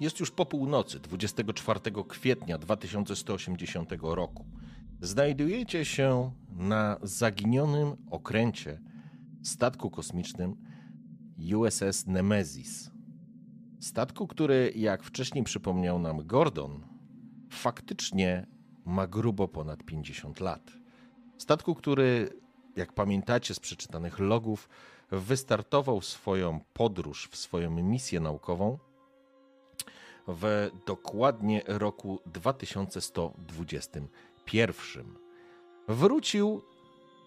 Jest już po północy 24 kwietnia 2180 roku. Znajdujecie się na zaginionym okręcie statku kosmicznym USS Nemesis. Statku, który, jak wcześniej przypomniał nam Gordon, faktycznie ma grubo ponad 50 lat. Statku, który, jak pamiętacie z przeczytanych logów, wystartował swoją podróż, w swoją misję naukową w dokładnie roku 2121. Wrócił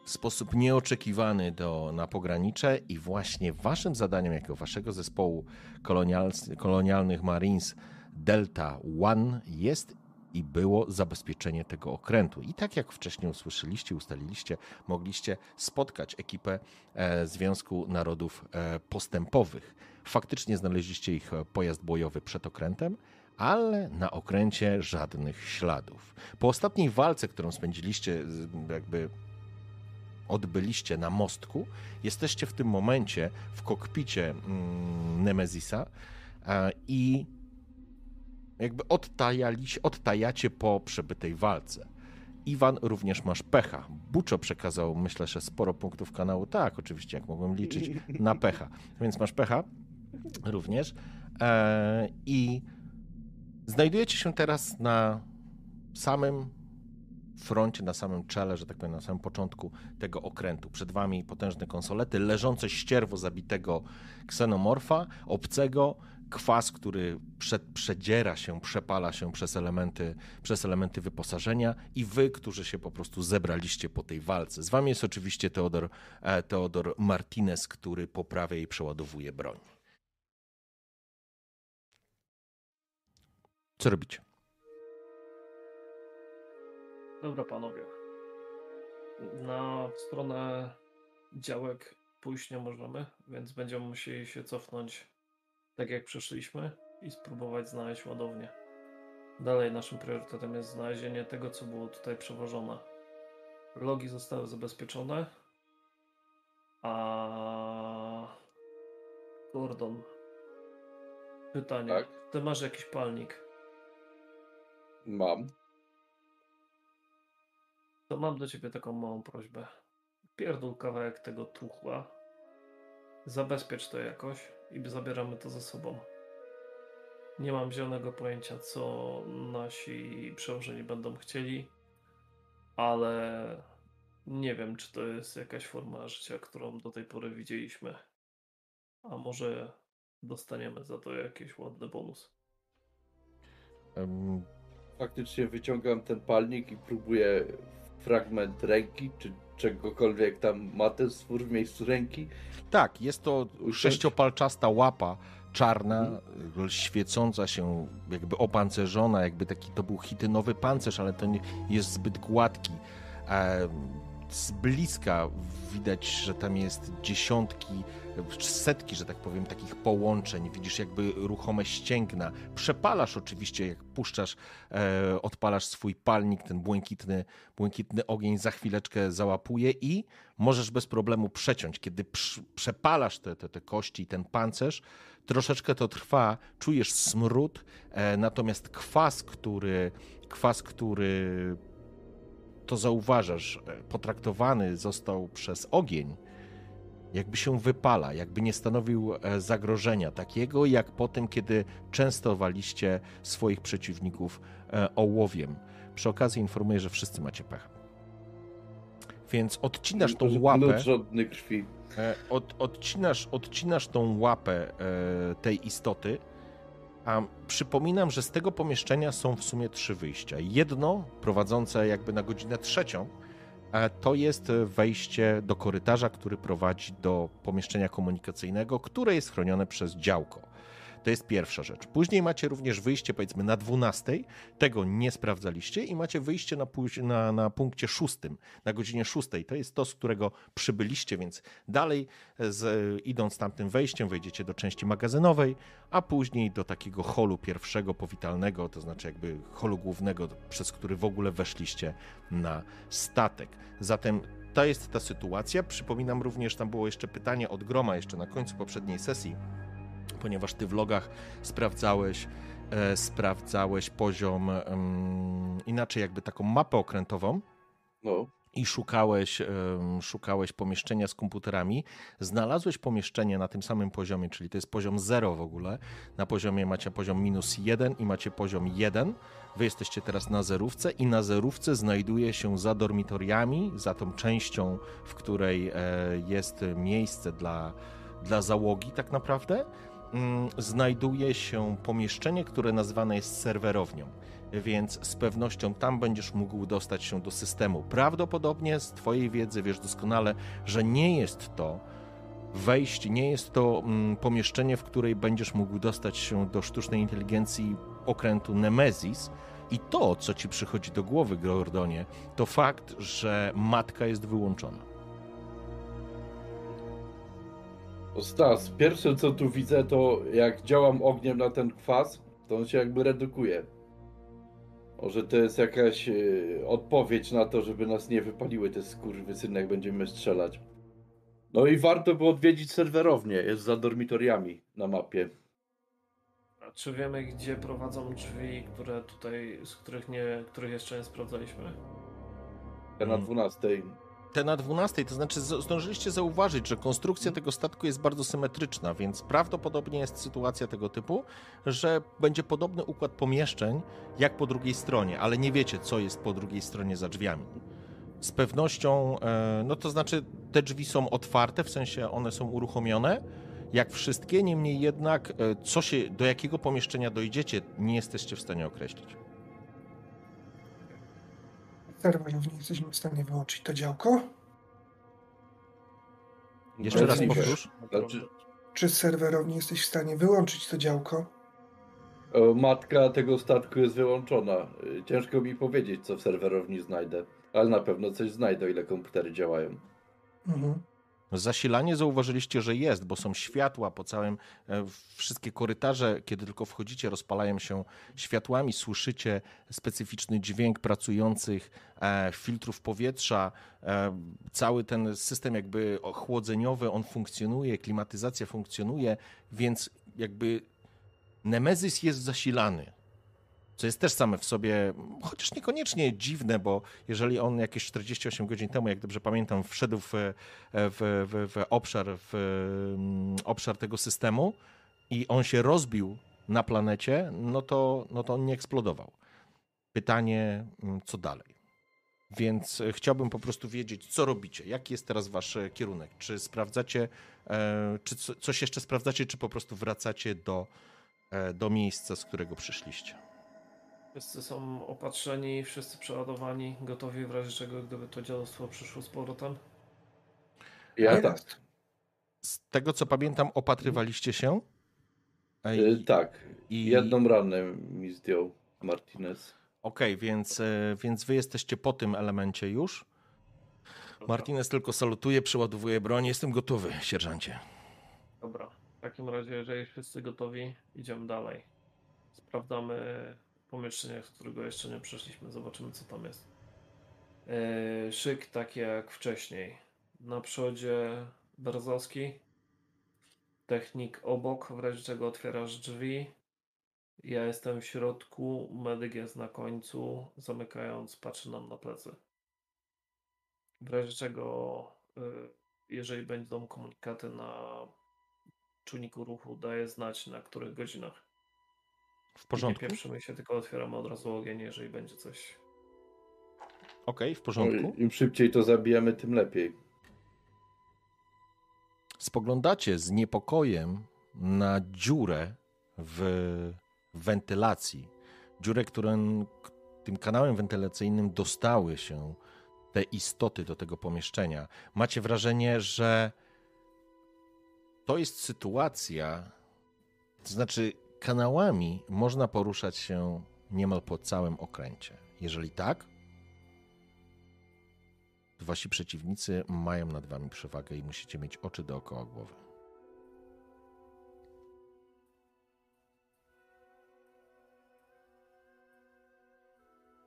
w sposób nieoczekiwany do, na pogranicze i właśnie waszym zadaniem jako waszego zespołu kolonial, kolonialnych Marines Delta One jest i było zabezpieczenie tego okrętu. I tak jak wcześniej usłyszeliście, ustaliliście, mogliście spotkać ekipę e, Związku Narodów e, Postępowych. Faktycznie znaleźliście ich e, pojazd bojowy przed okrętem, ale na okręcie żadnych śladów. Po ostatniej walce, którą spędziliście, jakby odbyliście na mostku, jesteście w tym momencie w kokpicie mm, Nemezisa i jakby odtajacie po przebytej walce. Iwan, również masz pecha. Buczo przekazał, myślę, że sporo punktów kanału. Tak, oczywiście, jak mogłem liczyć, na pecha. Więc masz pecha również. E, I znajdujecie się teraz na samym froncie, na samym czele, że tak powiem, na samym początku tego okrętu. Przed wami potężne konsolety, leżące ścierwo zabitego ksenomorfa, obcego, kwas, który przed, przedziera się, przepala się przez elementy, przez elementy wyposażenia i wy, którzy się po prostu zebraliście po tej walce. Z wami jest oczywiście Teodor, e, Teodor Martinez, który poprawia i przeładowuje broń. Co robicie? Dobra, panowie. Na stronę działek pójść nie możemy, więc będziemy musieli się cofnąć tak jak przeszliśmy i spróbować znaleźć ładownię. Dalej naszym priorytetem jest znalezienie tego, co było tutaj przewożone. Logi zostały zabezpieczone, a Gordon, pytanie. Tak? Ty masz jakiś palnik? Mam. To mam do ciebie taką małą prośbę. Pierdol kawałek tego truchła. Zabezpiecz to jakoś i zabieramy to ze sobą. Nie mam zielonego pojęcia, co nasi przełożeni będą chcieli, ale nie wiem, czy to jest jakaś forma życia, którą do tej pory widzieliśmy. A może dostaniemy za to jakiś ładny bonus. Um, faktycznie wyciągam ten palnik i próbuję fragment ręki, czy czegokolwiek tam ma ten stwór w miejscu ręki. Tak, jest to sześciopalczasta łapa czarna, mhm. świecąca się, jakby opancerzona, jakby taki to był hitynowy pancerz, ale to nie jest zbyt gładki. E, z bliska widać, że tam jest dziesiątki setki, że tak powiem, takich połączeń. Widzisz jakby ruchome ścięgna. Przepalasz oczywiście, jak puszczasz, e, odpalasz swój palnik, ten błękitny, błękitny ogień za chwileczkę załapuje i możesz bez problemu przeciąć. Kiedy przepalasz te, te, te kości, ten pancerz, troszeczkę to trwa, czujesz smród, e, natomiast kwas, który, kwas, który to zauważasz, e, potraktowany został przez ogień, jakby się wypala, jakby nie stanowił e, zagrożenia takiego, jak po tym, kiedy częstowaliście swoich przeciwników e, ołowiem. Przy okazji informuję, że wszyscy macie pech. Więc odcinasz tą łapę. żadnej krwi. Od, odcinasz, odcinasz tą łapę tej istoty. A przypominam, że z tego pomieszczenia są w sumie trzy wyjścia. Jedno prowadzące jakby na godzinę trzecią, to jest wejście do korytarza, który prowadzi do pomieszczenia komunikacyjnego, które jest chronione przez działko. To jest pierwsza rzecz. Później macie również wyjście, powiedzmy, na 12. Tego nie sprawdzaliście i macie wyjście na, na, na punkcie 6, na godzinie 6. To jest to, z którego przybyliście, więc dalej z, idąc tamtym wejściem, wejdziecie do części magazynowej, a później do takiego holu pierwszego, powitalnego, to znaczy jakby holu głównego, przez który w ogóle weszliście na statek. Zatem to jest ta sytuacja. Przypominam również, tam było jeszcze pytanie od Groma jeszcze na końcu poprzedniej sesji, ponieważ ty w logach sprawdzałeś, e, sprawdzałeś poziom inaczej jakby taką mapę okrętową. No i szukałeś, szukałeś pomieszczenia z komputerami, znalazłeś pomieszczenie na tym samym poziomie, czyli to jest poziom 0 w ogóle. Na poziomie macie poziom minus 1 i macie poziom 1. Wy jesteście teraz na zerówce i na zerówce znajduje się za dormitoriami, za tą częścią, w której e, jest miejsce dla, dla załogi tak naprawdę, znajduje się pomieszczenie, które nazwane jest serwerownią więc z pewnością tam będziesz mógł dostać się do systemu. Prawdopodobnie z Twojej wiedzy wiesz doskonale, że nie jest to wejście, nie jest to mm, pomieszczenie, w której będziesz mógł dostać się do sztucznej inteligencji okrętu Nemesis. I to, co ci przychodzi do głowy, Gordonie, to fakt, że matka jest wyłączona. Stas, pierwsze co tu widzę, to jak działam ogniem na ten kwas, to on się jakby redukuje. Może to jest jakaś y, odpowiedź na to, żeby nas nie wypaliły te skurwysyny, jak będziemy strzelać. No i warto by odwiedzić serwerownię, jest za dormitoriami na mapie. A czy wiemy, gdzie prowadzą drzwi, które tutaj, z których nie, których jeszcze nie sprawdzaliśmy? Te na 12. Te na 12, to znaczy zdążyliście zauważyć, że konstrukcja tego statku jest bardzo symetryczna, więc prawdopodobnie jest sytuacja tego typu, że będzie podobny układ pomieszczeń jak po drugiej stronie, ale nie wiecie, co jest po drugiej stronie za drzwiami. Z pewnością, e, no to znaczy te drzwi są otwarte, w sensie one są uruchomione, jak wszystkie, niemniej jednak e, co się, do jakiego pomieszczenia dojdziecie, nie jesteście w stanie określić serwerów nie jesteśmy w stanie wyłączyć to działko. Jeszcze raz powtórz. Znaczy... Czy serwerownie jesteś w stanie wyłączyć to działko? Matka tego statku jest wyłączona. Ciężko mi powiedzieć, co w serwerowni znajdę, ale na pewno coś znajdę, ile komputery działają. Mhm. Zasilanie zauważyliście, że jest, bo są światła po całym, e, wszystkie korytarze, kiedy tylko wchodzicie, rozpalają się światłami, słyszycie specyficzny dźwięk pracujących e, filtrów powietrza, e, cały ten system jakby chłodzeniowy, on funkcjonuje, klimatyzacja funkcjonuje, więc jakby Nemezis jest zasilany co jest też same w sobie, chociaż niekoniecznie dziwne, bo jeżeli on jakieś 48 godzin temu, jak dobrze pamiętam, wszedł w, w, w, w obszar, w mm, obszar tego systemu i on się rozbił na planecie, no to, no to on nie eksplodował. Pytanie, mm, co dalej? Więc chciałbym po prostu wiedzieć, co robicie, jaki jest teraz wasz kierunek. Czy sprawdzacie, e, czy coś jeszcze sprawdzacie, czy po prostu wracacie do, e, do miejsca, z którego przyszliście? Wszyscy są opatrzeni, wszyscy przeładowani, gotowi w razie czego, gdyby to dziadostwo przyszło z powrotem? Ja tak. Z tego co pamiętam, opatrywaliście się? I, tak. I... Jedną ranę mi zdjął Martinez. Okej, okay, więc, e, więc wy jesteście po tym elemencie już. Martinez tylko salutuje, przeładowuje broń. Jestem gotowy, sierżancie. Dobra. W takim razie, jeżeli wszyscy gotowi, idziemy dalej. Sprawdzamy pomieszczeniach, z którego jeszcze nie przeszliśmy. Zobaczymy, co tam jest. Yy, szyk tak jak wcześniej. Na przodzie Berzowski. Technik obok, w razie czego otwierasz drzwi. Ja jestem w środku, medyk jest na końcu, zamykając, patrzy nam na plecy. W razie czego, yy, jeżeli będą komunikaty na czujniku ruchu, daję znać na których godzinach. W porządku. Nie pieprzymy się, tylko otwieramy od razu ogień, jeżeli będzie coś. Okej, okay, w porządku. No, Im szybciej to zabijemy, tym lepiej. Spoglądacie z niepokojem na dziurę w wentylacji. Dziurę, którą tym kanałem wentylacyjnym dostały się te istoty do tego pomieszczenia. Macie wrażenie, że to jest sytuacja, To znaczy, kanałami można poruszać się niemal po całym okręcie. Jeżeli tak, wasi przeciwnicy mają nad wami przewagę i musicie mieć oczy dookoła głowy.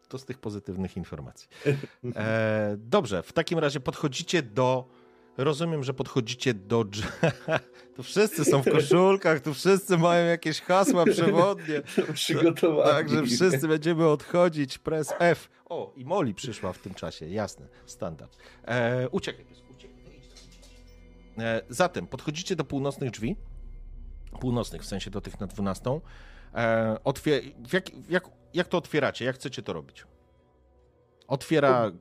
To z tych pozytywnych informacji. E, dobrze, w takim razie podchodzicie do. Rozumiem, że podchodzicie do. Tu wszyscy są w koszulkach, tu wszyscy mają jakieś hasła przewodnie. Przygotowani. Także wszyscy będziemy odchodzić. Press F. O, i Moli przyszła w tym czasie, jasne, standard. E, uciekaj, uciekaj. E, zatem podchodzicie do północnych drzwi. Północnych, w sensie do tych na 12. E, otwier jak, jak, jak to otwieracie? Jak chcecie to robić? Otwiera.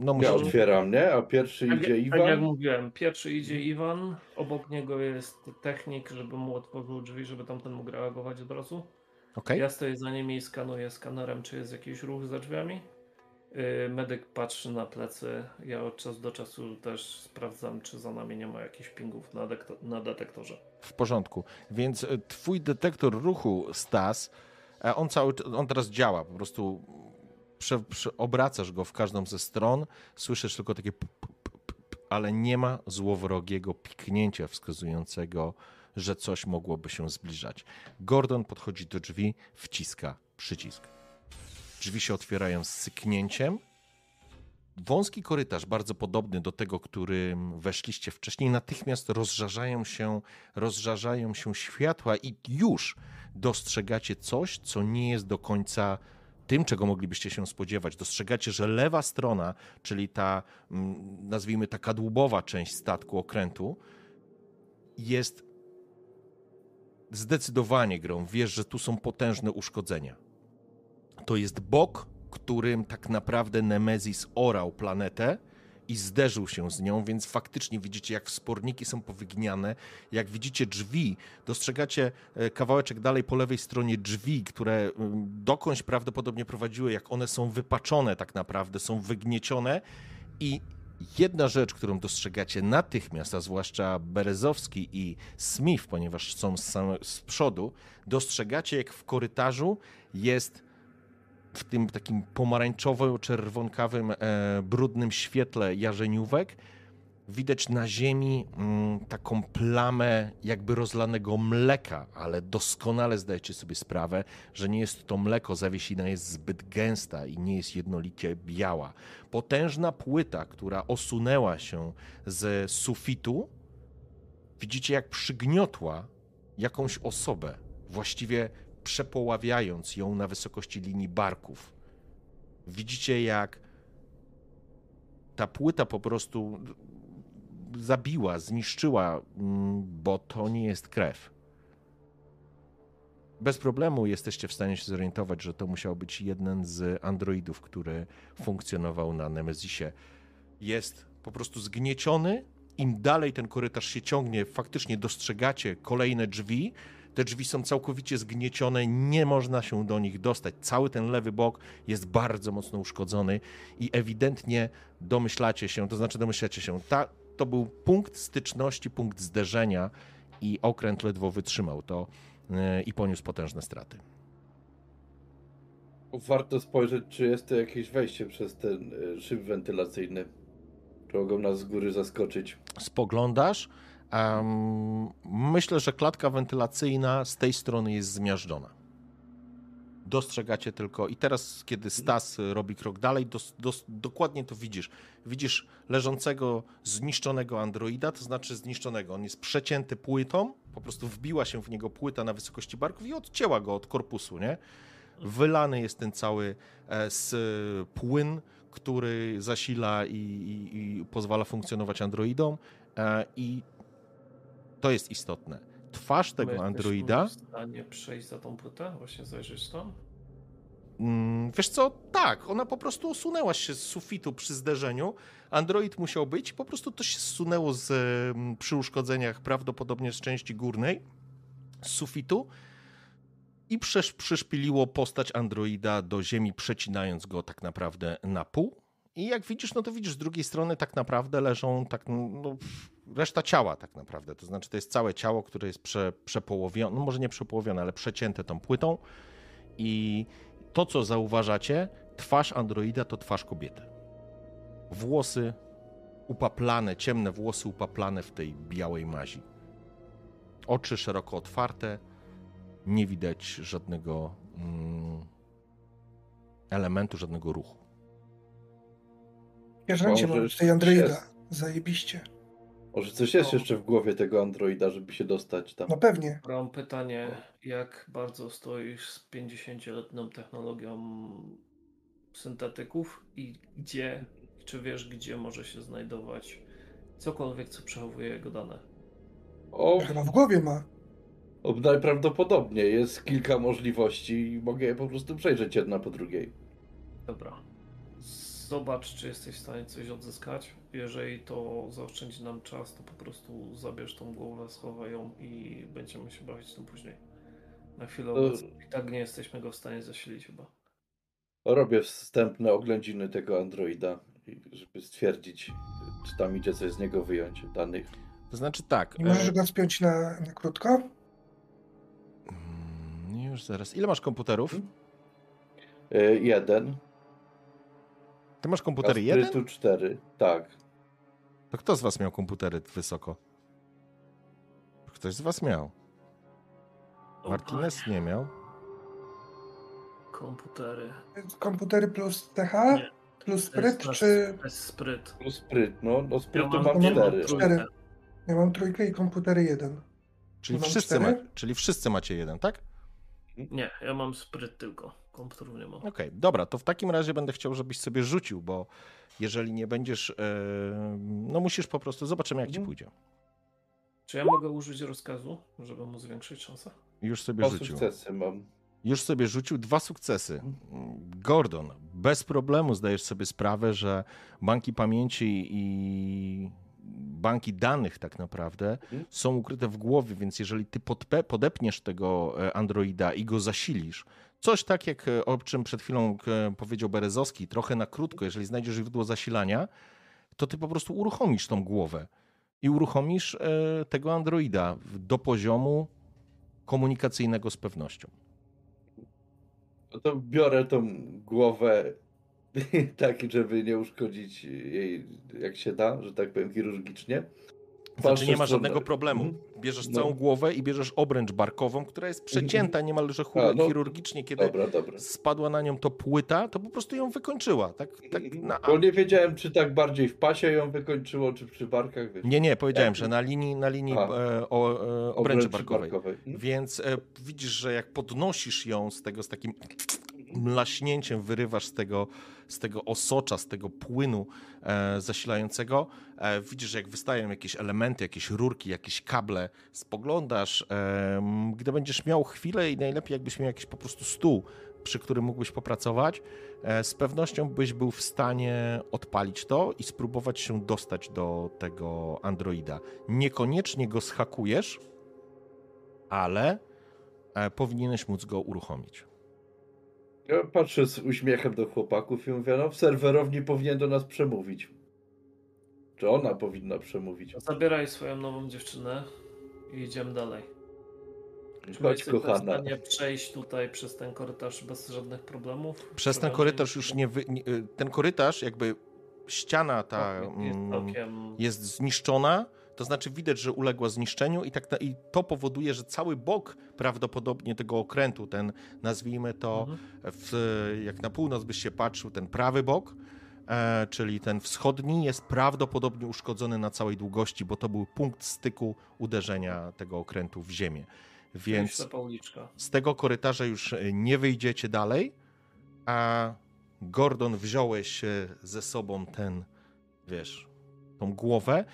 No, Ja musisz... otwieram, nie? A pierwszy Tak, idzie jak- tak jak Iwan. mówiłem, pierwszy idzie Iwan, obok niego jest technik, żeby mu otworzył drzwi, żeby tamten mógł reagować od razu. Okej. Ja stoję za nimi i skanuję skanerem, czy jest jakiś ruch za drzwiami. Yy, Medyk patrzy na plecy. Ja od czasu do czasu też sprawdzam, czy za nami nie ma jakichś pingów na, na detektorze. W porządku. Więc e, twój detektor ruchu, Stas, e, on cały on teraz działa. Po prostu prze, prze, obracasz go w każdą ze stron, słyszysz tylko takie p, p, p, ale nie ma złowrogiego piknięcia wskazującego, że coś mogłoby się zbliżać. Gordon podchodzi do drzwi, wciska przycisk. Drzwi się otwierają z syknięciem. Wąski korytarz, bardzo podobny do tego, którym weszliście wcześniej, natychmiast rozżarzają się, rozżarzają się światła i już dostrzegacie coś, co nie jest do końca tym, czego moglibyście się spodziewać. Dostrzegacie, że lewa strona, czyli ta, mm, nazwijmy ta kadłubowa część statku, okrętu, jest zdecydowanie grą. Wiesz, że tu są potężne uszkodzenia. To jest bok, którym tak naprawdę Nemezis orał planetę i zderzył się z nią, więc faktycznie widzicie, jak wsporniki są powygniane. Jak widzicie drzwi, dostrzegacie e, kawałeczek dalej po lewej stronie drzwi, które mm, dokądś prawdopodobnie prowadziły, jak one są wypaczone tak naprawdę, są wygniecione i jedna rzecz, którą dostrzegacie natychmiast, a zwłaszcza Berezowski i Smith, ponieważ są z, same, z przodu, dostrzegacie, jak w korytarzu jest w tym takim pomarańczowo-czerwonkawym, e, brudnym świetle jarzeniówek widać na ziemi mm, taką plamę jakby rozlanego mleka, ale doskonale zdajecie sobie sprawę, że nie jest to mleko, zawiesina jest zbyt gęsta i nie jest jednolicie biała. Potężna płyta, która osunęła się z sufitu, widzicie jak przygniotła jakąś osobę, właściwie przepoławiając ją na wysokości linii barków. Widzicie, jak ta płyta po prostu zabiła, zniszczyła, mm, bo to nie jest krew. Bez problemu jesteście w stanie się zorientować, że to musiał być jeden z androidów, który funkcjonował na Nemezisie. Jest po prostu zgnieciony. Im dalej ten korytarz się ciągnie, faktycznie dostrzegacie kolejne drzwi, te drzwi są całkowicie zgniecione, nie można się do nich dostać. Cały ten lewy bok jest bardzo mocno uszkodzony i ewidentnie domyślacie się, to znaczy domyślacie się, ta, to był punkt styczności, punkt zderzenia i okręt ledwo wytrzymał to yy, i poniósł potężne straty. Warto spojrzeć, czy jest to jakieś wejście przez ten y, szyb wentylacyjny. Czy mogą nas z góry zaskoczyć. Spoglądasz, um, myślę, że klatka wentylacyjna z tej strony jest zmiażdżona. Dostrzegacie tylko, i teraz, kiedy Stas robi krok dalej, dos, dos, dokładnie to widzisz. Widzisz leżącego, zniszczonego androida, to znaczy zniszczonego. On jest przecięty płytą, po prostu wbiła się w niego płyta na wysokości barków i odcięła go od korpusu, nie? Wylany jest ten cały e, z płyn, który zasila i, i, i pozwala funkcjonować androidom. E, I to jest istotne. Twarz My tego jesteśmy androida. w stanie przejść za tą płytę? Właśnie zajrzeć tam? Mm, Wiesz co, tak, ona po prostu osunęła się z sufitu przy zderzeniu. Android musiał być, po prostu to się zsunęło z, mm, przy uszkodzeniach, prawdopodobnie z części górnej, z sufitu i przesz, przyszpiliło postać androida do ziemi, przecinając go tak naprawdę na pół. I jak widzisz, no to widzisz, z drugiej strony tak naprawdę leżą tak, no, reszta ciała tak naprawdę. To znaczy to jest całe ciało, które jest prze, przepołowione, no może nie przepołowione, ale przecięte tą płytą i to, co zauważacie, twarz androida to twarz kobiety. Włosy upaplane, ciemne włosy upaplane w tej białej mazi. Oczy szeroko otwarte, nie widać żadnego mm, elementu, żadnego ruchu. Sierżancie, Może mam tutaj androida. Zajebiście. Może coś jest O. jeszcze w głowie tego androida, żeby się dostać tam. No pewnie. Mam pytanie, jak bardzo stoisz z 50-letnią technologią syntetyków i gdzie, czy wiesz, gdzie może się znajdować cokolwiek, co przechowuje jego dane? O, Chyba w głowie ma. o, najprawdopodobniej jest kilka możliwości i mogę je po prostu przejrzeć jedna po drugiej. Dobra. Zobacz, czy jesteś w stanie coś odzyskać. Jeżeli to zaoszczędzi nam czas, to po prostu zabierz tą głowę, schowaj ją i będziemy się bawić tym później. Na chwilę To- obecną i tak nie jesteśmy go w stanie zasilić chyba. Robię wstępne oględziny tego androida, żeby stwierdzić, czy tam idzie coś z niego wyjąć danych. To znaczy tak. Nie możesz e, go spiąć na, na krótko? mm, już zaraz. Ile masz komputerów? E, jeden. Ty masz A komputery sprytu jeden? cztery. Tak. To kto z was miał komputery wysoko? Ktoś z was miał. Martinez nie miał. Komputery. Komputery plus TH? Nie. Plus To jest spryt? bez- Czy Bez spryt. No spryt, no, no sprytu Ja mam, mam cztery. cztery. ja mam trójkę i komputery jeden? Czyli Mam wszyscy, ma, czyli wszyscy macie jeden, tak? Nie, ja mam spryt tylko. Komputerów nie mam. Okej, dobra, to w takim razie będę chciał, żebyś sobie rzucił, bo jeżeli nie będziesz, e, no musisz po prostu, zobaczymy jak ci Mhm. pójdzie. Czy ja mogę użyć rozkazu, żeby mu zwiększyć szansę? Już sobie Dwa rzucił. sukcesy mam. Już sobie rzucił dwa sukcesy. Gordon, bez problemu zdajesz sobie sprawę, że banki pamięci i banki danych tak naprawdę Mhm. są ukryte w głowie, więc jeżeli ty podpe- podepniesz tego e, androida i go zasilisz, coś tak jak e, o czym przed chwilą e, powiedział Berezowski, trochę na krótko, jeżeli znajdziesz źródło zasilania, to ty po prostu uruchomisz tą głowę i uruchomisz e, tego androida do poziomu komunikacyjnego z pewnością. No to biorę tą głowę tak, żeby nie uszkodzić jej jak się da, że tak powiem chirurgicznie. Znaczy nie ma żadnego problemu. Mhm. Bierzesz No. całą głowę i bierzesz obręcz barkową, która jest przecięta niemalże A, no. chirurgicznie, kiedy Dobra, dobra. spadła na nią to płyta, to po prostu ją wykończyła. Tak, tak Mhm. na... Bo nie wiedziałem, czy tak bardziej w pasie ją wykończyło, czy przy barkach. Wiesz. Nie, nie, powiedziałem, że na linii, na linii e, o, e, obręczy barkowej. Mhm. Więc e, widzisz, że jak podnosisz ją z tego, z takim mlaśnięciem, wyrywasz z tego, z tego osocza, z tego płynu e, zasilającego, e, widzisz, jak wystają jakieś elementy, jakieś rurki, jakieś kable, spoglądasz, e, gdy będziesz miał chwilę i najlepiej jakbyś miał jakiś po prostu stół, przy którym mógłbyś popracować, e, z pewnością byś był w stanie odpalić to i spróbować się dostać do tego androida. Niekoniecznie go schakujesz, ale e, powinieneś móc go uruchomić. Ja patrzę z uśmiechem do chłopaków i mówię, no w serwerowni powinien do nas przemówić. Czy ona powinna przemówić? Zabieraj swoją nową dziewczynę i idziemy dalej. Czy Chodź kochana. stanie przejść tutaj przez ten korytarz bez żadnych problemów? Przez ten korytarz już nie, wy, nie ten korytarz jakby ściana ta Jest mm, całkiem... jest zniszczona, to znaczy widać, że uległa zniszczeniu i, tak na, i to powoduje, że cały bok prawdopodobnie tego okrętu, ten nazwijmy to, Mhm. w, jak na północ byś się patrzył, ten prawy bok, e, czyli ten wschodni, jest prawdopodobnie uszkodzony na całej długości, bo to był punkt styku uderzenia tego okrętu w ziemię. Więc z tego korytarza już e, nie wyjdziecie dalej, a Gordon wziąłeś e, ze sobą ten, wiesz, tą głowę.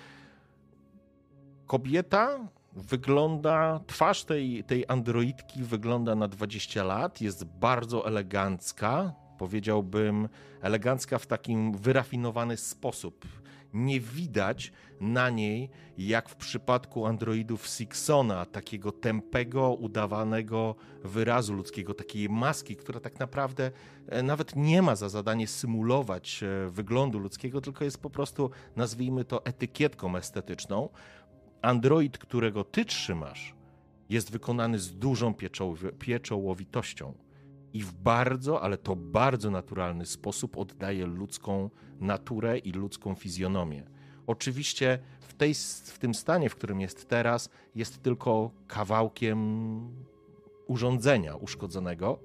Kobieta wygląda, twarz tej, tej androidki wygląda na 20 lat, jest bardzo elegancka, powiedziałbym elegancka w takim wyrafinowany sposób. nie widać na niej, jak w przypadku androidów Sixona, takiego tępego, udawanego wyrazu ludzkiego, takiej maski, która tak naprawdę e, nawet nie ma za zadanie symulować e, wyglądu ludzkiego, tylko jest po prostu, nazwijmy to, etykietką estetyczną. Android, którego ty trzymasz, jest wykonany z dużą pieczołowitością i w bardzo, ale to bardzo naturalny sposób oddaje ludzką naturę i ludzką fizjonomię. Oczywiście w, tej, w tym stanie, w którym jest teraz, jest tylko kawałkiem urządzenia uszkodzonego.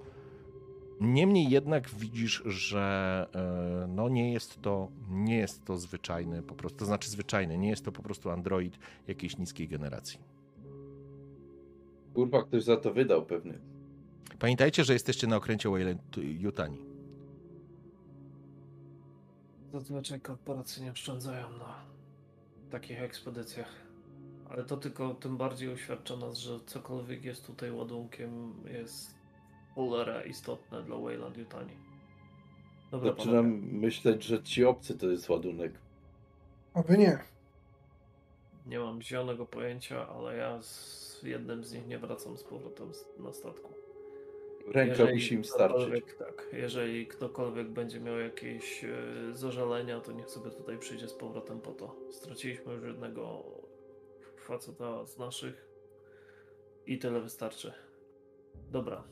Niemniej jednak widzisz, że e, no nie jest to nie jest to zwyczajny po prostu, to znaczy zwyczajny, nie jest to po prostu Android jakiejś niskiej generacji. Kurwa, ktoś za to wydał pewnie. Pamiętajcie, że jesteście na okręcie Wayland Yutani. Zazwyczaj korporacje nie oszczędzają na takich ekspedycjach. Ale to tylko tym bardziej uświadcza nas, że cokolwiek jest tutaj ładunkiem jest cholera istotne dla Wayland Yutani. Dobra, Zaczynam panowie. myśleć, że ci obcy to jest ładunek. Oby nie. Nie mam zielonego pojęcia, ale ja z jednym z nich nie wracam z powrotem na statku. Ręka musi im starczyć. Tak, jeżeli ktokolwiek będzie miał jakieś e, zażalenia, to niech sobie tutaj przyjdzie z powrotem po to. Straciliśmy już jednego faceta z naszych i tyle wystarczy. Dobra.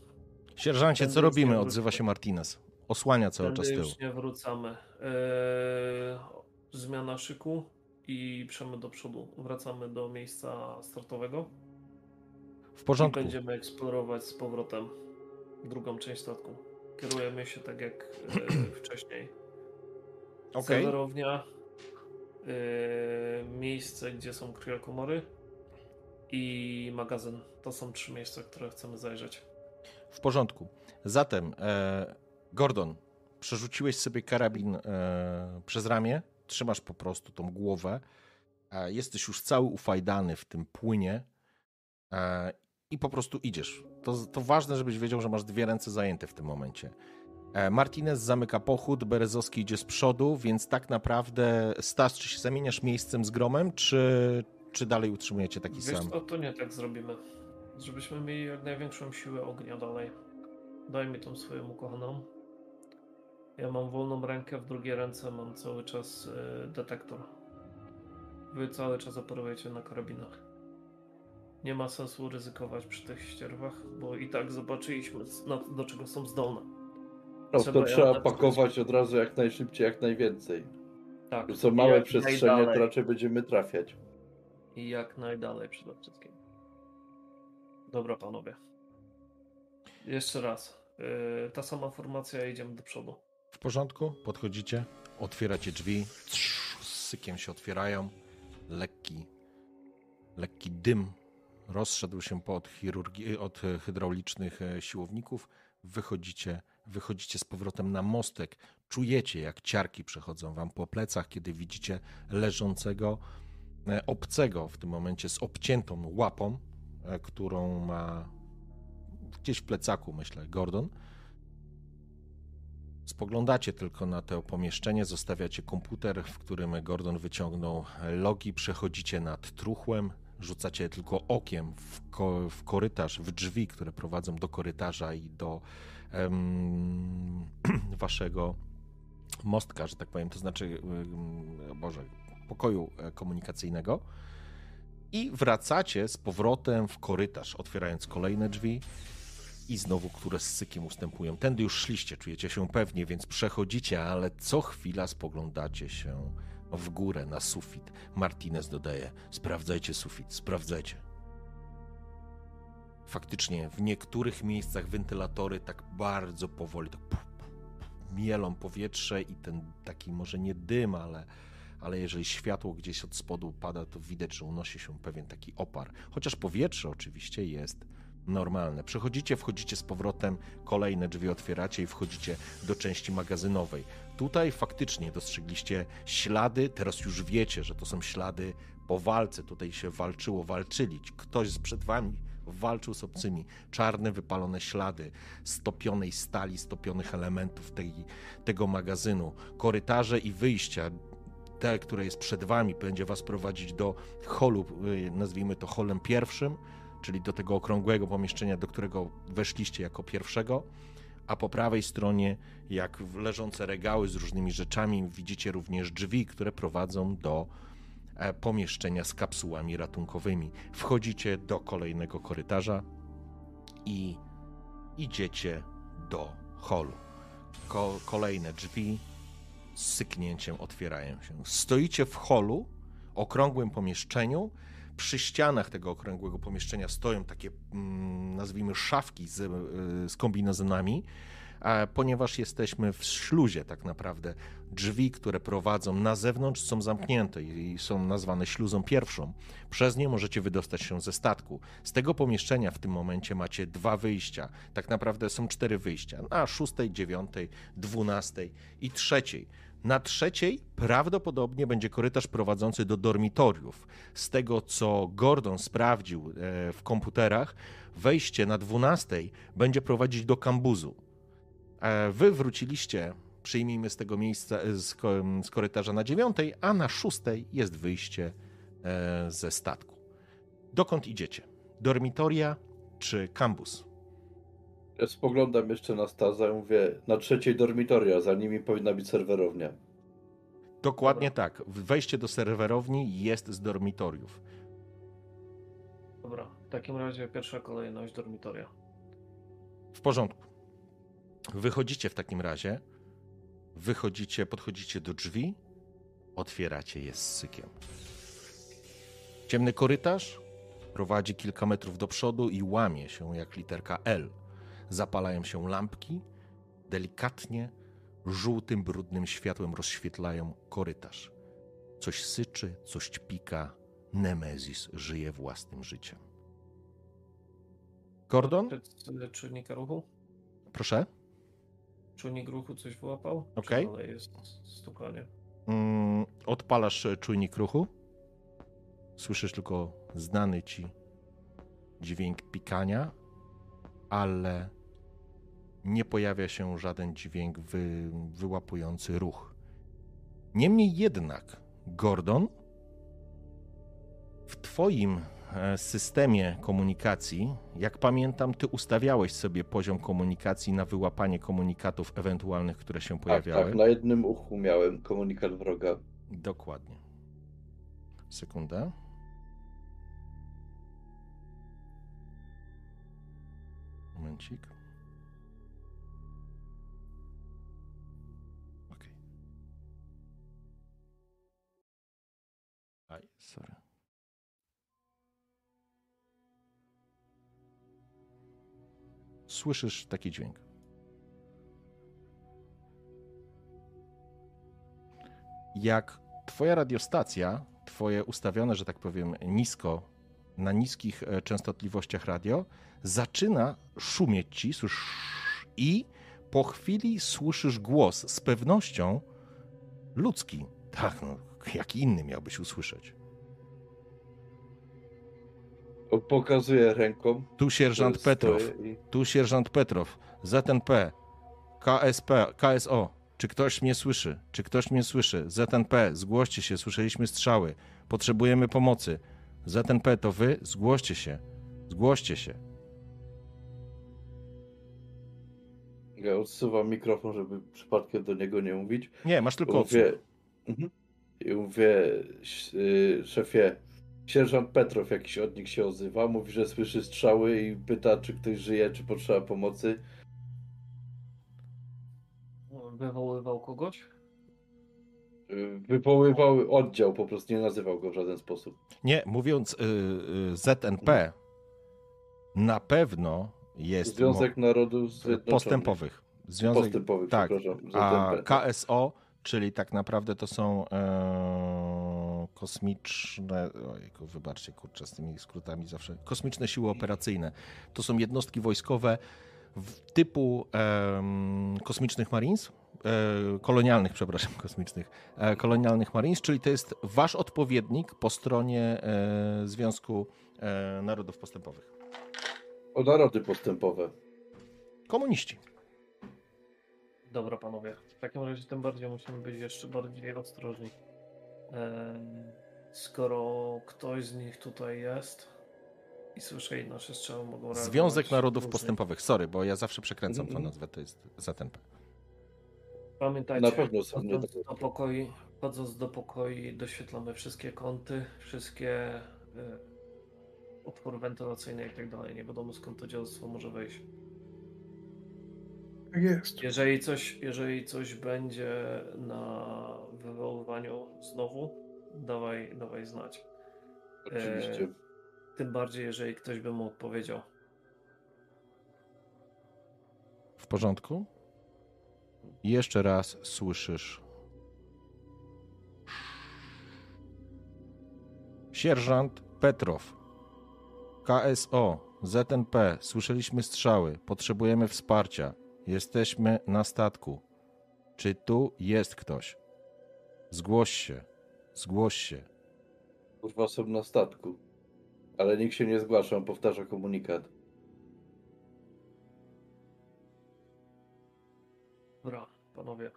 Sierżancie, co robimy? Odzywa się Martinez. Osłania cały czas tył. już nie wracamy. Eee, zmiana szyku i przemy do przodu. Wracamy do miejsca startowego. W porządku. I będziemy eksplorować z powrotem drugą część statku. Kierujemy się tak jak e, wcześniej. Okay. Serwerownia, e, miejsce, gdzie są kryokomory i magazyn. To są trzy miejsca, które chcemy zajrzeć. W porządku. Zatem, e, Gordon, przerzuciłeś sobie karabin e, przez ramię, trzymasz po prostu tą głowę, e, jesteś już cały ufajdany w tym płynie e, i po prostu idziesz. To, to ważne, żebyś wiedział, że masz dwie ręce zajęte w tym momencie. E, Martinez zamyka pochód, Berezowski idzie z przodu, więc tak naprawdę Stas, czy się zamieniasz miejscem z Gromem, czy, czy dalej utrzymujecie taki Wiesz sam? Co, to nie tak zrobimy. Żebyśmy mieli jak największą siłę ognia dalej. Daj mi tą swoją ukochaną. Ja mam wolną rękę, w drugiej ręce mam cały czas y, detektor. Wy cały czas operujecie na karabinach nie ma sensu ryzykować przy tych ścierwach, bo i tak zobaczyliśmy, do czego są zdolne. No, trzeba to trzeba pakować od razu jak najszybciej, jak najwięcej. Tak. To są małe przestrzenie, to raczej będziemy trafiać. I jak najdalej przede wszystkim. Dobra, panowie. Jeszcze raz. Yy, ta sama formacja, idziemy do przodu. W porządku? Podchodzicie, otwieracie drzwi, z sykiem się otwierają, lekki, lekki dym rozszedł się po od, chirurgii, od hydraulicznych e, siłowników, wychodzicie, wychodzicie z powrotem na mostek, czujecie jak ciarki przechodzą wam po plecach, kiedy widzicie leżącego e, obcego w tym momencie z obciętą łapą, którą ma gdzieś w plecaku, myślę, Gordon. Spoglądacie tylko na to pomieszczenie, zostawiacie komputer, w którym Gordon wyciągnął logi, przechodzicie nad truchłem, rzucacie tylko okiem w, ko w korytarz, w drzwi, które prowadzą do korytarza i do waszego mostka, że tak powiem, to znaczy, um, Boże, pokoju e, komunikacyjnego. I wracacie z powrotem w korytarz, otwierając kolejne drzwi i znowu, które z sykiem ustępują. Tędy już szliście, czujecie się pewnie, więc przechodzicie, ale co chwila spoglądacie się w górę, na sufit. Martinez dodaje: Sprawdzajcie sufit, sprawdzajcie. Faktycznie, w niektórych miejscach wentylatory tak bardzo powoli tak mielą powietrze i ten taki może nie dym, ale, ale jeżeli światło gdzieś od spodu pada, to widać, że unosi się pewien taki opar. Chociaż powietrze oczywiście jest normalne. Przechodzicie, wchodzicie z powrotem, kolejne drzwi otwieracie i wchodzicie do części magazynowej. Tutaj faktycznie dostrzegliście ślady, teraz już wiecie, że to są ślady po walce. Tutaj się walczyło, walczyli. Ktoś przed wami walczył z obcymi. Czarne, wypalone ślady stopionej stali, stopionych elementów tej, tego magazynu. Korytarze i wyjścia te, które jest przed wami, będzie was prowadzić do holu, y, nazwijmy to holem pierwszym, czyli do tego okrągłego pomieszczenia, do którego weszliście jako pierwszego, a po prawej stronie, jak leżące regały z różnymi rzeczami, widzicie również drzwi, które prowadzą do e, pomieszczenia z kapsułami ratunkowymi. Wchodzicie do kolejnego korytarza i idziecie do holu. Ko kolejne drzwi syknięciem otwierają się. Stoicie w holu, okrągłym pomieszczeniu. Przy ścianach tego okrągłego pomieszczenia stoją takie, mm, nazwijmy, szafki z, y, z kombinezonami, ponieważ jesteśmy w śluzie tak naprawdę. Drzwi, które prowadzą na zewnątrz są zamknięte i są nazwane śluzą pierwszą. Przez nie możecie wydostać się ze statku. Z tego pomieszczenia w tym momencie macie dwa wyjścia. Tak naprawdę są cztery wyjścia. Na szóstej, dziewiątej, dwunastej i trzeciej. Na trzeciej prawdopodobnie będzie korytarz prowadzący do dormitoriów. Z tego, co Gordon sprawdził e, w komputerach, wejście na dwunastej będzie prowadzić do kambuzu. E, wy wróciliście, przyjmijmy z tego miejsca, e, z, z korytarza na dziewiątej, a na szóstej jest wyjście ze statku. Dokąd idziecie? Dormitoria czy kambus? Ja spoglądam jeszcze na Staza i mówię, na trzeciej dormitoria, za nimi powinna być serwerownia. Dokładnie Dobra. tak. Wejście do serwerowni jest z dormitoriów. Dobra, w takim razie pierwsza kolejność dormitoria. W porządku. Wychodzicie w takim razie. Wychodzicie, podchodzicie do drzwi, otwieracie je z sykiem. Ciemny korytarz prowadzi kilka metrów do przodu i łamie się jak literka L zapalają się lampki, delikatnie, żółtym, brudnym światłem rozświetlają korytarz. Coś syczy, coś pika. Nemezis żyje własnym życiem. Gordon? Czujnika ruchu? Proszę? Czujnik ruchu coś wyłapał? Okej. Okay. jest stukanie? Mm, odpalasz czujnik ruchu. Słyszysz tylko znany ci dźwięk pikania, ale nie pojawia się żaden dźwięk wy, wyłapujący ruch. Niemniej jednak, Gordon, w Twoim e, systemie komunikacji, jak pamiętam, Ty ustawiałeś sobie poziom komunikacji na wyłapanie komunikatów ewentualnych, które się pojawiały. Tak, tak, na jednym uchu miałem komunikat wroga. Dokładnie. Sekunda. Momencik. Słyszysz taki dźwięk. Jak twoja radiostacja, twoje ustawione, że tak powiem, nisko, na niskich e, częstotliwościach radio, zaczyna szumieć ci, słyszysz, i po chwili słyszysz głos z pewnością ludzki. Tak, no, jak inny miałbyś usłyszeć? Pokazuje ręką. Tu sierżant Petrow. I... Tu sierżant Petrow. ZNP. KSP. KSO. Czy ktoś mnie słyszy? Czy ktoś mnie słyszy? ZNP. Zgłoście się. Słyszeliśmy strzały. Potrzebujemy pomocy. ZNP to wy? Zgłoście się. Zgłoście się. Ja odsuwam mikrofon, żeby przypadkiem do niego nie mówić. Nie, masz tylko Mówię... Mhm. I mówię, y, szefie, sierżant Petrow jakiś od nich się odzywa, mówi, że słyszy strzały i pyta, czy ktoś żyje, czy potrzeba pomocy. Wywoływał kogoś? Y, wywoływał oddział, po prostu nie nazywał go w żaden sposób. Nie, mówiąc yy, ZNP, na pewno jest. Związek Narodów Postępowych. Związek, postępowych, tak. A KSO czyli tak naprawdę to są e, kosmiczne, ojku, wybaczcie, kurczę, z tymi skrótami zawsze, kosmiczne siły operacyjne. To są jednostki wojskowe typu e, kosmicznych Marines, e, kolonialnych, przepraszam, kosmicznych, e, kolonialnych Marines, czyli to jest wasz odpowiednik po stronie e, Związku e, Narodów Postępowych. O narody postępowe. Komuniści. Dobra, panowie. W takim razie tym bardziej musimy być jeszcze bardziej ostrożni. Skoro ktoś z nich tutaj jest i słyszy nasze strzały mogą reagować Związek Narodów różnie. Postępowych. Sorry, bo ja zawsze przekręcam tą Mhm. nazwę, to jest ZNP. Pamiętajcie, Na pewno wchodząc do pokoi, wchodząc do pokoi doświetlamy wszystkie kąty, wszystkie y, otwory wentylacyjne i tak dalej. Nie wiadomo skąd to dzielstwo może wejść. Tak jest. Jeżeli coś, jeżeli coś będzie na wywoływaniu znowu, dawaj, dawaj znać. Oczywiście. Tym bardziej, jeżeli ktoś by mu odpowiedział. W porządku? Jeszcze raz słyszysz. Sierżant Petrow. KSO. ZNP. Słyszeliśmy strzały. Potrzebujemy wsparcia. Jesteśmy na statku. Czy tu jest ktoś? Zgłoś się. Zgłoś się. Kurwa są na statku. Ale nikt się nie zgłasza, on powtarza komunikat. Dobra, panowie.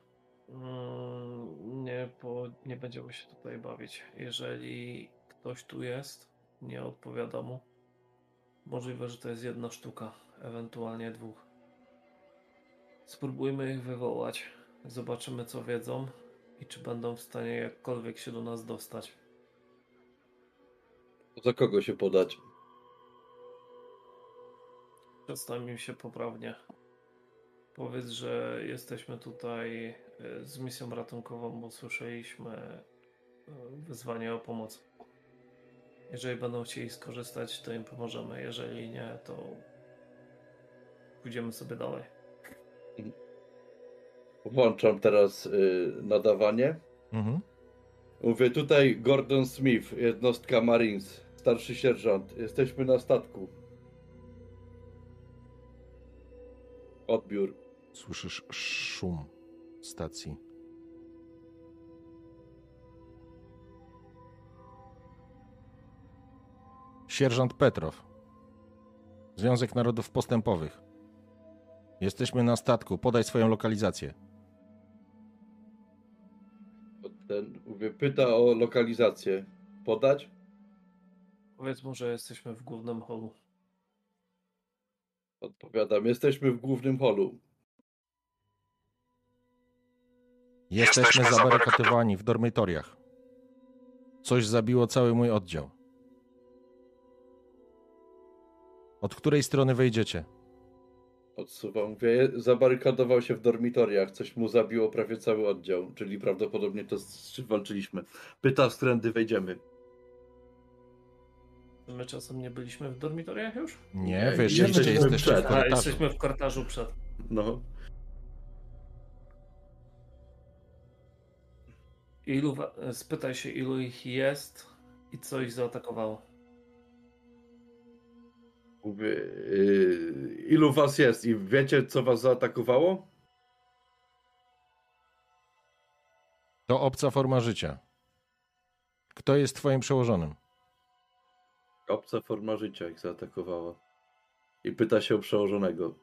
Mm, Nie, po, nie będziemy się tutaj bawić. Jeżeli ktoś tu jest, nie odpowiada mu. Możliwe, że to jest jedna sztuka, ewentualnie dwóch. Spróbujmy ich wywołać. Zobaczymy, co wiedzą i czy będą w stanie jakkolwiek się do nas dostać. Za kogo się podać? Przedstaw im się poprawnie. Powiedz, że jesteśmy tutaj e, z misją ratunkową, bo słyszeliśmy e, wezwanie o pomoc. Jeżeli będą chcieli skorzystać, to im pomożemy. Jeżeli nie, to pójdziemy sobie dalej. Włączam teraz y, nadawanie. Mhm. Mówię tutaj Gordon Smith, jednostka Marines, starszy sierżant. Jesteśmy na statku. Odbiór. Słyszysz szum stacji. Sierżant Petrow. Związek Narodów Postępowych. Jesteśmy na statku. Podaj swoją lokalizację. Ten, mówię, pyta o lokalizację. Podać? Powiedz mu, że jesteśmy w głównym holu. Odpowiadam. Jesteśmy w głównym holu. Jesteśmy Jesteśmy zabarykadowani w dormitoriach. Coś zabiło cały mój oddział. Od której strony wejdziecie? Odsuwam. Mówię, zabarykadował się w dormitoriach. Coś mu zabiło prawie cały oddział. Czyli prawdopodobnie to z czym walczyliśmy. Pyta, z którędy wejdziemy. My czasem nie byliśmy w dormitoriach już? Nie, wy Nie, jeszcze jesteśmy jesteście przed. w A, korytarzu. jesteśmy w korytarzu przed. No. Ilu, spytaj się, ilu ich jest i co ich zaatakowało. Mówię, yy, ilu was jest i wiecie, co was zaatakowało? To obca forma życia. Kto jest twoim przełożonym? Obca forma życia ich zaatakowała. I pyta się o przełożonego.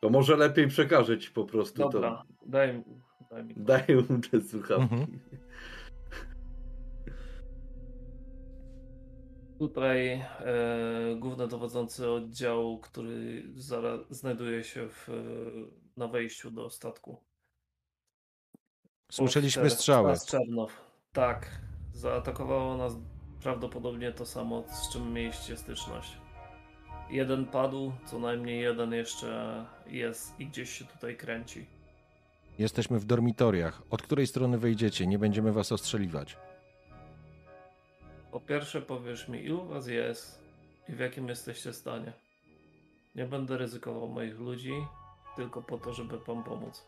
To może lepiej przekażę ci po prostu Dobra, to. daj, daj mi. Daję mu te słuchawki. Mhm. Tutaj e, główny dowodzący oddziału, który zara, znajduje się w, na wejściu do statku. Słyszeliśmy Oficer strzały. Czernow. Tak, zaatakowało nas prawdopodobnie to samo, z czym mieliście styczność. Jeden padł, co najmniej jeden jeszcze jest i gdzieś się tutaj kręci. Jesteśmy w dormitoriach. Od której strony wejdziecie? Nie będziemy was ostrzeliwać. Po pierwsze powiesz mi, ilu was jest i w jakim jesteście stanie. Nie będę ryzykował moich ludzi, tylko po to, żeby wam pomóc.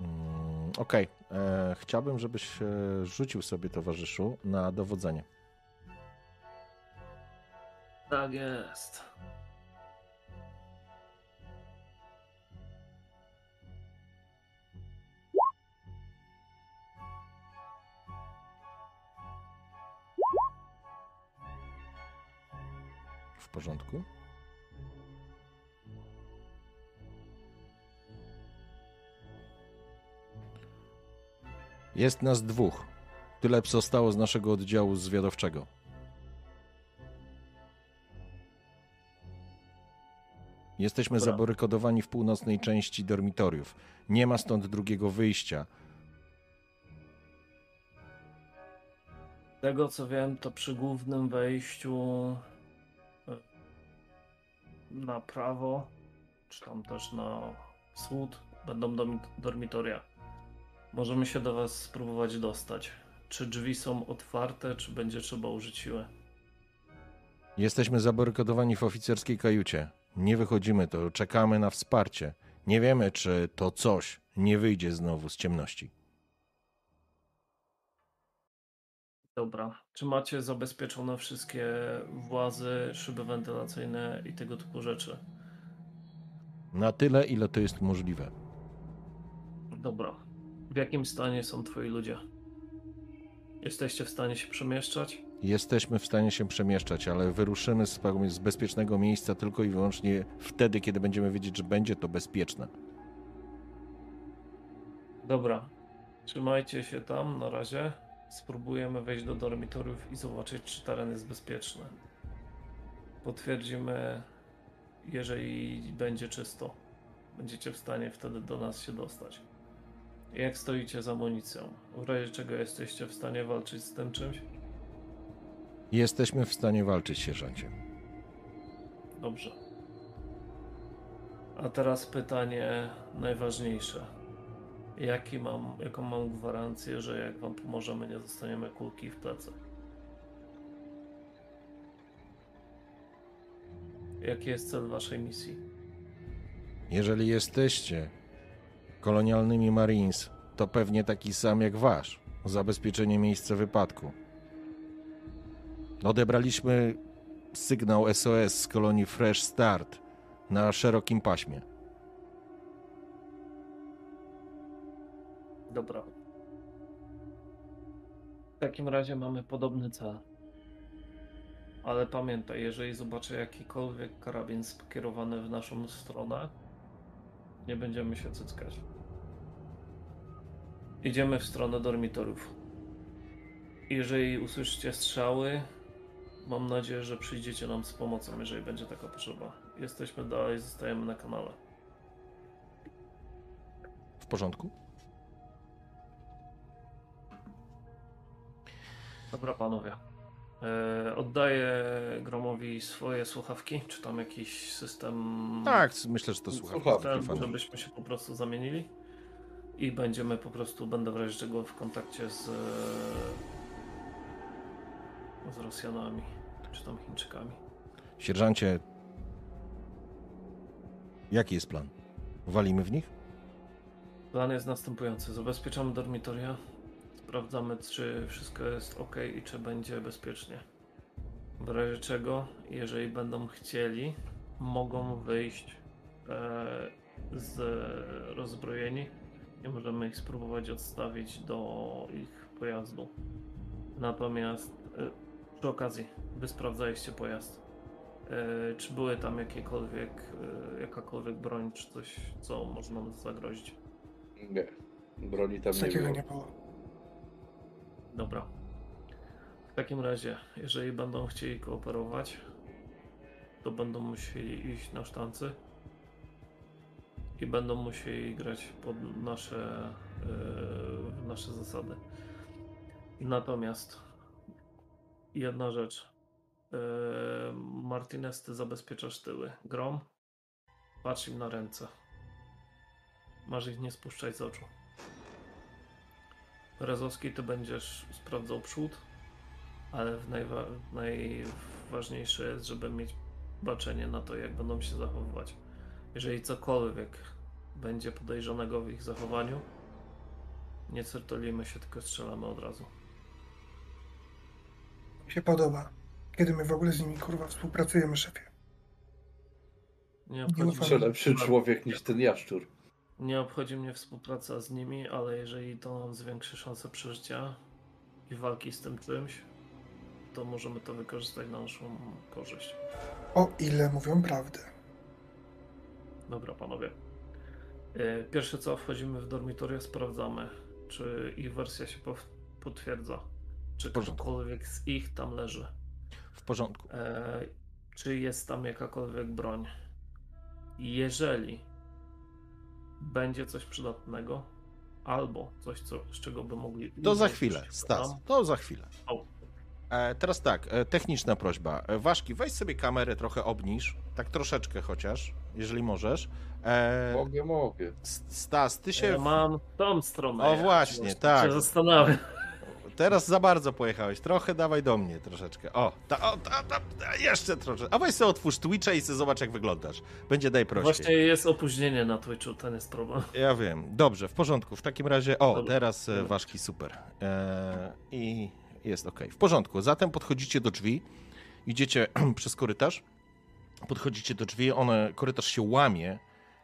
Mm, Okej. E, Chciałbym, żebyś e, rzucił sobie, towarzyszu, na dowodzenie. Tak jest. Porządku. Jest nas dwóch. Tyle zostało z naszego oddziału zwiadowczego. Jesteśmy Dobra. zabarykadowani w północnej części dormitoriów. Nie ma stąd drugiego wyjścia. Z tego co wiem, to przy głównym wejściu na prawo, czy tam też na wschód, będą domi- dormitoria. Możemy się do Was spróbować dostać. Czy drzwi są otwarte, czy będzie trzeba użyć siły? Jesteśmy zabarykadowani w oficerskiej kajucie. Nie wychodzimy, to czekamy na wsparcie. Nie wiemy, czy to coś nie wyjdzie znowu z ciemności. Dobra. Czy macie zabezpieczone wszystkie włazy, szyby wentylacyjne i tego typu rzeczy? Na tyle, ile to jest możliwe. Dobra. W jakim stanie są Twoi ludzie? Jesteście w stanie się przemieszczać? Jesteśmy w stanie się przemieszczać, ale wyruszymy z, z bezpiecznego miejsca tylko i wyłącznie wtedy, kiedy będziemy wiedzieć, że będzie to bezpieczne. Dobra. Trzymajcie się tam na razie. Spróbujemy wejść do dormitoriów i zobaczyć, czy teren jest bezpieczny. Potwierdzimy, jeżeli będzie czysto. Będziecie w stanie wtedy do nas się dostać. Jak stoicie z amunicją? W razie czego jesteście w stanie walczyć z tym czymś? Jesteśmy w stanie walczyć, sierżancie. Dobrze. A teraz pytanie najważniejsze. Jaki mam, jaką mam gwarancję, że jak wam pomożemy, nie dostaniemy kulki w plecy? Jaki jest cel waszej misji? Jeżeli jesteście kolonialnymi Marines, to pewnie taki sam jak wasz. Zabezpieczenie miejsca wypadku. Odebraliśmy sygnał SOS z kolonii Fresh Start na szerokim paśmie. Dobra. W takim razie mamy podobny cel. Ale pamiętaj, jeżeli zobaczę jakikolwiek karabin skierowany w naszą stronę, nie będziemy się cyckać. Idziemy w stronę dormitorów. Jeżeli usłyszycie strzały, mam nadzieję, że przyjdziecie nam z pomocą, jeżeli będzie taka potrzeba. Jesteśmy dalej, zostajemy na kanale. W porządku? Dobra, panowie. E, oddaję Gromowi swoje słuchawki, czy tam jakiś system. Tak, myślę, że to słuchawki. Ten, żebyśmy się po prostu zamienili. I będziemy po prostu, będę w razie czego w kontakcie z, z Rosjanami, czy tam Chińczykami. Sierżancie, jaki jest plan? Walimy w nich? Plan jest następujący. Zabezpieczamy dormitoria. Sprawdzamy, czy wszystko jest ok i czy będzie bezpiecznie. W razie czego, jeżeli będą chcieli, mogą wyjść e, z rozbrojeni i możemy ich spróbować odstawić do ich pojazdu. Natomiast e, przy okazji, wy sprawdzaliście pojazd. E, czy były tam jakiekolwiek, e, jakakolwiek broń, czy coś, co może nam zagrozić? Nie. Broni tam nie takiego było. nie było. Dobra. W takim razie, jeżeli będą chcieli kooperować, to będą musieli iść na sztancy i będą musieli grać pod nasze, yy, nasze zasady. Natomiast jedna rzecz. Yy, Martinez, ty zabezpieczasz tyły. Grom, patrz im na ręce. Masz ich nie spuszczać z oczu. Rezowski, ty będziesz sprawdzał przód, ale w najwa- najważniejsze jest, żeby mieć baczenie na to, jak będą się zachowywać. Jeżeli cokolwiek będzie podejrzanego w ich zachowaniu, nie certolimy się, tylko strzelamy od razu. Mi się podoba. Kiedy my w ogóle z nimi kurwa współpracujemy, szefie? Nie Jeszcze lepszy człowiek niż ten jaszczur. Nie obchodzi mnie współpraca z nimi, ale jeżeli to nam zwiększy szanse przeżycia i walki z tym czymś, to możemy to wykorzystać na naszą korzyść. O ile mówią prawdę. Dobra, panowie. E, Pierwsze co, wchodzimy w dormitoria, sprawdzamy, czy ich wersja się potwierdza. Czy ktokolwiek z ich tam leży. W porządku. E, czy jest tam jakakolwiek broń. Jeżeli będzie coś przydatnego, albo coś, co, z czego by mogli. To za chwilę, Stas. To za chwilę. O. E, teraz tak, e, techniczna prośba. E, Waszki, weź sobie kamerę trochę obniż, tak troszeczkę chociaż, jeżeli możesz. E, Mogę, mogę. Stas, ty się... Ja mam tą stronę. O, właśnie, tak. Się zastanawiam. Teraz za bardzo pojechałeś. Trochę dawaj do mnie troszeczkę. O, ta, o ta, ta, ta, jeszcze troszeczkę. A weź sobie otwórz Twitcha i sobie zobacz, jak wyglądasz. Będzie daj prościej. Właśnie jest opóźnienie na Twitchu, ten jest problem. Ja wiem. Dobrze, w porządku. W takim razie, o, Dobra. teraz e, Dobra. ważki super. E, I jest ok. W porządku. Zatem podchodzicie do drzwi, idziecie przez korytarz, podchodzicie do drzwi, one, korytarz się łamie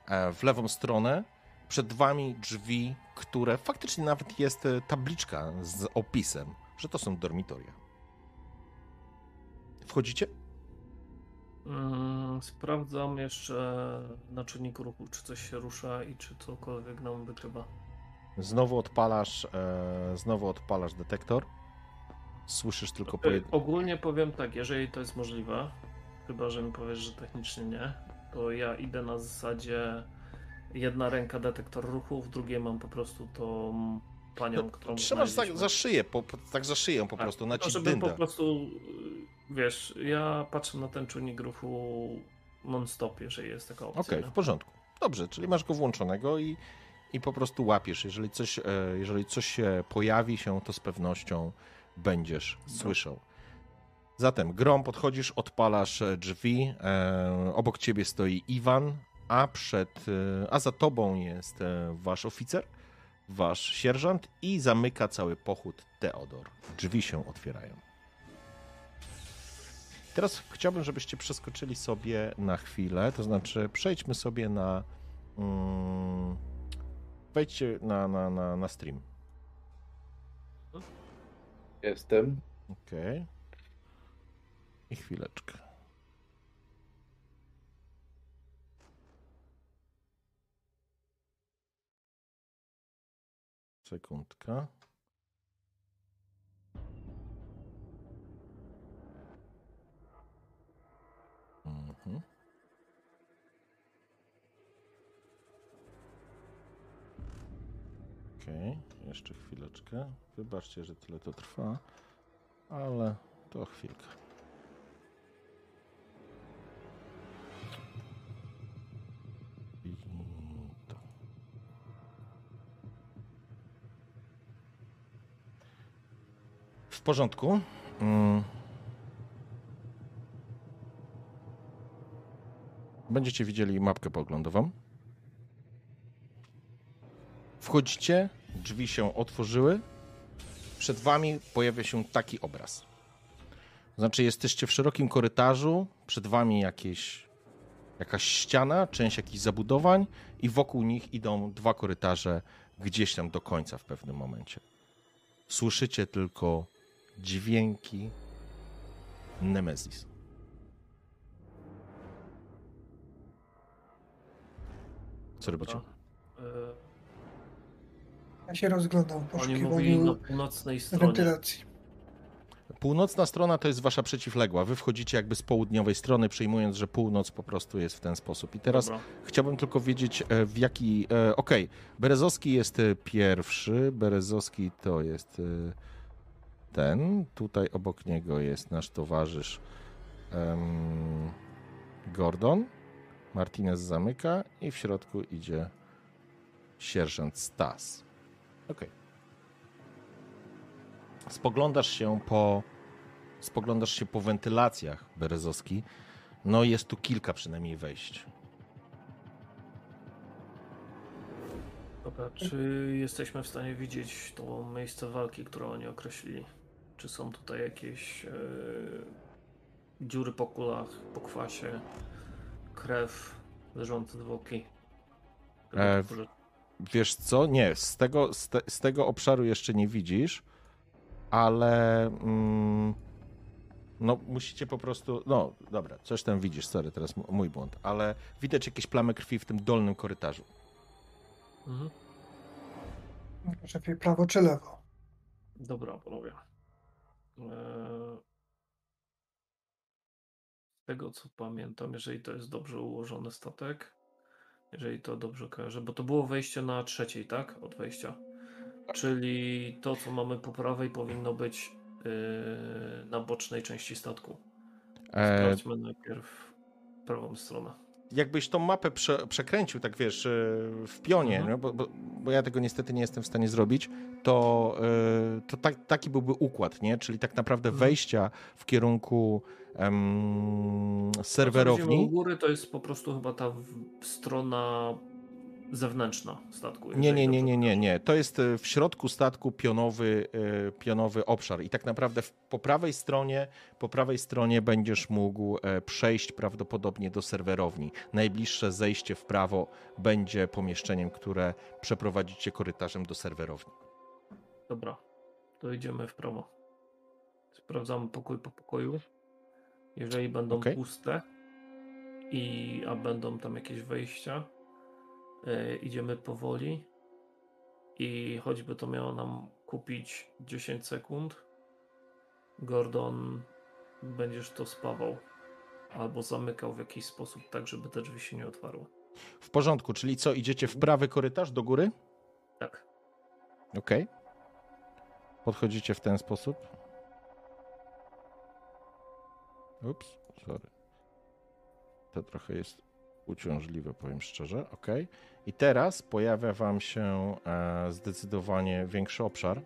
e, w lewą stronę. Przed wami drzwi, które faktycznie nawet jest e, tabliczka z opisem, że to są dormitoria. Wchodzicie? Mm, sprawdzam jeszcze na czynniku ruchu, czy coś się rusza i czy cokolwiek nam wykrywa. Znowu odpalasz, e, znowu odpalasz detektor. Słyszysz tylko po E, jed... Ogólnie powiem tak, jeżeli to jest możliwe, chyba że mi powiesz, że technicznie nie, to ja idę na zasadzie jedna ręka detektor ruchu, w drugiej mam po prostu tą panią, którą No, Trzymasz za, znaleźliśmy. za szyję, po, tak za szyję po Tak, prostu, na ci żeby dynda. po prostu, wiesz, ja patrzę na ten czujnik ruchu non-stop, jeżeli jest taka opcja. Okej, nie? w porządku. Dobrze, czyli masz go włączonego i, i po prostu łapiesz. Jeżeli coś, e, jeżeli coś się pojawi się, to z pewnością będziesz słyszał. Zatem, grom, podchodzisz, odpalasz e, drzwi. E, obok ciebie stoi Iwan, a przed, e, a za tobą jest e, wasz oficer, wasz sierżant i zamyka cały pochód Teodor. Drzwi się otwierają. Teraz chciałbym, żebyście przeskoczyli sobie na chwilę, to znaczy przejdźmy sobie na. Mm, wejdźcie na, na, na, na stream. Jestem. Okej. I chwileczkę. Sekundka. Mhm. Okej, jeszcze chwileczkę. Wybaczcie, że tyle to trwa, ale to chwilkę. Porządku. Mm. Będziecie widzieli mapkę poglądową. Wchodzicie, drzwi się otworzyły. Przed wami pojawia się taki obraz. Znaczy, jesteście w szerokim korytarzu, przed wami jakieś, jakaś ściana, część jakichś zabudowań, i wokół nich idą dwa korytarze gdzieś tam do końca w pewnym momencie. Słyszycie tylko dźwięki Nemezis. Co robicie? Y, Ja się rozglądam w Oni mówili na poszukiwaniu północnej stronie. wentylacji. Północna strona to jest wasza przeciwległa. Wy wchodzicie jakby z południowej strony, przyjmując, że północ po prostu jest w ten sposób. I teraz Dobra. chciałbym tylko wiedzieć, e, w jaki. e, Okej, Berezowski jest e, pierwszy. Berezowski to jest e, ten. Tutaj obok niego jest nasz towarzysz em, Gordon. Martinez zamyka i w środku idzie sierżant Stas. Okej. Spoglądasz się po spoglądasz się po wentylacjach Berezowski. No jest tu kilka przynajmniej wejść. Dobra, czy jesteśmy w stanie widzieć to miejsce walki, które oni określili? Czy są tutaj jakieś e, dziury po kulach, po kwasie, krew, leżące zwłoki? E. Wiesz co? Nie, z tego, z, te, z tego obszaru jeszcze nie widzisz, ale mm, no musicie po prostu, no dobra, coś tam widzisz, sorry, teraz mój błąd, ale widać jakieś plamy krwi w tym dolnym korytarzu. Mhm. Szefie, prawo czy lewo? Dobra, panowie. Eee, Z tego co pamiętam, jeżeli to jest dobrze ułożony statek, jeżeli to dobrze kojarzę, bo to było wejście na trzeciej, tak? Od wejścia. Czyli to, co mamy po prawej, powinno być yy, na bocznej części statku. E, Sprawdźmy najpierw prawą stronę. Jakbyś tą mapę prze, przekręcił, tak wiesz, e, w pionie, Mhm. no, bo, bo, bo ja tego niestety nie jestem w stanie zrobić, to, e, to tak, taki byłby układ, nie? Czyli tak naprawdę Mhm. wejścia w kierunku To, co serwerowni. widzimy u góry to jest po prostu chyba ta strona zewnętrzna statku. Nie, nie, nie, nie, nie, nie. To jest e, w środku statku pionowy, e, pionowy obszar i tak naprawdę po prawej stronie, po prawej stronie będziesz mógł e, przejść prawdopodobnie do serwerowni. Najbliższe zejście w prawo będzie pomieszczeniem, które przeprowadzi cię korytarzem do serwerowni. Dobra, to idziemy w prawo. Sprawdzamy pokój po pokoju. Jeżeli będą Okej. puste, i, a będą tam jakieś wejścia, e, idziemy powoli. I choćby to miało nam kupić 10 sekund, Gordon, będziesz to spawał. Albo zamykał w jakiś sposób, tak żeby te drzwi się nie otwarły. W porządku, czyli co, idziecie w prawy korytarz do góry? Tak. Okej. Podchodzicie w ten sposób. Ups, sorry. To trochę jest uciążliwe, powiem szczerze. Ok. I teraz pojawia Wam się e, zdecydowanie większy obszar.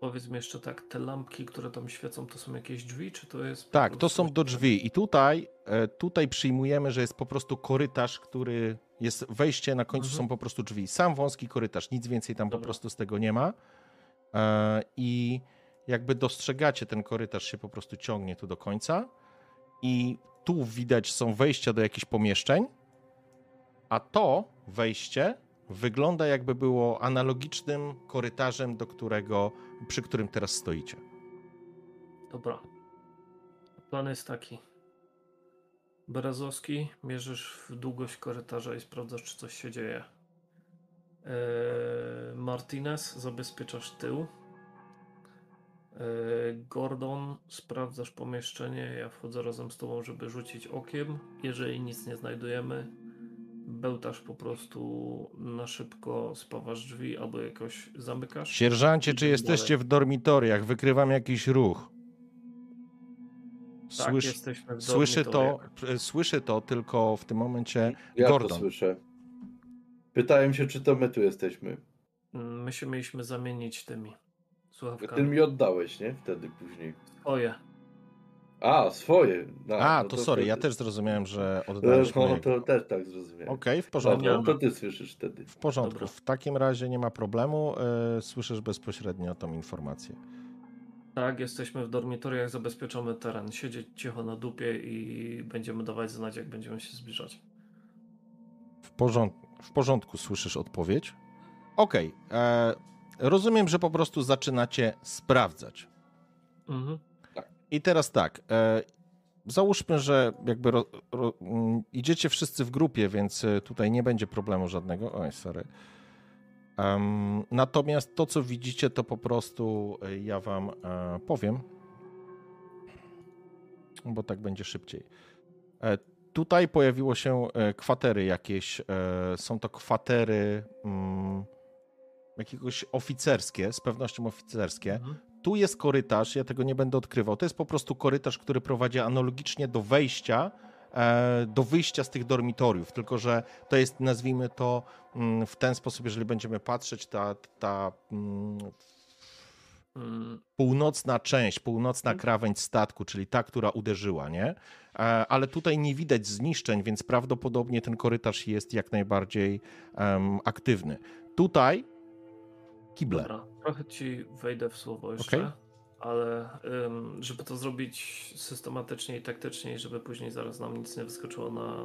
Powiedz mi jeszcze tak, te lampki, które tam świecą, to są jakieś drzwi, czy to jest... po Tak, to są do drzwi. I tutaj, e, tutaj przyjmujemy, że jest po prostu korytarz, który jest wejście, na końcu Mhm. są po prostu drzwi. Sam wąski korytarz, nic więcej tam po Dobra. prostu z tego nie ma. E, I jakby dostrzegacie, ten korytarz się po prostu ciągnie tu do końca. I tu widać są wejścia do jakichś pomieszczeń, a to wejście wygląda jakby było analogicznym korytarzem, do którego, przy którym teraz stoicie. Dobra. Plan jest taki. Berezowski, mierzysz w długość korytarza i sprawdzasz, czy coś się dzieje. Eee, Martinez, zabezpieczasz tył. Eee, Gordon, sprawdzasz pomieszczenie. Ja wchodzę razem z tobą, żeby rzucić okiem. Jeżeli nic nie znajdujemy, bełtasz po prostu na szybko, spawasz drzwi albo jakoś zamykasz. Sierżancie, czy jesteście w dormitoriach? Wykrywam jakiś ruch. Tak, Słysz, jesteśmy w słyszy, to, słyszy to tylko w tym momencie Ja to Gordon. słyszę. Pytałem się, czy to my tu jesteśmy. Mm, My się mieliśmy zamienić tymi Ty słuchawkami. mi oddałeś, nie? Wtedy później. Oje. A, swoje. No, A, no to sorry, ja wtedy- też zrozumiałem, że No, oddaliśmy. no, Okej, to też tak zrozumiałem. w porządku. No, to ty słyszysz wtedy. W porządku. Dobra. W takim razie nie ma problemu. e, Słyszysz bezpośrednio tą informację. Tak, jesteśmy w dormitoriach, zabezpieczamy teren. Siedzieć cicho na dupie i będziemy dawać znać, jak będziemy się zbliżać. W porządku, w porządku słyszysz odpowiedź. Okej. e, Rozumiem, że po prostu zaczynacie sprawdzać. Mhm. I teraz tak. E, załóżmy, że jakby ro, ro, mm, idziecie wszyscy w grupie, więc e, tutaj nie będzie problemu żadnego. Oj, sorry. Em, natomiast to, co widzicie, to po prostu e, ja wam e, powiem, bo tak będzie szybciej. E, tutaj pojawiło się e, kwatery jakieś. E, są to kwatery mm, jakiegoś oficerskie, z pewnością oficerskie Mhm. tu jest korytarz, ja tego nie będę odkrywał. To jest po prostu korytarz, który prowadzi analogicznie do wejścia, e, do wyjścia z tych dormitoriów, tylko że to jest, nazwijmy to mm, w ten sposób, jeżeli będziemy patrzeć, ta, ta mm, Mm, północna część, północna Mhm. krawędź statku, czyli ta, która uderzyła, nie? E, Ale tutaj nie widać zniszczeń, więc prawdopodobnie ten korytarz jest jak najbardziej aktywny. Tutaj kible. Dobra, trochę ci wejdę w słowo jeszcze, Okej. ale ym, żeby to zrobić systematycznie i taktycznie, żeby później zaraz nam nic nie wyskoczyło na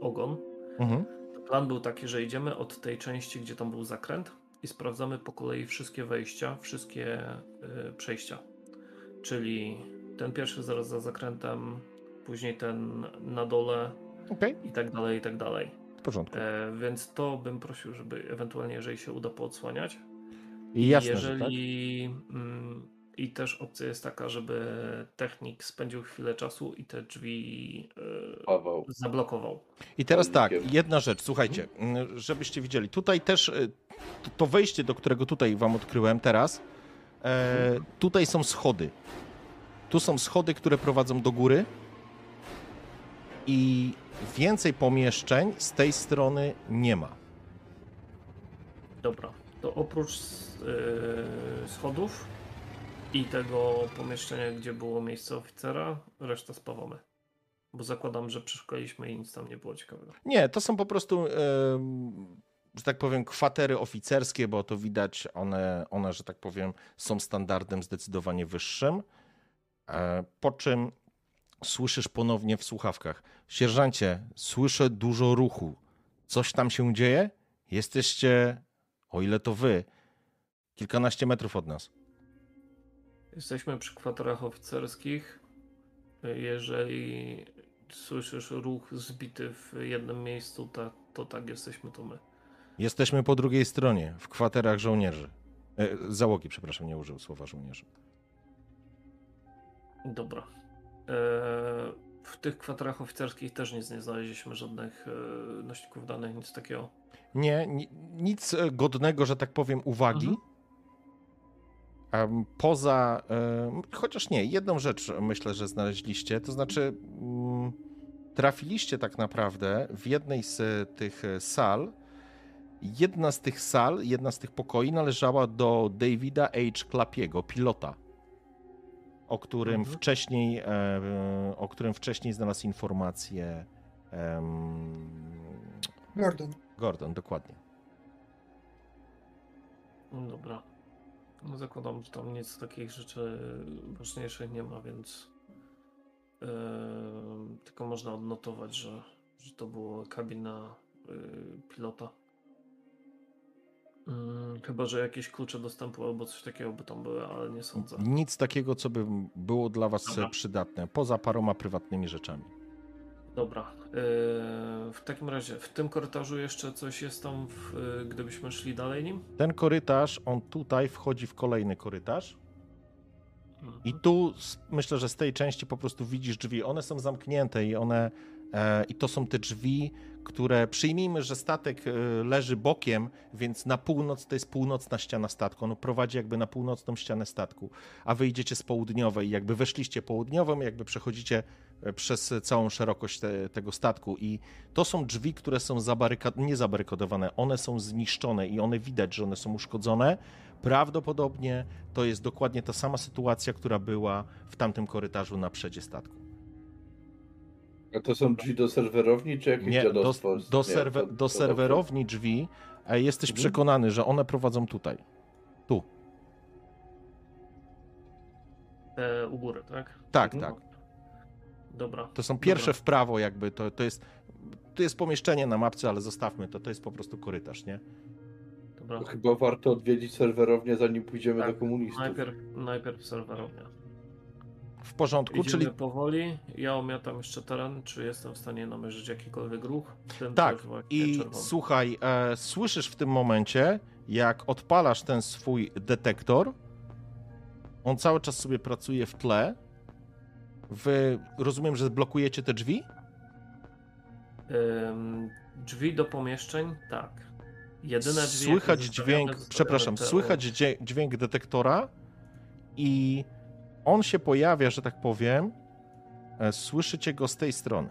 ogon, Mhm. plan był taki, że idziemy od tej części, gdzie tam był zakręt i sprawdzamy po kolei wszystkie wejścia, wszystkie y, przejścia. Czyli ten pierwszy zaraz za zakrętem, później ten na dole, Okej, i tak dalej, i tak dalej. w porządku. E, więc to bym prosił, żeby ewentualnie, jeżeli się uda, poodsłaniać. I jasne, że tak. jeżeli mm, i też opcja jest taka, żeby technik spędził chwilę czasu i te drzwi e, Paweł. zablokował. I teraz tak, jedna rzecz, słuchajcie, mm, żebyście widzieli, tutaj też y, to- to wejście, do którego tutaj wam odkryłem teraz, e, tutaj są schody. Tu są schody, które prowadzą do góry i więcej pomieszczeń z tej strony nie ma. Dobra, to oprócz e, schodów i tego pomieszczenia, gdzie było miejsce oficera, resztę spawamy. Bo zakładam, że przeszukaliśmy i nic tam nie było ciekawego. Nie, to są po prostu, em, że tak powiem, kwatery oficerskie, bo to widać, one, one, że tak powiem, są standardem zdecydowanie wyższym. E, Po czym słyszysz ponownie w słuchawkach: Sierżancie, słyszę dużo ruchu. Coś tam się dzieje? Jesteście, o ile to wy, kilkanaście metrów od nas. Jesteśmy przy kwaterach oficerskich. Jeżeli słyszysz ruch zbity w jednym miejscu, to, to tak jesteśmy to my. Jesteśmy po drugiej stronie, w kwaterach żołnierzy. E, załogi, przepraszam, nie użył słowa żołnierzy. Dobra. E, w tych kwaterach oficerskich też nic nie znaleźliśmy, żadnych e, nośników danych, nic takiego. Nie, ni- nic e, godnego, że tak powiem, uwagi. Mhm. Poza, chociaż nie, jedną rzecz myślę, że znaleźliście, to znaczy mm, trafiliście tak naprawdę w jednej z tych sal. Jedna z tych sal, jedna z tych pokoi należała do Davida H. Klapiego, pilota, o którym Mhm. wcześniej, o którym wcześniej znalazł informację Gordon. Gordon, dokładnie. Dobra. No zakładam, że tam nic takich rzeczy ważniejszych nie ma, więc e, tylko można odnotować, że, że to była kabina e, pilota. Mm, chyba, że jakieś klucze dostępu albo coś takiego by tam były, ale nie sądzę. Nic takiego, co by było dla was Dobra. przydatne, poza paroma prywatnymi rzeczami. Dobra. e, w takim razie, w tym korytarzu jeszcze coś jest tam, e, gdybyśmy szli dalej nim? Ten korytarz, on tutaj wchodzi w kolejny korytarz. Mhm. I tu s- myślę, że z tej części po prostu widzisz drzwi. One są zamknięte i one. E, I to są te drzwi, które przyjmijmy, że statek leży bokiem, więc na północ to jest północna ściana statku. On prowadzi jakby na północną ścianę statku, a wy idziecie z południowej. Jakby weszliście południową, jakby przechodzicie przez całą szerokość te, tego statku. I to są drzwi, które są zabaryka- nie zabarykadowane, one są zniszczone i one widać, że one są uszkodzone. Prawdopodobnie to jest dokładnie ta sama sytuacja, która była w tamtym korytarzu na przedzie statku. A to są drzwi do serwerowni, czy jakieś Nie, do, dziadostwo? do, Nie, serwe, to- do serwerowni drzwi e, jesteś Mhm. przekonany, że one prowadzą tutaj. Tu. Te u góry, tak? Tak, Mhm. tak. Dobra. To są pierwsze Dobra. w prawo, jakby to, to jest. To jest pomieszczenie na mapce, ale zostawmy to. To jest po prostu korytarz, nie? Dobra. To chyba warto odwiedzić serwerownię, zanim pójdziemy Tak, do komunistów. Najpierw, najpierw serwerownia. W porządku, Idziemy czyli powoli. Ja omiatam jeszcze teren, czy jestem w stanie namierzyć jakikolwiek ruch. Tym Tak, I czerwony. słuchaj, e, słyszysz w tym momencie, jak odpalasz ten swój detektor. On cały czas sobie pracuje w tle. Wy rozumiem, że blokujecie te drzwi? Ym, drzwi do pomieszczeń, tak. Jedyne drzwi. Słychać dźwięk, przepraszam, te- słychać dźwięk detektora i on się pojawia, że tak powiem. e, Słyszycie go z tej strony.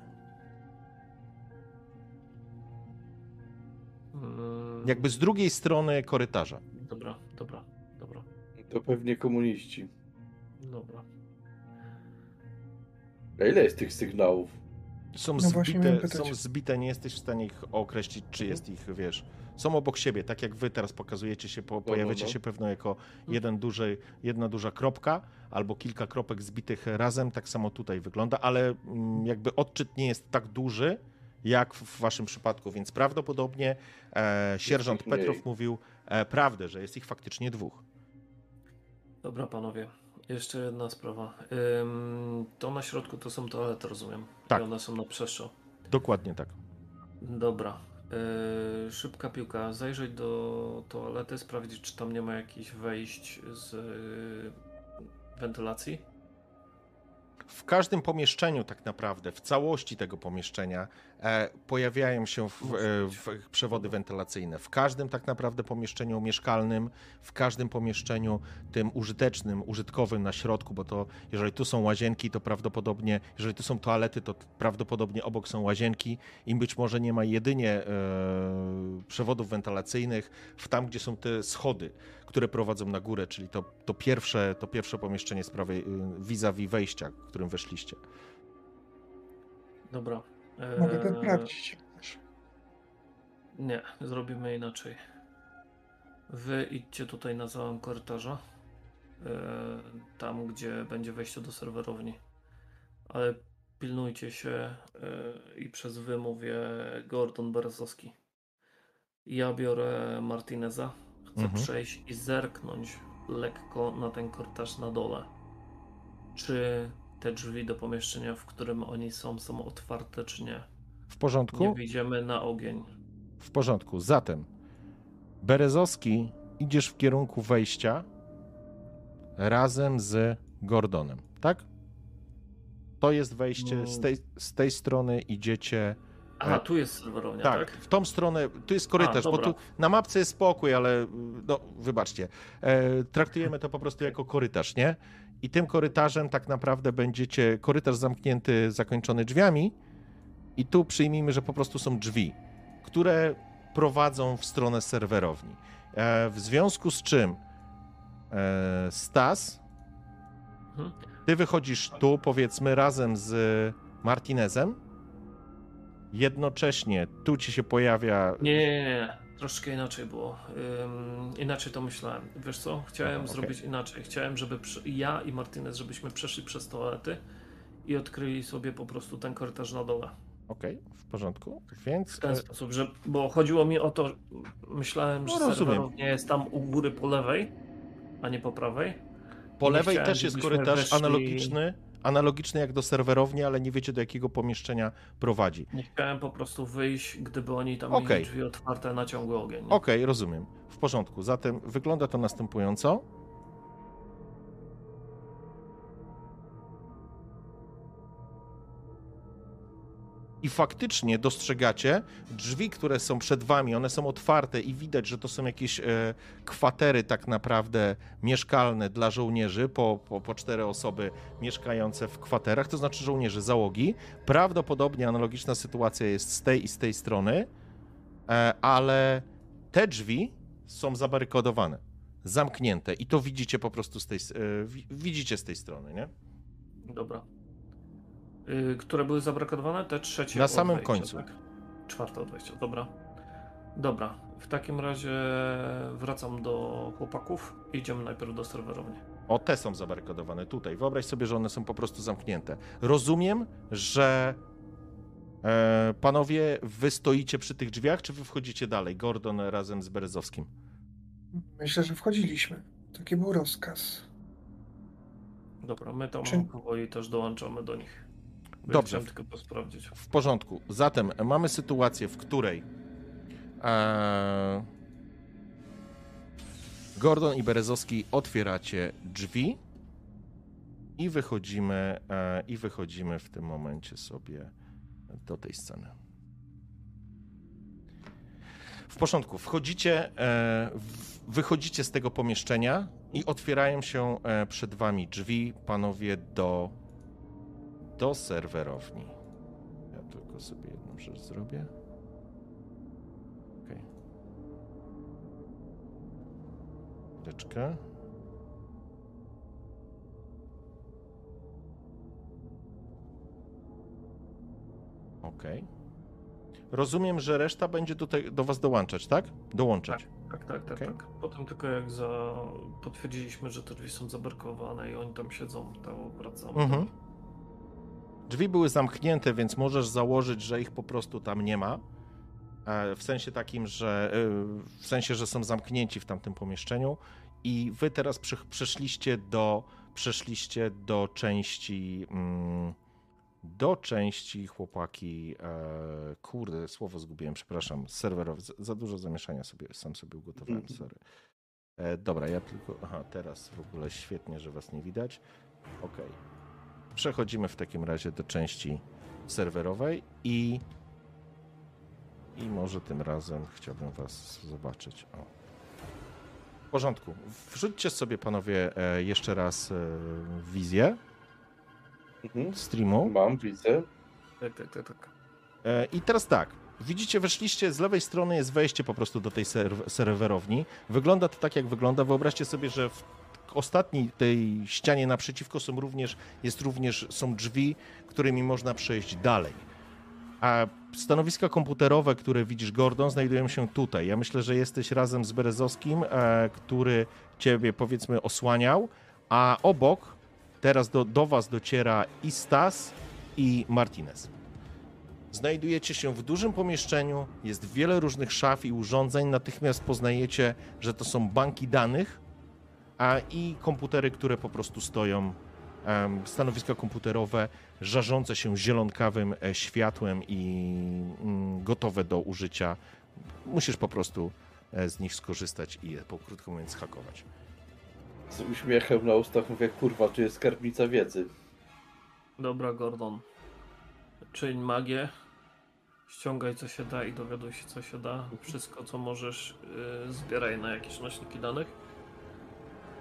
Ym, Jakby z drugiej strony korytarza. Dobra, dobra, dobra, To pewnie komuniści. dobra. A ile jest tych sygnałów? Są No zbite, są zbite, nie jesteś w stanie ich określić, czy jest ich, wiesz. Są obok siebie, tak jak wy teraz pokazujecie się, po, pojawiacie no. się pewno jako jeden duży, jedna duża kropka, albo kilka kropek zbitych razem, tak samo tutaj wygląda, ale mm, jakby odczyt nie jest tak duży, jak w waszym przypadku, więc prawdopodobnie e, sierżant. Petrow mówił e, prawdę, że jest ich faktycznie dwóch. Dobra, panowie. Jeszcze jedna sprawa. Ym, to na środku to są toalety, rozumiem. Tak. I one są na przestrzał. Dokładnie tak. Dobra. Yy, szybka piłka. Zajrzeć do toalety, sprawdzić, czy tam nie ma jakichś wejść z yy, wentylacji. W każdym pomieszczeniu, tak naprawdę, w całości tego pomieszczenia, e, pojawiają się w, e, w przewody wentylacyjne. W każdym, tak naprawdę, pomieszczeniu mieszkalnym, w każdym pomieszczeniu tym użytecznym, użytkowym na środku, bo to, jeżeli tu są łazienki, to prawdopodobnie, jeżeli tu są toalety, to prawdopodobnie obok są łazienki i być może nie ma jedynie e, przewodów wentylacyjnych w tam, gdzie są te schody które prowadzą na górę, czyli to, to, pierwsze, to pierwsze pomieszczenie z prawej y, vis-a-vis wejścia, którym weszliście. Dobra. Mogę to sprawdzić. Nie, zrobimy inaczej. Wy idźcie tutaj na całym korytarza. E, tam, gdzie będzie wejście do serwerowni. Ale pilnujcie się e, i przez wy mówię Gordon Berezowski. Ja biorę Martineza Chcę mhm. przejść i zerknąć lekko na ten korytarz na dole. Czy te drzwi do pomieszczenia, w którym oni są, są otwarte, czy nie? W porządku? Nie wyjdziemy na ogień. W porządku. Zatem, Berezowski, idziesz w kierunku wejścia razem z Gordonem, tak? To jest wejście, z tej, z tej strony idziecie a, tu jest serwerownia, tak? tak? w tą stronę, tu jest korytarz, A, bo tu na mapce jest spokój, ale no, wybaczcie, e, traktujemy to po prostu jako korytarz, nie? I tym korytarzem tak naprawdę będziecie, korytarz zamknięty, zakończony drzwiami i tu przyjmijmy, że po prostu są drzwi, które prowadzą w stronę serwerowni. E, w związku z czym e, Stas, mhm. ty wychodzisz tu, powiedzmy, razem z Martinezem, jednocześnie tu ci się pojawia. Nie, nie, nie. Troszkę inaczej było. Um, inaczej to myślałem. Wiesz co? Chciałem Aha, okay. zrobić inaczej. Chciałem, żeby ja i Martinez, żebyśmy przeszli przez toalety i odkryli sobie po prostu ten korytarz na dole. Okej, okay, w porządku. Więc. W ten e, sposób, że. Bo chodziło mi o to, myślałem, że no, nie jest tam u góry po lewej, a nie po prawej. Po lewej też jest korytarz weszli... analogiczny analogiczny jak do serwerowni, ale nie wiecie do jakiego pomieszczenia prowadzi. Nie chciałem po prostu wyjść, gdyby oni tam okay. mieli drzwi otwarte na ciągły ogień. Okej, okay, rozumiem. W porządku. Zatem wygląda to następująco. I faktycznie dostrzegacie drzwi, które są przed wami, one są otwarte i widać, że to są jakieś e, kwatery tak naprawdę mieszkalne dla żołnierzy, po, po, po cztery osoby mieszkające w kwaterach, to znaczy żołnierzy załogi. Prawdopodobnie analogiczna sytuacja jest z tej i z tej strony, e, ale te drzwi są zabarykodowane, zamknięte i to widzicie po prostu z tej, e, widzicie z tej strony, nie? Dobra. Yy, które były zabrakowane? Te trzecie Na samym wejścia, końcu. Tak? Czwarte od wejścia, dobra. Dobra, w takim razie wracam do chłopaków. Idziemy najpierw do serwerowni. O, te są zabarykodowane tutaj. Wyobraź sobie, że one są po prostu zamknięte. Rozumiem, że e, panowie, wy stoicie przy tych drzwiach, czy wy wchodzicie dalej? Gordon razem z Berezowskim. Myślę, że wchodziliśmy. Taki był rozkaz. Dobra, my tam czy... powoli też dołączamy do nich. Dobrze. tylko posprawdzić. W porządku. Zatem mamy sytuację, w której e, Gordon i Berezowski otwieracie drzwi i wychodzimy, e, i wychodzimy w tym momencie sobie do tej sceny. W porządku. Wchodzicie, e, wychodzicie z tego pomieszczenia i otwierają się e, przed wami drzwi, panowie, do do serwerowni. Ja tylko sobie jedną rzecz zrobię. Ok. Chwileczkę. Ok. Rozumiem, że reszta będzie do, te, do was dołączać, tak? Dołączać. Tak, tak, tak, tak, okay. tak. Potem tylko jak za... potwierdziliśmy, że te drzwi są zabarkowane i oni tam siedzą, to wracamy. Mhm. Drzwi były zamknięte, więc możesz założyć, że ich po prostu tam nie ma. E, w sensie takim, że e, w sensie, że są zamknięci w tamtym pomieszczeniu i wy teraz przeszliście do przeszliście do części mm, do części chłopaki. E, kurde, słowo zgubiłem, przepraszam. Serwerowe. Za, dużo zamieszania sobie sam sobie ugotowałem, sorry. Dobra, ja tylko. Aha, teraz w ogóle świetnie, że was nie widać. Okej. Przechodzimy w takim razie do części serwerowej i. I może tym razem chciałbym was zobaczyć. O. W porządku. Wrzućcie sobie panowie e, jeszcze raz e, wizję Mhm. streamu. Mam, widzę. Tak, tak, tak, tak. E, I teraz tak. Widzicie, weszliście, z lewej strony jest wejście po prostu do tej serw- serwerowni. Wygląda to tak, jak wygląda. Wyobraźcie sobie, że w ostatniej tej ścianie naprzeciwko są również, jest również, są drzwi, którymi można przejść dalej. A stanowiska komputerowe, które widzisz, Gordon, znajdują się tutaj. Ja myślę, że jesteś razem z Berezowskim, e, który ciebie, powiedzmy, osłaniał, a obok teraz do, do was dociera i Stas, i Martinez. Znajdujecie się w dużym pomieszczeniu, jest wiele różnych szaf i urządzeń. Natychmiast poznajecie, że to są banki danych, i komputery, które po prostu stoją, stanowiska komputerowe, żarzące się zielonkawym e, światłem i mm, gotowe do użycia. Musisz po prostu e, z nich skorzystać i je, po krótko mówiąc, hakować. Z uśmiechem na ustach mówię, kurwa, tu jest skarbnica wiedzy. Dobra, Gordon. Czyń magię. Ściągaj co się da i dowiaduj się co się da. Wszystko co możesz yy, zbieraj na jakieś nośniki danych.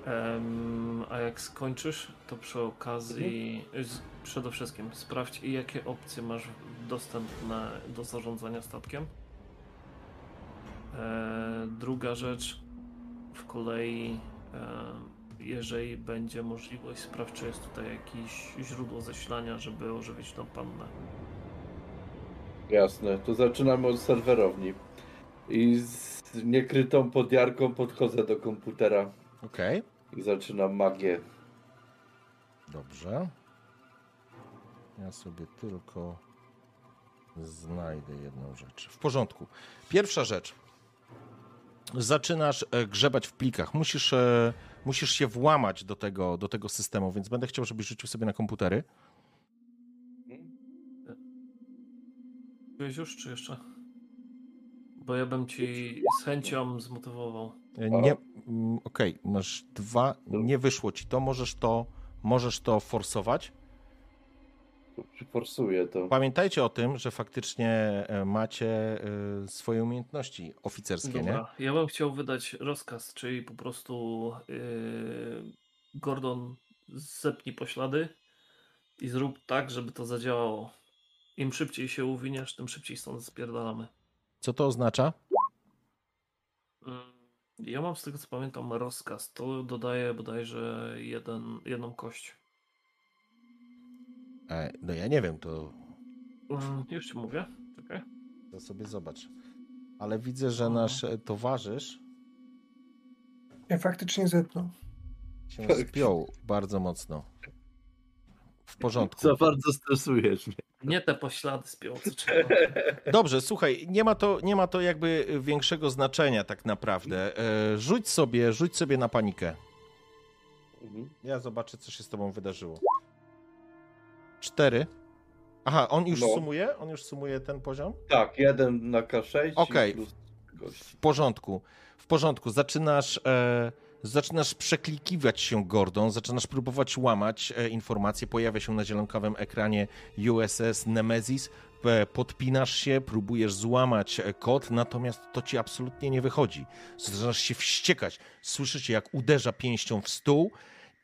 Em, a jak skończysz, to przy okazji z, przede wszystkim sprawdź i jakie opcje masz dostępne do zarządzania statkiem. E, druga rzecz, w kolei e, jeżeli będzie możliwość, sprawdź czy jest tutaj jakieś źródło zasilania, żeby ożywić tą pannę. Jasne, to zaczynamy od serwerowni. I z niekrytą podjarką podchodzę do komputera Okej, i zaczynam magię. dobrze. Ja sobie tylko znajdę jedną rzecz. W porządku. Pierwsza rzecz. Zaczynasz e, grzebać w plikach. Musisz, e, musisz się włamać do tego, do tego systemu, więc będę chciał, żebyś rzucił sobie na komputery. Byłeś już, czy jeszcze? Bo ja bym ci z chęcią zmotywował. E, Nie, mm, okej, masz dwa, nie wyszło ci to, możesz to, możesz to forsować. Forsuję to. Pamiętajcie o tym, że faktycznie e, macie e, swoje umiejętności oficerskie, nie? Dobra, ja bym chciał wydać rozkaz, czyli po prostu yy, Gordon zepnij poślady i zrób tak, żeby to zadziałało. Im szybciej się uwiniesz, tym szybciej stąd spierdalamy. Co to oznacza? Mm, Ja mam z tego co pamiętam rozkaz. To dodaje bodajże jeden, jedną kość. E, no ja nie wiem, to, Mm, Już ci mówię. Czekaj. to sobie zobacz. Ale widzę, że Mhm. nasz e, towarzysz Ja faktycznie zepnął. się spiął bardzo mocno. W porządku. Za bardzo stresujesz mnie. Nie te poślady z trzeba. Dobrze, słuchaj, nie ma to, nie ma to jakby większego znaczenia tak naprawdę. E, Rzuć sobie, rzuć sobie na panikę. Mhm. Ja zobaczę, co się z tobą wydarzyło. Cztery. Aha, on już No. sumuje? On już sumuje ten poziom? Tak, jeden na K6 Okej. gość. W porządku. W porządku. Zaczynasz, e, zaczynasz przeklikiwać się Gordon, zaczynasz próbować łamać e, informacje. Pojawia się na zielonkowym ekranie USS Nemesis. E, podpinasz się, próbujesz złamać e, kod, natomiast to ci absolutnie nie wychodzi. Zaczynasz się wściekać. Słyszycie, jak uderza pięścią w stół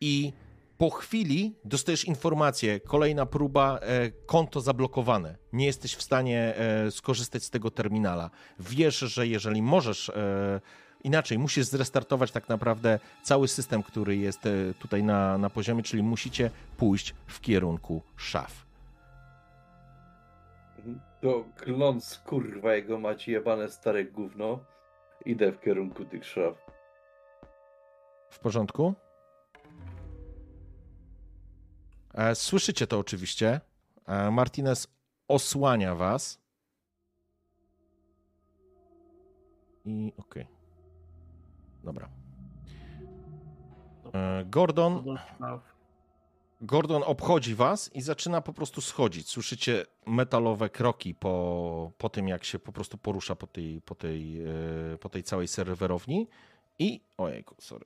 i po chwili dostajesz informację, kolejna próba, konto zablokowane. Nie jesteś w stanie skorzystać z tego terminala. Wiesz, że jeżeli możesz, inaczej, musisz zrestartować tak naprawdę cały system, który jest e, tutaj na, na poziomie, czyli musicie pójść w kierunku szaf. To kląc kurwa jego macie jebane stare gówno. Idę w kierunku tych szaf. W porządku? E, Słyszycie to oczywiście. E, Martinez osłania was. I okej. Dobra. E, Gordon, Gordon obchodzi was i zaczyna po prostu schodzić. Słyszycie metalowe kroki po, po tym, jak się po prostu porusza po tej, po tej, e, po tej całej serwerowni. I. Ojejku, sorry.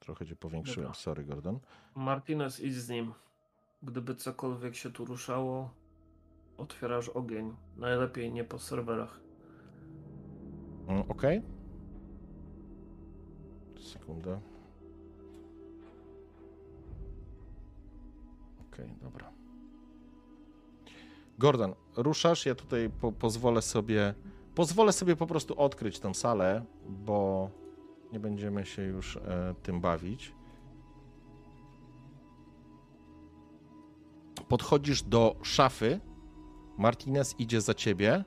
Trochę cię powiększyłem. Dobra. Sorry, Gordon. Martinez, idź z nim. Gdyby cokolwiek się tu ruszało, otwierasz ogień. Najlepiej nie po serwerach. Mm, Ok. Sekundę. Okej, dobra. Gordon, ruszasz. Ja tutaj po, pozwolę sobie. Pozwolę sobie po prostu odkryć tę salę, bo nie będziemy się już e, tym bawić. Podchodzisz do szafy. Martinez idzie za ciebie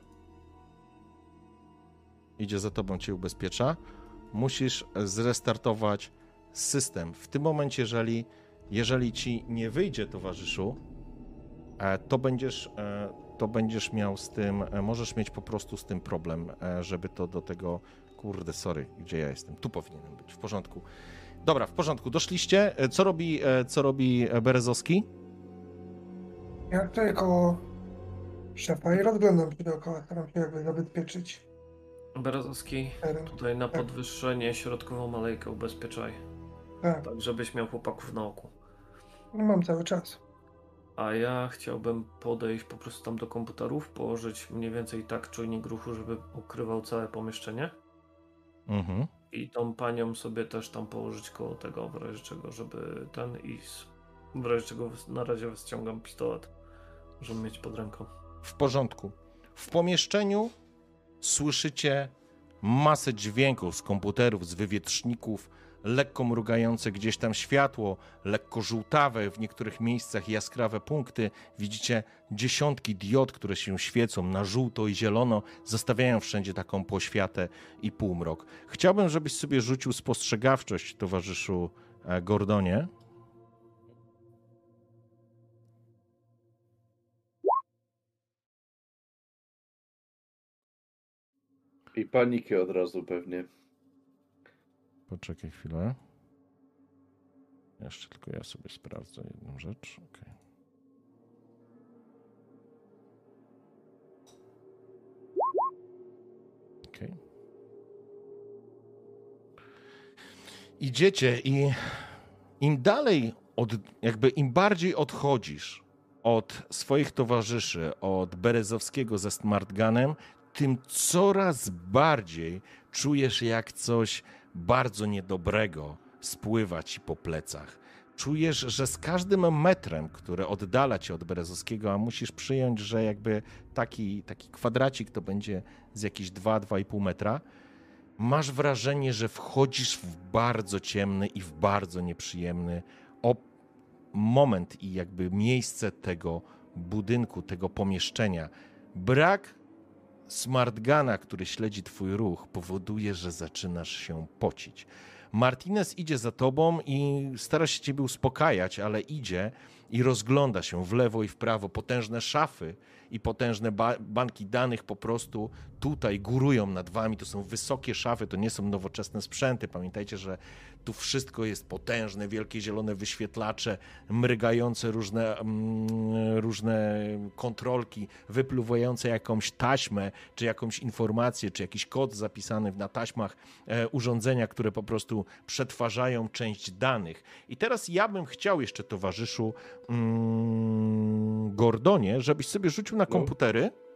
idzie za tobą, cię ubezpiecza, musisz zrestartować system. W tym momencie, jeżeli, jeżeli ci nie wyjdzie, towarzyszu, e, to będziesz, e, to będziesz miał z tym, e, możesz mieć po prostu z tym problem, żeby to do tego, kurde, sorry, gdzie ja jestem? Tu powinienem być, w porządku. Dobra, w porządku, doszliście. Co robi, co robi Berezowski? Ja tutaj koło szefa i rozglądam się dookoła, staram się jakby zabezpieczyć Berezowski, teren. tutaj na Tak. podwyższenie środkową malejkę ubezpieczaj. Tak, Tak, żebyś miał chłopaków na oku. no mam cały czas. A ja chciałbym podejść po prostu tam do komputerów, położyć mniej więcej tak czujnik ruchu, żeby ukrywał całe pomieszczenie. Mhm. I tą panią sobie też tam położyć koło tego, w razie czego, żeby ten i w razie czego na razie ściągam pistolet, żeby mieć pod ręką. W porządku. W pomieszczeniu słyszycie masę dźwięków z komputerów, z wywietrzników, lekko mrugające gdzieś tam światło, lekko żółtawe, w niektórych miejscach jaskrawe punkty. Widzicie dziesiątki diod, które się świecą na żółto i zielono, zostawiają wszędzie taką poświatę i półmrok. Chciałbym, żebyś sobie rzucił spostrzegawczość, towarzyszu e, Gordonie. I paniki od razu pewnie. Poczekaj chwilę. Jeszcze tylko ja sobie sprawdzę jedną rzecz. Okay. Okay. Idziecie i im dalej, od, jakby im bardziej odchodzisz od swoich towarzyszy, od Berezowskiego ze Smartgunem, tym coraz bardziej czujesz, jak coś bardzo niedobrego spływa ci po plecach. Czujesz, że z każdym metrem, który oddala cię od Berezowskiego, a musisz przyjąć, że jakby taki, taki kwadracik to będzie z jakieś 2-2,5 metra, masz wrażenie, że wchodzisz w bardzo ciemny i w bardzo nieprzyjemny moment i jakby miejsce tego budynku, tego pomieszczenia. Brak smartgana, który śledzi twój ruch, powoduje, że zaczynasz się pocić. Martinez idzie za tobą i stara się ciebie uspokajać, ale idzie i rozgląda się w lewo i w prawo. Potężne szafy i potężne ba banki danych po prostu tutaj górują nad wami. To są wysokie szafy, to nie są nowoczesne sprzęty. Pamiętajcie, że tu wszystko jest potężne, wielkie zielone wyświetlacze, mrygające różne, mm, różne kontrolki, wypluwające jakąś taśmę, czy jakąś informację, czy jakiś kod zapisany na taśmach, e, urządzenia, które po prostu przetwarzają część danych. I teraz ja bym chciał jeszcze, towarzyszu mm, Gordonie, żebyś sobie rzucił na No.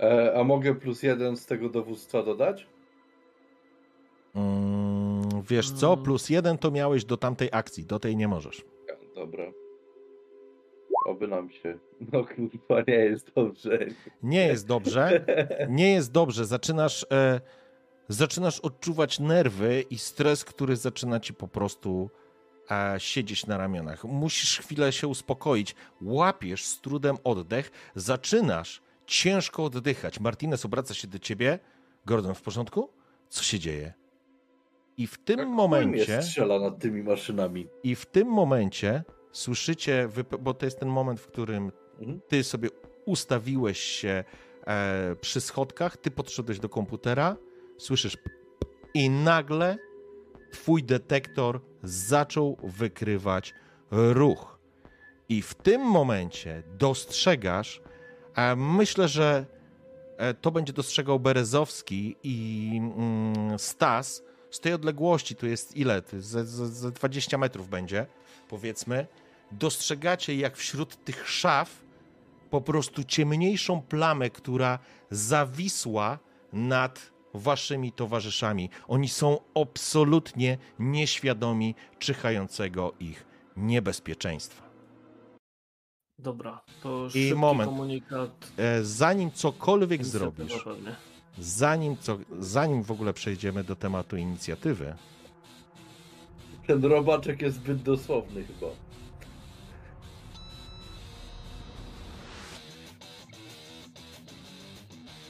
E, a mogę plus jeden z tego dowództwa dodać? Mm, wiesz co, Mm. plus jeden to miałeś do tamtej akcji, do tej nie możesz. Dobra. Oby nam się. No kurwa, nie jest dobrze. Nie jest dobrze. nie jest dobrze. Zaczynasz, e, zaczynasz odczuwać nerwy i stres, który zaczyna ci po prostu e, siedzieć na ramionach. Musisz chwilę się uspokoić. Łapiesz z trudem oddech, zaczynasz ciężko oddychać. Martinez obraca się do ciebie. Gordon, w porządku? Co się dzieje? I w tym Jak momencie. strzela nad tymi maszynami. I w tym momencie słyszycie, bo to jest ten moment, w którym Mhm. ty sobie ustawiłeś się e, przy schodkach, ty podszedłeś do komputera, słyszysz i nagle twój detektor zaczął wykrywać ruch. I w tym momencie dostrzegasz, myślę, że e, to będzie dostrzegał Berezowski i mm, Stas z tej odległości, to jest ile? To ze, ze 20 metrów będzie, powiedzmy. Dostrzegacie, jak wśród tych szaf po prostu ciemniejszą plamę, która zawisła nad waszymi towarzyszami. Oni są absolutnie nieświadomi czyhającego ich niebezpieczeństwa. Dobra, to I szybki moment. komunikat. E, Zanim cokolwiek inicjatywa zrobisz, Pewnie. zanim, co, zanim w ogóle przejdziemy do tematu inicjatywy, Ten robaczek jest zbyt dosłowny chyba.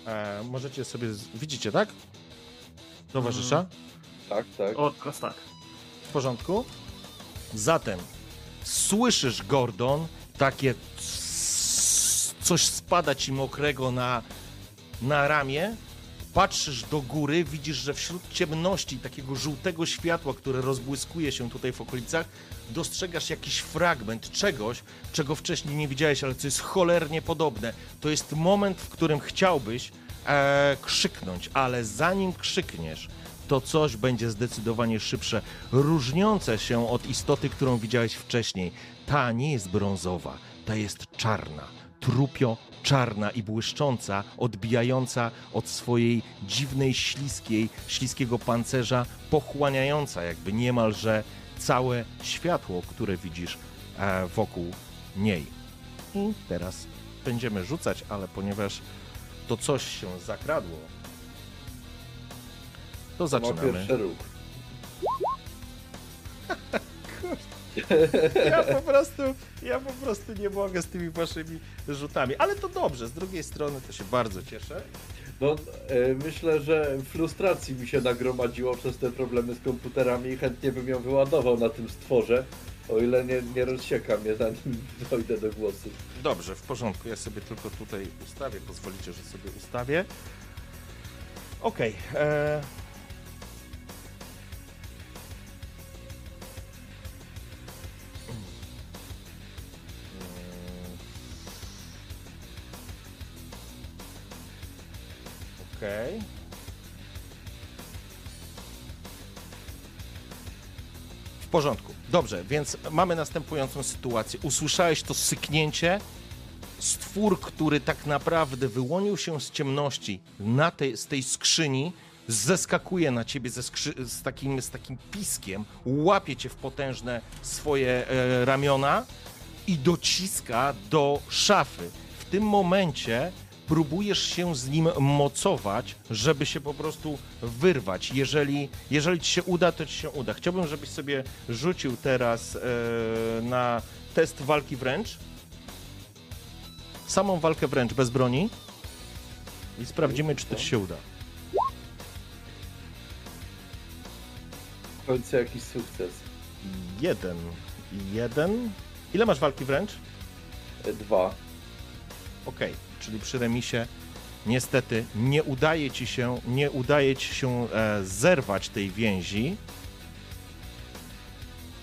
e, możecie sobie. Z... Widzicie, tak? Towarzysza? Tak, tak. O, teraz tak. W porządku? Zatem słyszysz, Gordon, takie coś spada ci mokrego na, na ramię. Patrzysz do góry, widzisz, że wśród ciemności takiego żółtego światła, które rozbłyskuje się tutaj w okolicach, dostrzegasz jakiś fragment czegoś, czego wcześniej nie widziałeś, ale co jest cholernie podobne. To jest moment, w którym chciałbyś e, krzyknąć, ale zanim krzykniesz, to coś będzie zdecydowanie szybsze, różniące się od istoty, którą widziałeś wcześniej. Ta nie jest brązowa, ta jest czarna, trupio czarna i błyszcząca, odbijająca od swojej dziwnej, śliskiej, śliskiego pancerza, pochłaniająca jakby niemalże całe światło, które widzisz e, wokół niej. I teraz będziemy rzucać, ale ponieważ to coś się zakradło, to Ma zaczynamy. pierwszy ruch. Ja po prostu, ja po prostu nie mogę z tymi waszymi rzutami, ale to dobrze, z drugiej strony to się bardzo cieszę. No, e, myślę, że frustracji mi się nagromadziło przez te problemy z komputerami i chętnie bym ją wyładował na tym stworze, o ile nie, nie rozsieka mnie zanim dojdę do głosu. Dobrze, w porządku, ja sobie tylko tutaj ustawię, pozwolicie, że sobie ustawię. Okej. e, Okej. W porządku. Dobrze, więc mamy następującą sytuację. Usłyszałeś to syknięcie. Stwór, który tak naprawdę wyłonił się z ciemności na tej, z tej skrzyni, zeskakuje na ciebie ze skrzy, z, takim, z takim piskiem, łapie cię w potężne swoje e, ramiona i dociska do szafy. W tym momencie próbujesz się z nim mocować, żeby się po prostu wyrwać. Jeżeli, jeżeli ci się uda, to ci się uda. Chciałbym, żebyś sobie rzucił teraz e, na test walki wręcz. Samą walkę wręcz bez broni. I sprawdzimy, czy to ci się uda. W końcu jakiś sukces. Jeden. Jeden. Ile masz walki wręcz? Dwa. Okej, czyli przy remisie niestety nie udaje ci się, nie udaje ci się e, zerwać tej więzi.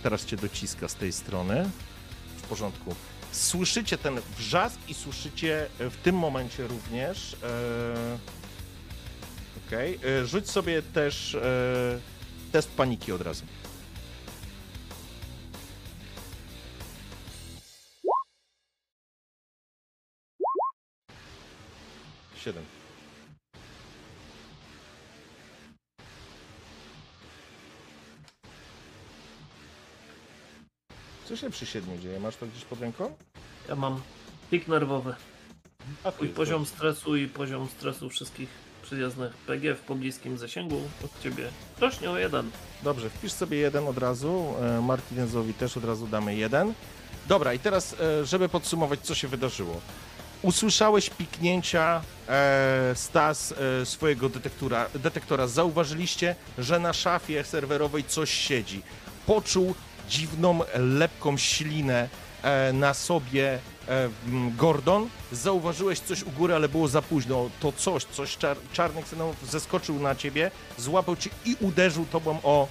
Teraz cię dociska z tej strony. W porządku. Słyszycie ten wrzask i słyszycie e, w tym momencie również. E, Okej, e, rzuć sobie też e, test paniki od razu. Siedem. Co się przy siedmiu dzieje? Masz to gdzieś pod ręką? Ja mam pik nerwowy. A Twój poziom stresu i poziom stresu wszystkich przyjaznych PG w pobliskim zasięgu od ciebie rośnie o jeden. Dobrze, wpisz sobie jeden od razu. e, Martinezowi też od razu damy jeden. Dobra, i teraz, e, żeby podsumować, co się wydarzyło. Usłyszałeś piknięcia e, Stas e, swojego detektora, detektora. Zauważyliście, że na szafie serwerowej coś siedzi. Poczuł dziwną, lepką ślinę e, na sobie e, m, Gordon. Zauważyłeś coś u góry, ale było za późno. To coś, coś czar, czarny ksenów zeskoczył na ciebie, złapał cię i uderzył tobą o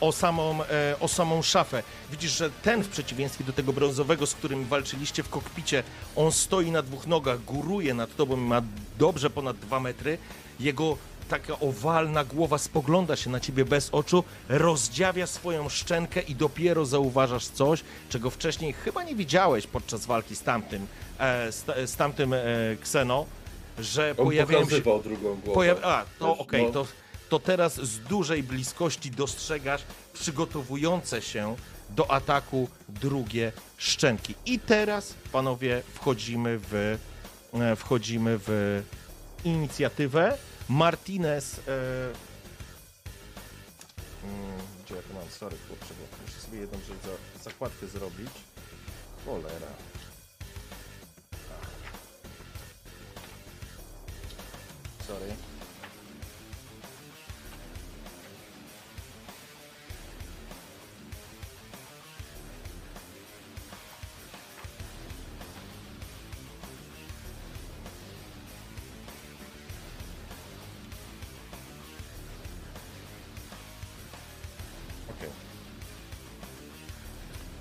o samą, e, o samą szafę. Widzisz, że ten w przeciwieństwie do tego brązowego, z którym walczyliście w kokpicie, on stoi na dwóch nogach, góruje nad tobą, ma dobrze ponad dwa metry. Jego taka owalna głowa spogląda się na ciebie bez oczu, rozdziawia swoją szczękę i dopiero zauważasz coś, czego wcześniej chyba nie widziałeś podczas walki z tamtym, e, z, z tamtym e, Kseno, że On pojawiają się... drugą głowę. Pojaw... A, to okej, no. to, to teraz z dużej bliskości dostrzegasz przygotowujące się do ataku drugie szczęki. I teraz, panowie, wchodzimy w, e, wchodzimy w inicjatywę. Martinez... E... mm, Gdzie ja to mam? Sorry, chłopcze, bo muszę sobie jedną rzecz za, zakładkę zrobić. Cholera. Sorry.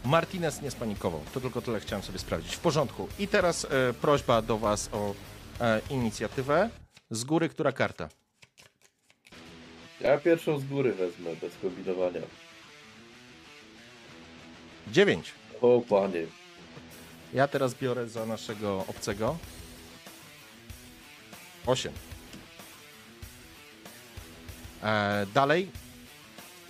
Martinez nie spanikował. To tylko tyle chciałem sobie sprawdzić. W porządku. I teraz e, prośba do Was o e, inicjatywę. Z góry, która karta? Ja pierwszą z góry wezmę, bez kombinowania. 9. O panie. Ja teraz biorę za naszego obcego. 8. E, dalej.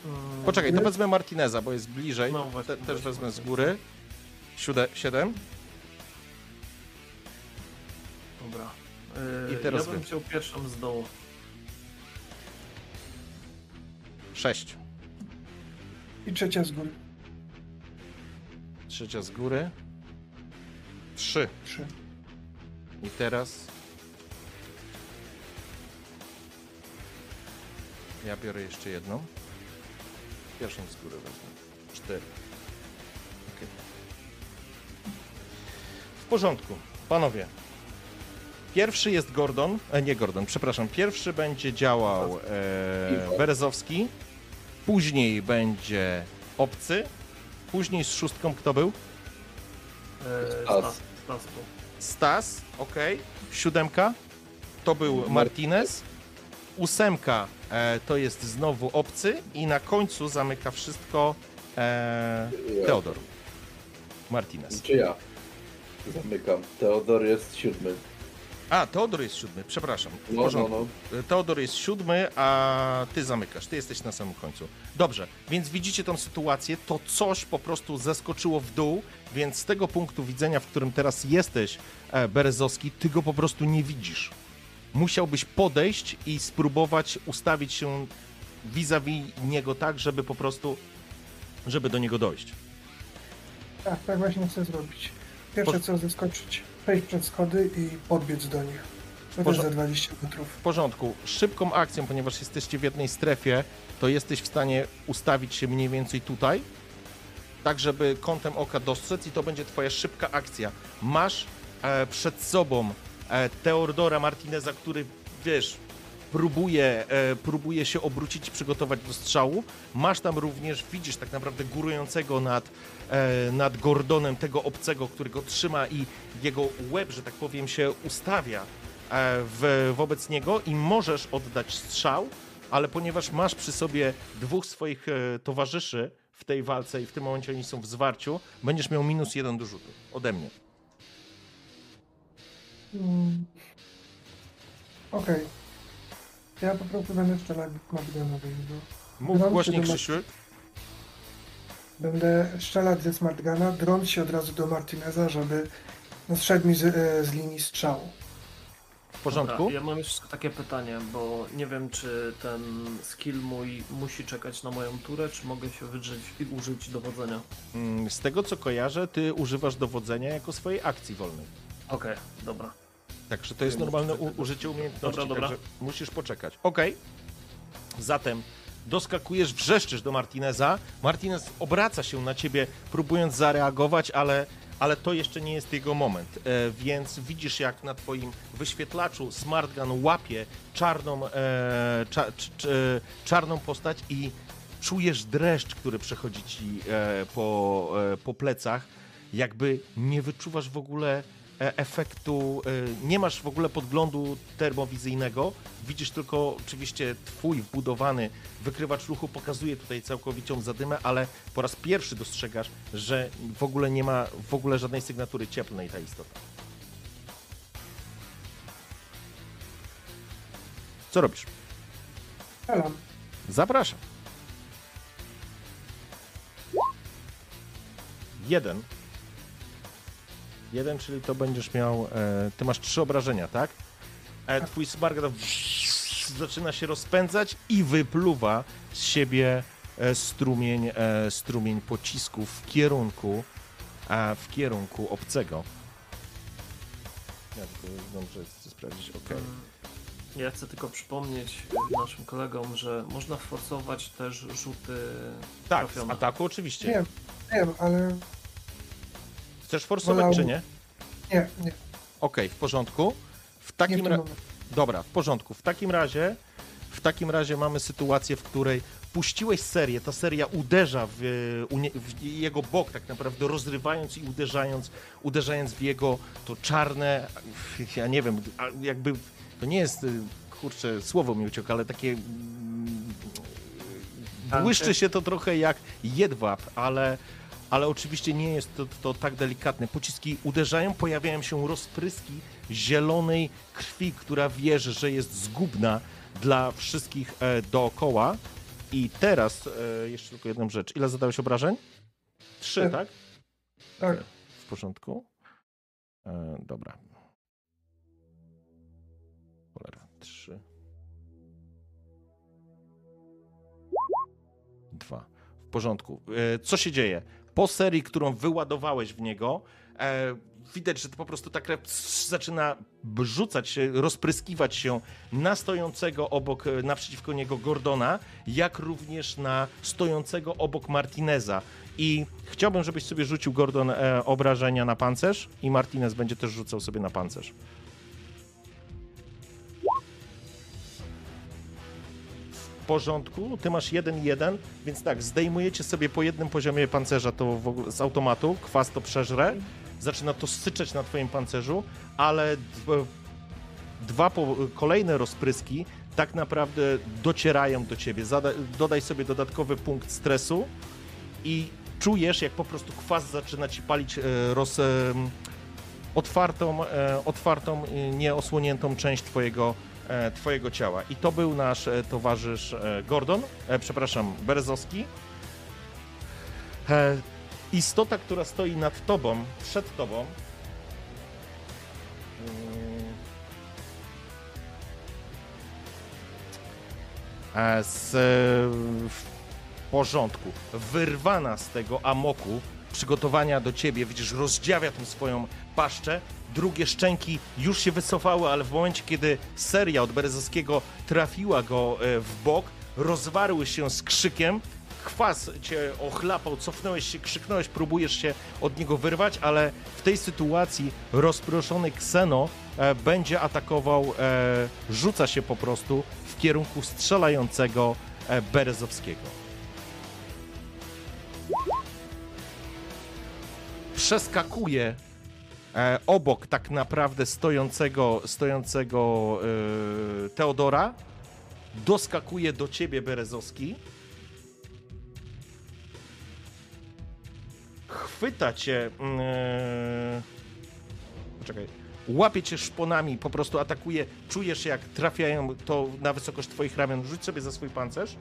Mm, Poczekaj, to wezmę Martineza, bo jest bliżej. No właśnie, Te, też właśnie, wezmę z góry. 7. Dobra. I Yy, teraz ja bym wy. chciał pierwszą z dołu. 6. I trzecia z góry. Trzecia z góry. 3. Trzy. I teraz. Ja biorę jeszcze jedną. Pierwszą z góry wezmę. Cztery. Okej. W porządku. Panowie. Pierwszy jest Gordon. E, nie Gordon, przepraszam. Pierwszy będzie działał e, Berezowski. Później będzie Obcy. Później z szóstką kto był? Yy, Stas. Stas. Stas ok. Siódemka to był Martinez. Ósemka e, to jest znowu obcy. I na końcu zamyka wszystko e, Teodor. Martinez. Czy ja? Zamykam. Teodor jest siódmy. A, Teodor jest siódmy, przepraszam. W No, no, no. Teodor jest siódmy, a ty zamykasz. Ty jesteś na samym końcu. Dobrze, więc widzicie tą sytuację. To coś po prostu zeskoczyło w dół, więc z tego punktu widzenia, w którym teraz jesteś, e, Berezowski, ty go po prostu nie widzisz. Musiałbyś podejść i spróbować ustawić się vis-a-vis niego tak, żeby po prostu, żeby do niego dojść. Tak, tak właśnie chcę zrobić. Pierwsze Po- co zeskoczyć, przejść przed schody i podbiec do nich. To też za 20 metrów. W porządku. Szybką akcją, ponieważ jesteście w jednej strefie, to jesteś w stanie ustawić się mniej więcej tutaj, tak żeby kątem oka dostrzec i to będzie twoja szybka akcja. Masz e, przed sobą Teodora Martineza, który, wiesz, próbuje, e, próbuje się obrócić i przygotować do strzału. Masz tam również, widzisz tak naprawdę górującego nad, e, nad Gordonem tego obcego, który go trzyma i jego łeb, że tak powiem, się ustawia e, w, wobec niego i możesz oddać strzał, ale ponieważ masz przy sobie dwóch swoich e, towarzyszy w tej walce i w tym momencie oni są w zwarciu, będziesz miał minus jeden do rzutu ode mnie. Mm. Okej. Ja po prostu będę strzelać Smartgunowej. Mów Mam głośniej, siedem- Krzysiu. Będę strzelać ze Smartguna, drąc się od razu do Martineza, żeby no, zszedł mi z, e, z linii strzału. W porządku? Dobra, ja mam jeszcze takie pytanie, bo nie wiem, czy ten skill mój musi czekać na moją turę, czy mogę się wydrzeć i użyć dowodzenia. Mm, Z tego co kojarzę, ty używasz dowodzenia jako swojej akcji wolnej. Okej, dobra. Także to jest normalne u- użycie umiejętności, Dobra, dobra. musisz poczekać. Okej. Zatem doskakujesz, wrzeszczysz do Martineza. Martinez obraca się na ciebie, próbując zareagować, ale, ale to jeszcze nie jest jego moment. E, więc widzisz, jak na twoim wyświetlaczu Smartgun łapie czarną, e, cza, cz, cz, czarną postać i czujesz dreszcz, który przechodzi ci e, po, e, po plecach, jakby nie wyczuwasz w ogóle e, efektu, e, nie masz w ogóle podglądu termowizyjnego, widzisz tylko oczywiście twój wbudowany wykrywacz ruchu pokazuje tutaj całkowitą zadymę, ale po raz pierwszy dostrzegasz, że w ogóle nie ma w ogóle żadnej sygnatury cieplnej ta istota. Co robisz? Strzelam. Zapraszam. Jeden. Jeden, czyli to będziesz miał. E, ty masz trzy obrażenia, tak? E, twój smargad zaczyna się rozpędzać i wypluwa z siebie e, strumień, e, strumień pocisków w kierunku, a w kierunku obcego. Ja tylko dobrze chcę sprawdzić, okej. Ja chcę tylko przypomnieć naszym kolegom, że można forsować też rzuty Tak, z trafione. ataku oczywiście. Wiem, wiem, ale Chcesz forsować, Wolałbym- czy nie? nie, nie. Okej, w porządku. W takim tym ra- momencie. Dobra, w porządku. W takim razie w takim razie mamy sytuację, w której puściłeś serię, ta seria uderza w, nie- w jego bok tak naprawdę, rozrywając i uderzając, uderzając w jego to czarne, ja nie wiem, jakby to nie jest, y, kurczę, słowo mi uciekło, ale takie mm, błyszczy się to trochę jak jedwab, ale ale oczywiście nie jest to, to tak delikatne. Pociski uderzają, pojawiają się rozpryski zielonej krwi, która wierzy, że jest zgubna dla wszystkich e, dookoła. I teraz e, jeszcze tylko jedną rzecz. Ile zadałeś obrażeń? Trzy, Tak. tak? Tak, W porządku. E, dobra. Cholera, trzy. Dwa. W porządku. E, co się dzieje? Po serii, którą wyładowałeś w niego, e, widać, że to po prostu ta krew zaczyna rzucać się, rozpryskiwać się na stojącego obok, e, naprzeciwko niego Gordona, jak również na stojącego obok Martineza. I chciałbym, żebyś sobie rzucił Gordon e, obrażenia na pancerz i Martinez będzie też rzucał sobie na pancerz. Porządku, ty masz 1-1, więc tak, zdejmujecie sobie po jednym poziomie pancerza to w z automatu, kwas to przeżre, zaczyna to syczeć na twoim pancerzu, ale dwa po, kolejne rozpryski tak naprawdę docierają do ciebie. Zada, dodaj sobie dodatkowy punkt stresu i czujesz, jak po prostu kwas zaczyna ci palić e, roz, e, otwartą, e, otwartą, nieosłoniętą część twojego, twojego ciała. I to był nasz e, towarzysz e, Gordon, e, przepraszam, Berezowski. E, istota, która stoi nad tobą, przed tobą. e, z, e, w porządku, wyrwana z tego amoku, przygotowania do ciebie, widzisz, rozdziawia tą swoją paszczę, drugie szczęki już się wycofały, ale w momencie, kiedy seria od Berezowskiego trafiła go e, w bok, rozwarły się z krzykiem, kwas cię ochlapał, cofnąłeś się, krzyknąłeś, próbujesz się od niego wyrwać, ale w tej sytuacji rozproszony Kseno e, będzie atakował, e, rzuca się po prostu w kierunku strzelającego e, Berezowskiego. Przeskakuje obok tak naprawdę stojącego, stojącego e, Teodora, doskakuje do ciebie Berezowski, chwyta cię. mm, E... Poczekaj. Łapie cię szponami, po prostu atakuje. Czujesz, jak trafiają to na wysokość twoich ramion. Rzuć sobie za swój pancerz.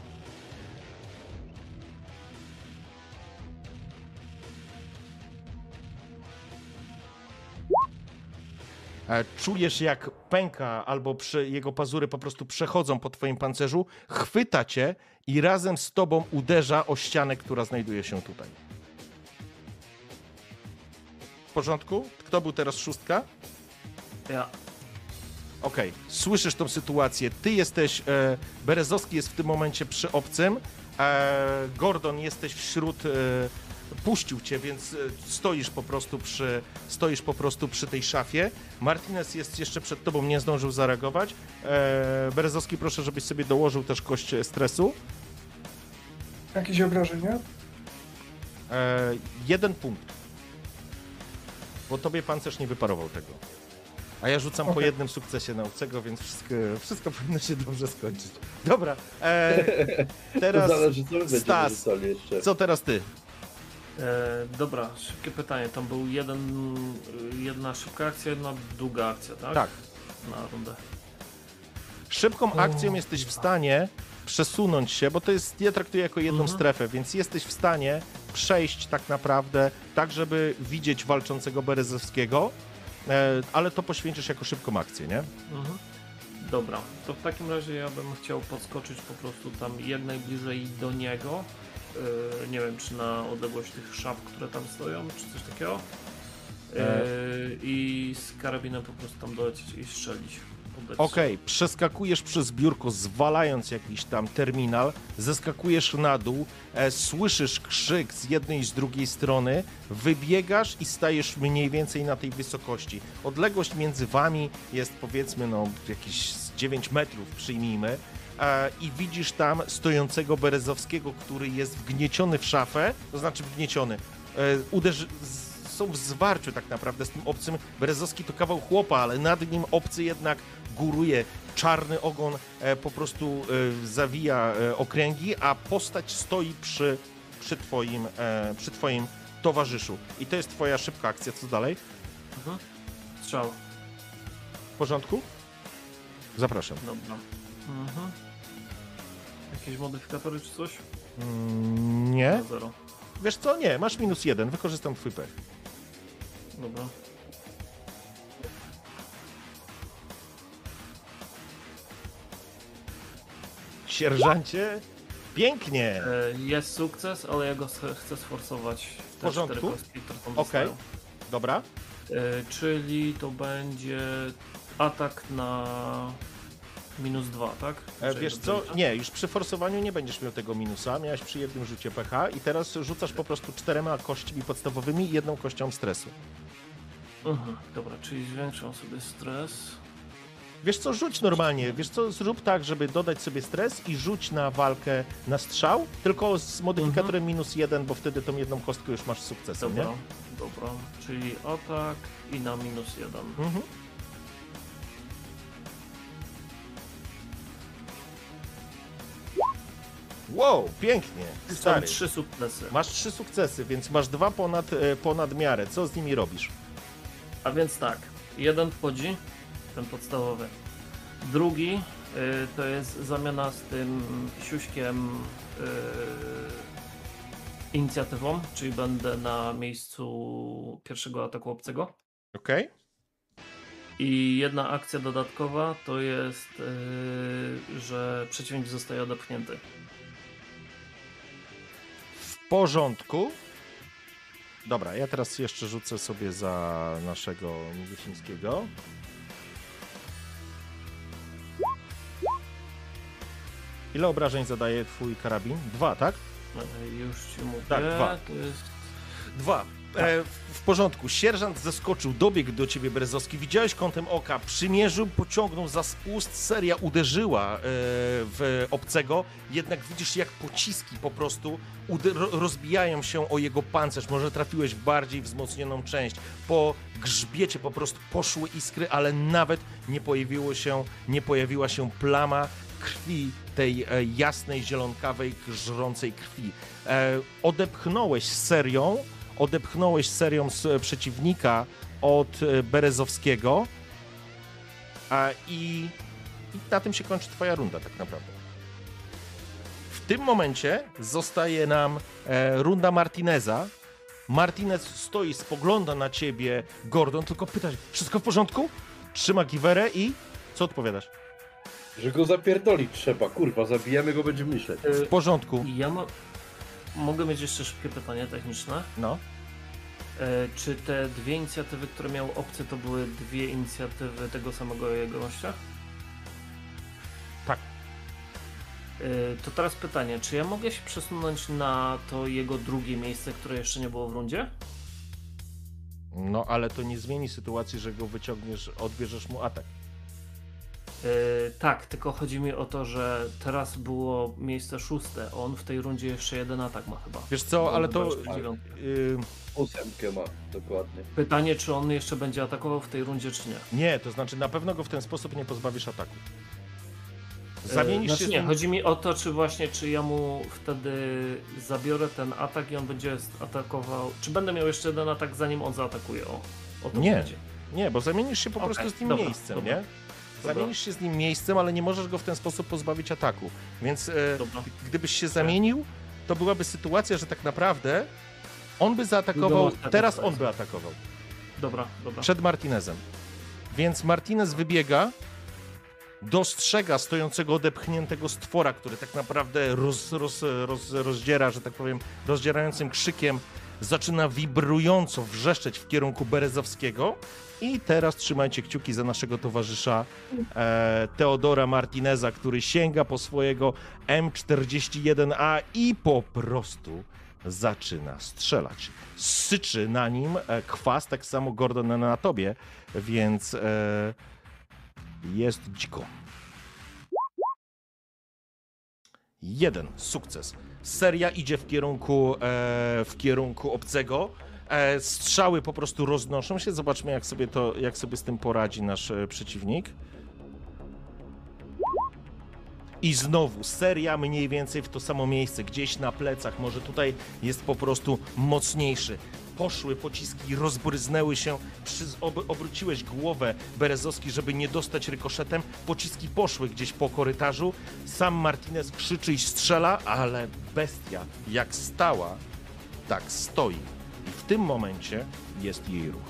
Czujesz, jak pęka albo jego pazury po prostu przechodzą po twoim pancerzu, chwyta cię i razem z tobą uderza o ścianę, która znajduje się tutaj. W porządku? Kto był teraz szóstka? Ja. Okej, słyszysz tą sytuację. Ty jesteś, e, Berezowski jest w tym momencie przy obcym, e, Gordon jesteś wśród, e, puścił cię, więc e, stoisz po prostu przy, stoisz po prostu przy tej szafie. Martinez jest jeszcze przed tobą, nie zdążył zareagować. E, Berezowski, proszę, żebyś sobie dołożył też kość stresu. Jakieś obrażenia? E, jeden punkt. Bo tobie pancerz nie wyparował tego. A ja rzucam po Okej. jednym sukcesie na obcego, więc wszystko, wszystko powinno się dobrze skończyć. Dobra, e, teraz to zależy, co my będziemy Stas. co teraz ty? E, dobra, szybkie pytanie. Tam był jeden, jedna szybka akcja, jedna długa akcja, tak? Tak. Na rundę. Szybką akcją jesteś w stanie przesunąć się, bo to jest, ja traktuję jako jedną Mhm. strefę, więc jesteś w stanie przejść tak naprawdę tak, żeby widzieć walczącego Berezowskiego, e, ale to poświęcisz jako szybką akcję, nie? Mhm. Dobra, to w takim razie ja bym chciał podskoczyć po prostu tam jak najbliżej do niego. Yy, nie wiem, czy na odległość tych szaf, które tam stoją, czy coś takiego. E. I z karabinem po prostu tam dolecieć i strzelić. Okej, przeskakujesz przez biurko, zwalając jakiś tam terminal, zeskakujesz na dół, e, słyszysz krzyk z jednej i z drugiej strony, wybiegasz i stajesz mniej więcej na tej wysokości. Odległość między wami jest powiedzmy no jakieś z 9 metrów, przyjmijmy, e, i widzisz tam stojącego Berezowskiego, który jest wgnieciony w szafę, to znaczy wgnieciony, e, uderzy... z- są w zwarciu tak naprawdę z tym obcym. Berezowski to kawał chłopa, ale nad nim obcy jednak góruje. Czarny ogon e, po prostu e, zawija okręgi, a postać stoi przy, przy, twoim, przy twoim towarzyszu. I to jest twoja szybka akcja. Co dalej? Mhm. Strzał. W porządku? Zapraszam. Dobra. Mhm. Jakieś modyfikatory czy coś? Mm, nie? Zero. Wiesz co? Nie, masz minus jeden. Wykorzystam twój pech. Dobra. Sierżancie, pięknie! E, Jest sukces, ale ja go chcę sforsować w porządku. Okej. zostają. Dobra. E, czyli to będzie atak na minus dwa, tak? E, Wiesz co? Nie, już przy forsowaniu nie będziesz miał tego minusa. Miałeś przy jednym rzucie pH i teraz rzucasz po prostu czterema kośćmi podstawowymi i jedną kością stresu. Mhm, dobra, czyli zwiększam sobie stres. Wiesz co, rzuć normalnie. Wiesz co, zrób tak, żeby dodać sobie stres i rzuć na walkę na strzał, tylko z modyfikatorem minus jeden, bo wtedy tą jedną kostkę już masz z sukcesem, Dobra, nie? dobra, czyli atak i na minus jeden. Mhm. Wow, pięknie. Są Stary. trzy sukcesy. Masz trzy sukcesy, więc masz dwa ponad, e, ponad miarę. Co z nimi robisz? A więc tak, jeden wchodzi, ten podstawowy. Drugi y, to jest zamiana z tym siuśkiem y, inicjatywą, czyli będę na miejscu pierwszego ataku obcego. Okej? I jedna akcja dodatkowa to jest, y, że przeciwnik zostaje odepchnięty. Porządku. Dobra, ja teraz jeszcze rzucę sobie za naszego Niewiesińskiego. Ile obrażeń zadaje twój karabin? Dwa, tak? Y, Już ci mówię. Tak, dwa. To jest Dwa. E, w porządku. Sierżant zeskoczył, dobiegł do ciebie Berezowski. Widziałeś kątem oka, przymierzył, pociągnął za spust. Seria uderzyła e, w obcego. Jednak widzisz, jak pociski po prostu rozbijają się o jego pancerz. Może trafiłeś w bardziej wzmocnioną część. Po grzbiecie po prostu poszły iskry, ale nawet nie pojawiło się, nie pojawiła się plama krwi, tej e, jasnej, zielonkawej, żrącej krwi. E, odepchnąłeś serią, odepchnąłeś serią z przeciwnika od e, Berezowskiego a, i, i na tym się kończy twoja runda tak naprawdę. W tym momencie zostaje nam e, runda Martineza. Martinez stoi, spogląda na ciebie, Gordon, tylko pyta, wszystko w porządku? Trzyma giwerę i co odpowiadasz? Że go zapierdolić trzeba, kurwa, zabijemy go, będziemy myśleć. W porządku. Ja ma... mogę mieć jeszcze szybkie pytanie techniczne. No. E, czy te dwie inicjatywy, które miał obcy, to były dwie inicjatywy tego samego jego gościa? Tak. E, to teraz pytanie, czy ja mogę się przesunąć na to jego drugie miejsce, które jeszcze nie było w rundzie? No, ale to nie zmieni sytuacji, że go wyciągniesz, odbierzesz mu atak. Yy, tak, tylko chodzi mi o to, że teraz było miejsce szóste. On w tej rundzie jeszcze jeden atak ma chyba. Wiesz co, ale to... Yy, Ósemkę ma, dokładnie. Pytanie, czy on jeszcze będzie atakował w tej rundzie, czy nie. nie, to znaczy na pewno go w ten sposób nie pozbawisz ataku. Zamienisz Yy, znaczy się nie, chodzi mi o to, czy właśnie, czy ja mu wtedy zabiorę ten atak i on będzie atakował. Czy będę miał jeszcze jeden atak, zanim on zaatakuje? O, o to Nie. chodzi. Nie, bo zamienisz się po Okej, prostu z nim dobra, miejscem, dobra. nie? Dobra. Zamienisz się z nim miejscem, ale nie możesz go w ten sposób pozbawić ataku. Więc e, gdybyś się zamienił, to byłaby sytuacja, że tak naprawdę on by zaatakował, teraz on by atakował. Dobra, dobra. przed Martinezem. Więc Martinez wybiega, dostrzega stojącego odepchniętego stwora, który tak naprawdę roz, roz, roz, rozdziera, że tak powiem, rozdzierającym krzykiem, zaczyna wibrująco wrzeszczeć w kierunku Berezowskiego. I teraz trzymajcie kciuki za naszego towarzysza e, Teodora Martineza, który sięga po swojego M41A i po prostu zaczyna strzelać. Syczy na nim e, kwas, tak samo Gordon na tobie, więc e, jest dziko. Jeden sukces. Seria idzie w kierunku, e, w kierunku obcego. E, strzały po prostu roznoszą się. Zobaczmy, jak sobie, to, jak sobie z tym poradzi nasz e, przeciwnik. I znowu seria mniej więcej w to samo miejsce, gdzieś na plecach, może tutaj jest po prostu mocniejszy. Poszły pociski, rozbryznęły się, przy, ob, obróciłeś głowę Berezowski, żeby nie dostać rykoszetem. Pociski poszły gdzieś po korytarzu. Sam Martinez krzyczy i strzela, ale bestia jak stała, tak stoi. Tym momencie jest jej ruch.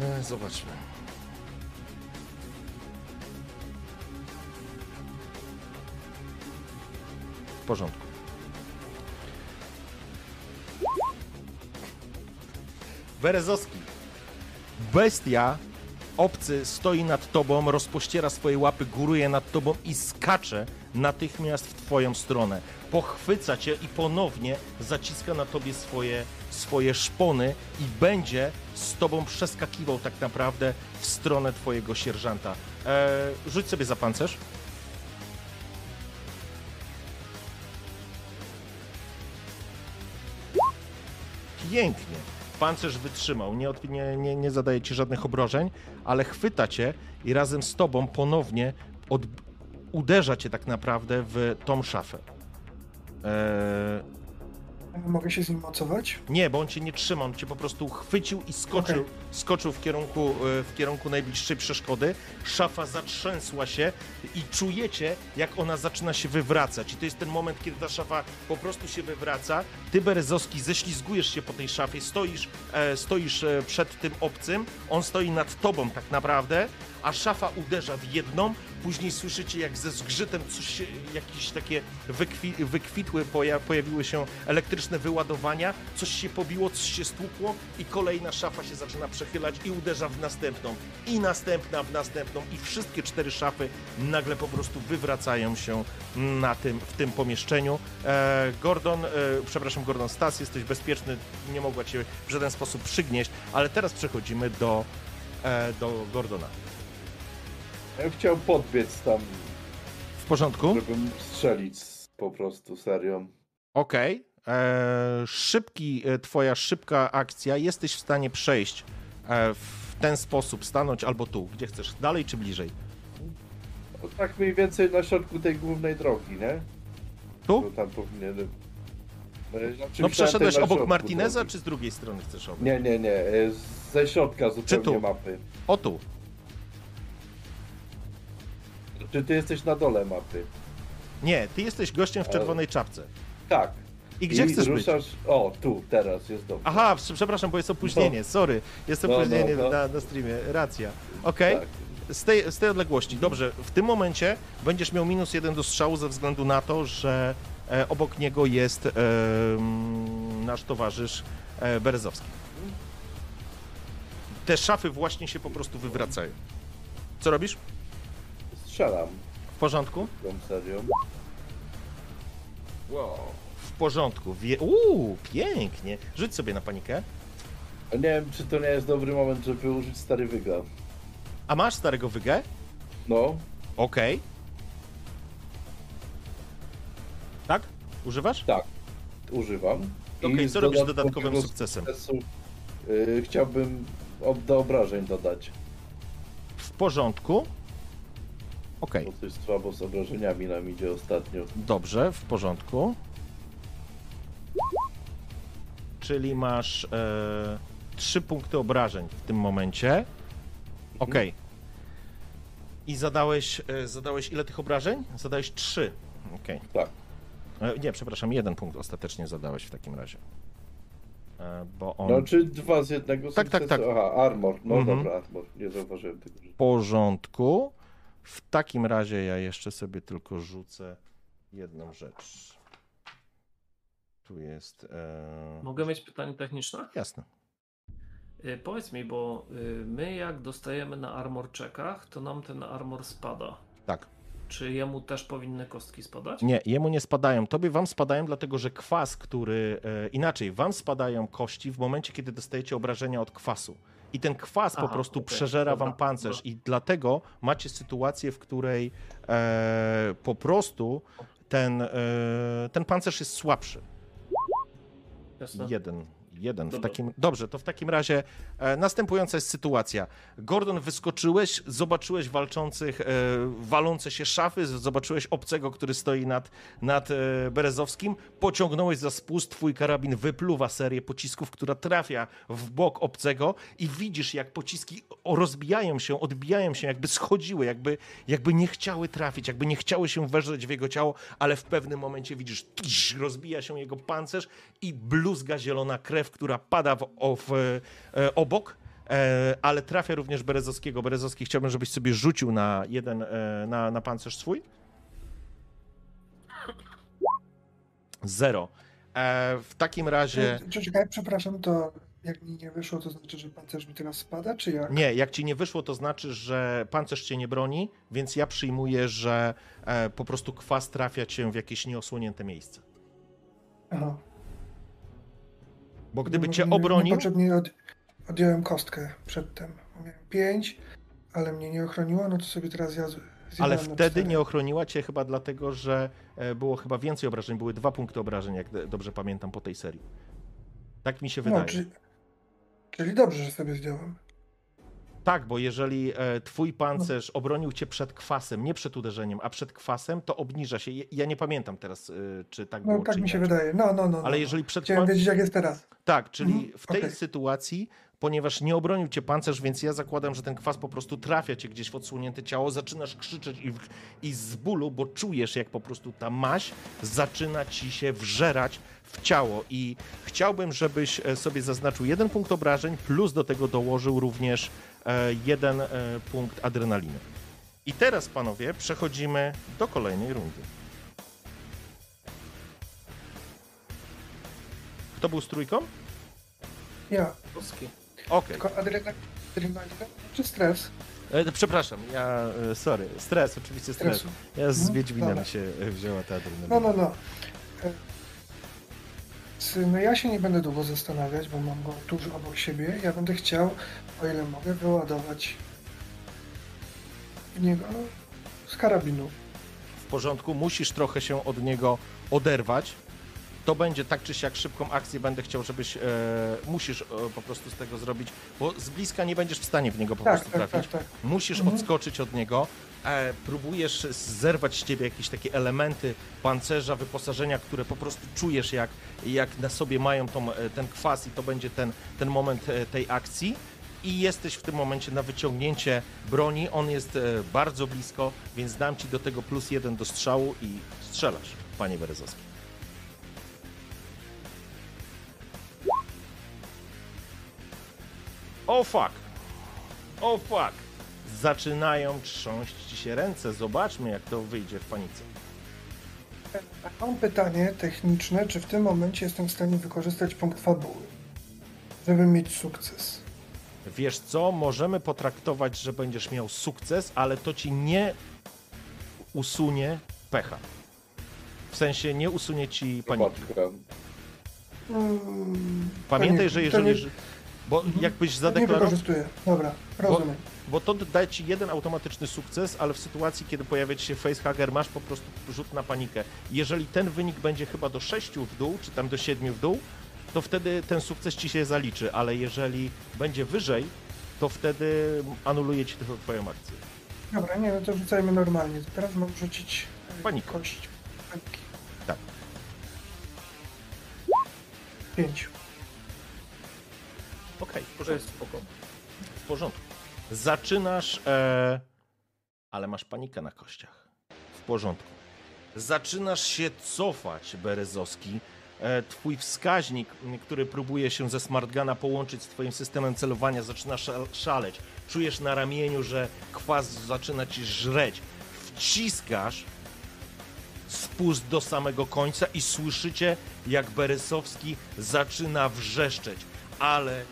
E, zobaczmy. W porządku. Berezowski. Bestia, obcy, stoi nad tobą, rozpościera swoje łapy, góruje nad tobą i skacze natychmiast w twoją stronę. Pochwyca cię i ponownie zaciska na tobie swoje, swoje szpony i będzie z tobą przeskakiwał tak naprawdę w stronę twojego sierżanta. Eee, rzuć sobie za pancerz. Pięknie. Pancerz wytrzymał, nie, nie, nie, nie zadaje ci żadnych obrażeń, ale chwyta cię i razem z tobą ponownie od, uderza cię tak naprawdę w tą szafę. Eee, Mogę się z nim mocować? nie, bo on cię nie trzyma, on cię po prostu chwycił i skoczył, Okej. skoczył w kierunku, e, w kierunku najbliższej przeszkody. Szafa zatrzęsła się i czujecie, jak ona zaczyna się wywracać. I to jest ten moment, kiedy ta szafa po prostu się wywraca. Ty, Berezowski, ześlizgujesz się po tej szafie, stoisz, e, stoisz e, przed tym obcym, on stoi nad tobą tak naprawdę, a szafa uderza w jedną, później słyszycie, jak ze zgrzytem coś jakieś takie wykwi, wykwitły, poja, pojawiły się elektryczne wyładowania, coś się pobiło, coś się stłukło i kolejna szafa się zaczyna przechylać i uderza w następną, i następna w następną i wszystkie cztery szafy nagle po prostu wywracają się na tym, w tym pomieszczeniu. E, Gordon, e, przepraszam, Gordon Stas, jesteś bezpieczny, nie mogła cię w żaden sposób przygnieść, ale teraz przechodzimy do, e, do Gordona. Ja bym chciał podbiec tam, W porządku? żeby strzelić po prostu serią. Okej. E, Szybki, e, twoja szybka akcja. Jesteś w stanie przejść e, w ten sposób, stanąć albo tu, gdzie chcesz, dalej czy bliżej? No, tak mniej więcej na środku tej głównej drogi, nie? Tu? To tam powinienem. No, ja No myślałem przeszedłeś tej na obok środku Martineza, drogi. czy z drugiej strony chcesz obok? Nie, nie, nie. e, Ze środka zupełnie tu? mapy. O tu. Czy ty jesteś na dole mapy? Nie, ty jesteś gościem w czerwonej czapce. Tak. I gdzie I chcesz być? ruszasz... O, tu, teraz jest dobrze. Aha, prze- przepraszam, bo jest opóźnienie, sorry. Jest No, no, opóźnienie no. Na, na streamie, racja. Okej, Tak. z, tej, z tej odległości. Dobrze, w tym momencie będziesz miał minus jeden do strzału ze względu na to, że e, obok niego jest e, nasz towarzysz e, Berezowski. Te szafy właśnie się po prostu wywracają. Co robisz? Strzelam W porządku? tą serią. Wow. W porządku. Wie... Uuu, pięknie. Rzuć sobie na panikę. A nie wiem, czy to nie jest dobry moment, żeby użyć stary wyga. A masz starego wygę? No, Okej. Tak? Używasz? tak. Używam. Okej, I co z robisz dodatkowego dodatkowym sukcesem? sukcesu, y, chciałbym do obrażeń dodać. W porządku. Okej, Bo coś słabo z obrażeniami nam idzie ostatnio. dobrze, w porządku. Czyli masz e, trzy punkty obrażeń w tym momencie. Okej. I zadałeś, e, zadałeś ile tych obrażeń? Zadałeś trzy. Okej. Tak. E, Nie, przepraszam, jeden punkt ostatecznie zadałeś w takim razie. E, Bo on. No, czy dwa z jednego Tak, tak, sukcesu? tak. Aha, armor. No Mhm. dobra, armor. Nie zauważyłem tego. W porządku. W takim razie ja jeszcze sobie tylko rzucę jedną rzecz. Tu jest. E... Mogę mieć pytanie techniczne? Jasne. Y, Powiedz mi, bo y, my jak dostajemy na armor checkach, to nam ten armor spada. Tak. Czy jemu też powinny kostki spadać? Nie, jemu nie spadają. Tobie wam spadają, dlatego że kwas, który. E, inaczej, wam spadają kości w momencie, kiedy dostajecie obrażenia od kwasu. I ten kwas po Aha, prostu okej, przeżera dobra, wam pancerz. dobra. I dlatego macie sytuację, w której e, po prostu ten, e, ten pancerz jest słabszy. Jeden. Jeden. W takim, dobrze, to w takim razie e, następująca jest sytuacja. Gordon, wyskoczyłeś, zobaczyłeś walczących, e, walące się szafy, zobaczyłeś obcego, który stoi nad, nad e, Berezowskim, pociągnąłeś za spust, twój karabin wypluwa serię pocisków, która trafia w bok obcego i widzisz, jak pociski rozbijają się, odbijają się, jakby schodziły, jakby, jakby nie chciały trafić, jakby nie chciały się wejrzeć w jego ciało, ale w pewnym momencie widzisz, tsz, rozbija się jego pancerz i bluzga zielona krew, która pada w, w, e, obok, e, ale trafia również Berezowskiego. Berezowski, chciałbym, żebyś sobie rzucił na jeden, e, na, na pancerz swój. Zero. W takim razie... Czekaj, przepraszam, to jak mi nie wyszło, to znaczy, że pancerz mi teraz spada, czy jak? Nie, jak ci nie wyszło, to znaczy, że pancerz cię nie broni, więc ja przyjmuję, że po prostu kwas trafia cię w jakieś nieosłonięte miejsce. Aha. Bo gdyby No, cię obronił, Niepotrzebnie od, odjąłem kostkę przedtem. Miałem pięć, ale mnie nie ochroniło, no to sobie teraz ja ale wtedy nie ochroniła cię chyba dlatego, że e, było chyba więcej obrażeń, były dwa punkty obrażeń, jak dobrze pamiętam po tej serii. Tak mi się wydaje. No, czyli, czyli dobrze, że sobie zdjąłem. Tak, bo jeżeli e, twój pancerz obronił cię przed kwasem, nie przed uderzeniem, a przed kwasem, to obniża się. Ja- nie pamiętam teraz, e, czy tak było, No tak czy mi się wydaje. No, no, no. Ale no. jeżeli przed Chciałem wiedzieć, jak jest teraz. Tak, czyli Mhm, w tej okej. sytuacji, ponieważ nie obronił cię pancerz, więc ja zakładam, że ten kwas po prostu trafia cię gdzieś w odsłonięte ciało, zaczynasz krzyczeć i, i z bólu, bo czujesz, jak po prostu ta maść zaczyna ci się wżerać w ciało. I chciałbym, żebyś e, sobie zaznaczył jeden punkt obrażeń, plus do tego dołożył również e, jeden e, punkt adrenaliny. I teraz, panowie, przechodzimy do kolejnej rundy. Kto był z trójką? Ja. Kostki. Okej. Tylko adrenalina, czy stres? E, Przepraszam, ja, sorry, stres, oczywiście stres. Stresu. Ja z Mhm, Wiedźminem się wzięła ta adrenalina. No, no, no. S- No ja się nie będę długo zastanawiać, bo mam go tuż obok siebie. Ja będę chciał, o ile mogę, wyładować w niego z karabinu. W porządku, musisz trochę się od niego oderwać. To będzie tak czy siak szybką akcję, będę chciał, żebyś, e, musisz e, po prostu z tego zrobić, bo z bliska nie będziesz w stanie w niego po Tak, prostu tak, trafić. tak, tak. Musisz Mhm. odskoczyć od niego. E, próbujesz zerwać z ciebie jakieś takie elementy pancerza, wyposażenia, które po prostu czujesz, jak, jak na sobie mają tą, e, ten kwas, i to będzie ten, ten moment e, tej akcji. I jesteś w tym momencie na wyciągnięcie broni. On jest bardzo blisko, więc dam ci do tego plus jeden do strzału i strzelasz, panie Berezowski. O fuck! O fuck! Zaczynają trząść ci się ręce. Zobaczmy, jak to wyjdzie w panice. Mam pytanie techniczne, czy w tym momencie jestem w stanie wykorzystać punkt fabuły, żeby mieć sukces? Wiesz co, możemy potraktować, że będziesz miał sukces, ale to ci nie usunie pecha. W sensie nie usunie ci paniki. Mm, Pamiętaj, nie- że jeżeli, nie- że Bo jakbyś Nie zadeklarował, wykorzystuję. Dobra, rozumiem. bo to daje ci jeden automatyczny sukces, ale w sytuacji, kiedy pojawia ci się facehugger, masz po prostu rzut na panikę. Jeżeli ten wynik będzie chyba do 6 w dół, czy tam do 7 w dół, to wtedy ten sukces ci się zaliczy, ale jeżeli będzie wyżej, to wtedy anuluje ci tylko twoją akcję. Dobra, nie, no to rzucajmy normalnie. Teraz mam rzucić e, Panikę. kość paniki. Tak. Pięć. Okej, w To porządku. jest spoko. W porządku. Zaczynasz, e... ale masz panikę na kościach. W porządku. Zaczynasz się cofać, Berezowski. E, Twój wskaźnik, który próbuje się ze smartgana połączyć z twoim systemem celowania, zaczyna szal- szaleć. Czujesz na ramieniu, że kwas zaczyna ci żreć. Wciskasz spust do samego końca i słyszycie, jak Berezowski zaczyna wrzeszczeć. Ale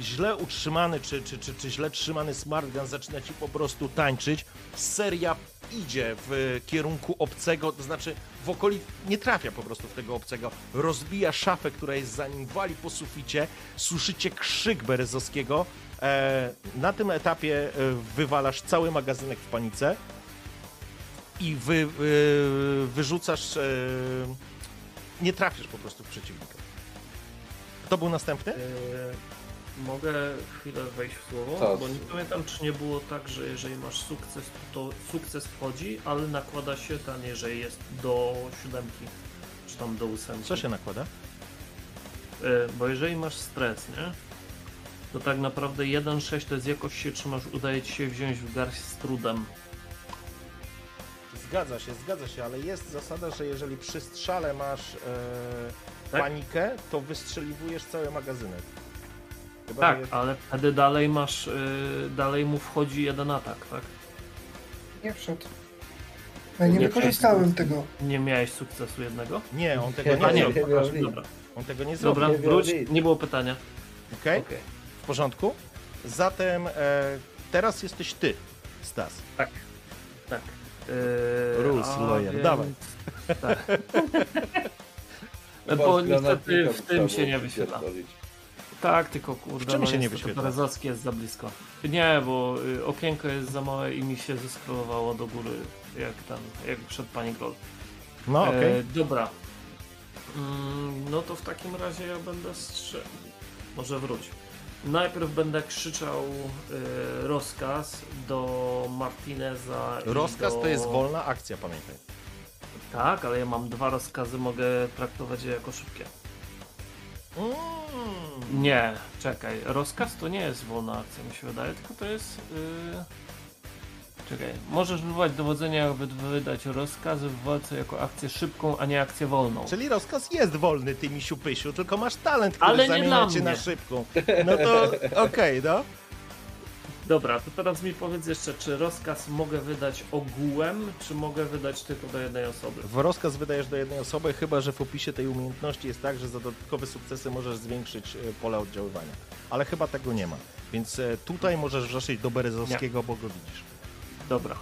źle utrzymany czy, czy, czy, czy źle trzymany smartgun zaczyna ci po prostu tańczyć. Seria idzie w kierunku obcego, to znaczy w okolic nie trafia po prostu w tego obcego. Rozbija szafę, która jest za nim, wali po suficie. Słyszycie krzyk Berezowskiego. E, na tym etapie e, wywalasz cały magazynek w panice i wy, e, wyrzucasz. Nie trafisz po prostu w przeciwnika. Kto był następny? Mogę chwilę wejść w słowo, Tak. bo nie pamiętam, czy nie było tak, że jeżeli masz sukces, to sukces wchodzi, ale nakłada się ten, jeżeli jest do siódemki, czy tam do ósemki. Co się nakłada? Eee, bo jeżeli masz stres, nie? To tak naprawdę 1-6 to jest jakoś się trzymasz, udaje ci się wziąć w garść z trudem. Zgadza się, zgadza się, ale jest zasada, że jeżeli przy strzale masz e, Tak? panikę, to wystrzeliwujesz cały magazynek. Chyba, Tak, jest... ale wtedy dalej masz, yy, dalej mu wchodzi jeden atak, tak? Nie wszedł. Ja nie, Nie wykorzystałem tego. Nie miałeś sukcesu jednego? Nie, on tego Nie, nie A nie, zrobił. dobra. On tego nie zrobił. Dobra, Nie wróć, nie było pytania. Okej, Okej. w porządku. Zatem e, teraz jesteś ty, Stas. Tak. Tak. Yy, Rules lawyer, więc- dawaj. Tak. Bo niestety w tym się nie wyświetla. Tak, tylko kurde, czym no się nie wyświetla? Berezowski jest za blisko. Nie, bo y, okienko jest za małe i mi się zeskrolowało do góry, jak tam, jak przed pani Gold. No, okej. E, dobra. Mm, no to w takim razie ja będę strzel... Może wróć. Najpierw będę krzyczał e, rozkaz do Martineza. Rozkaz do... to jest wolna akcja, pamiętaj. Tak, ale ja mam dwa rozkazy, mogę traktować je jako szybkie. Mm. Nie, czekaj. Rozkaz to nie jest wolna akcja, mi się wydaje, tylko to jest. Yy... Czekaj. Możesz wywołać dowodzenie, aby wydać rozkazy w walce jako akcję szybką, a nie akcję wolną. Czyli rozkaz jest wolny, ty misiu pysiu, tylko masz talent, który Ale nie zamienia cię na szybką. No to okej, no. Dobra, to teraz mi powiedz jeszcze, czy rozkaz mogę wydać ogółem, czy mogę wydać tylko do jednej osoby? W rozkaz wydajesz do jednej osoby, chyba że w opisie tej umiejętności jest tak, że za dodatkowe sukcesy możesz zwiększyć e, pole oddziaływania. Ale chyba tego nie ma. Więc e, tutaj możesz wrzeszyć do Berezowskiego, bo go widzisz. Dobra.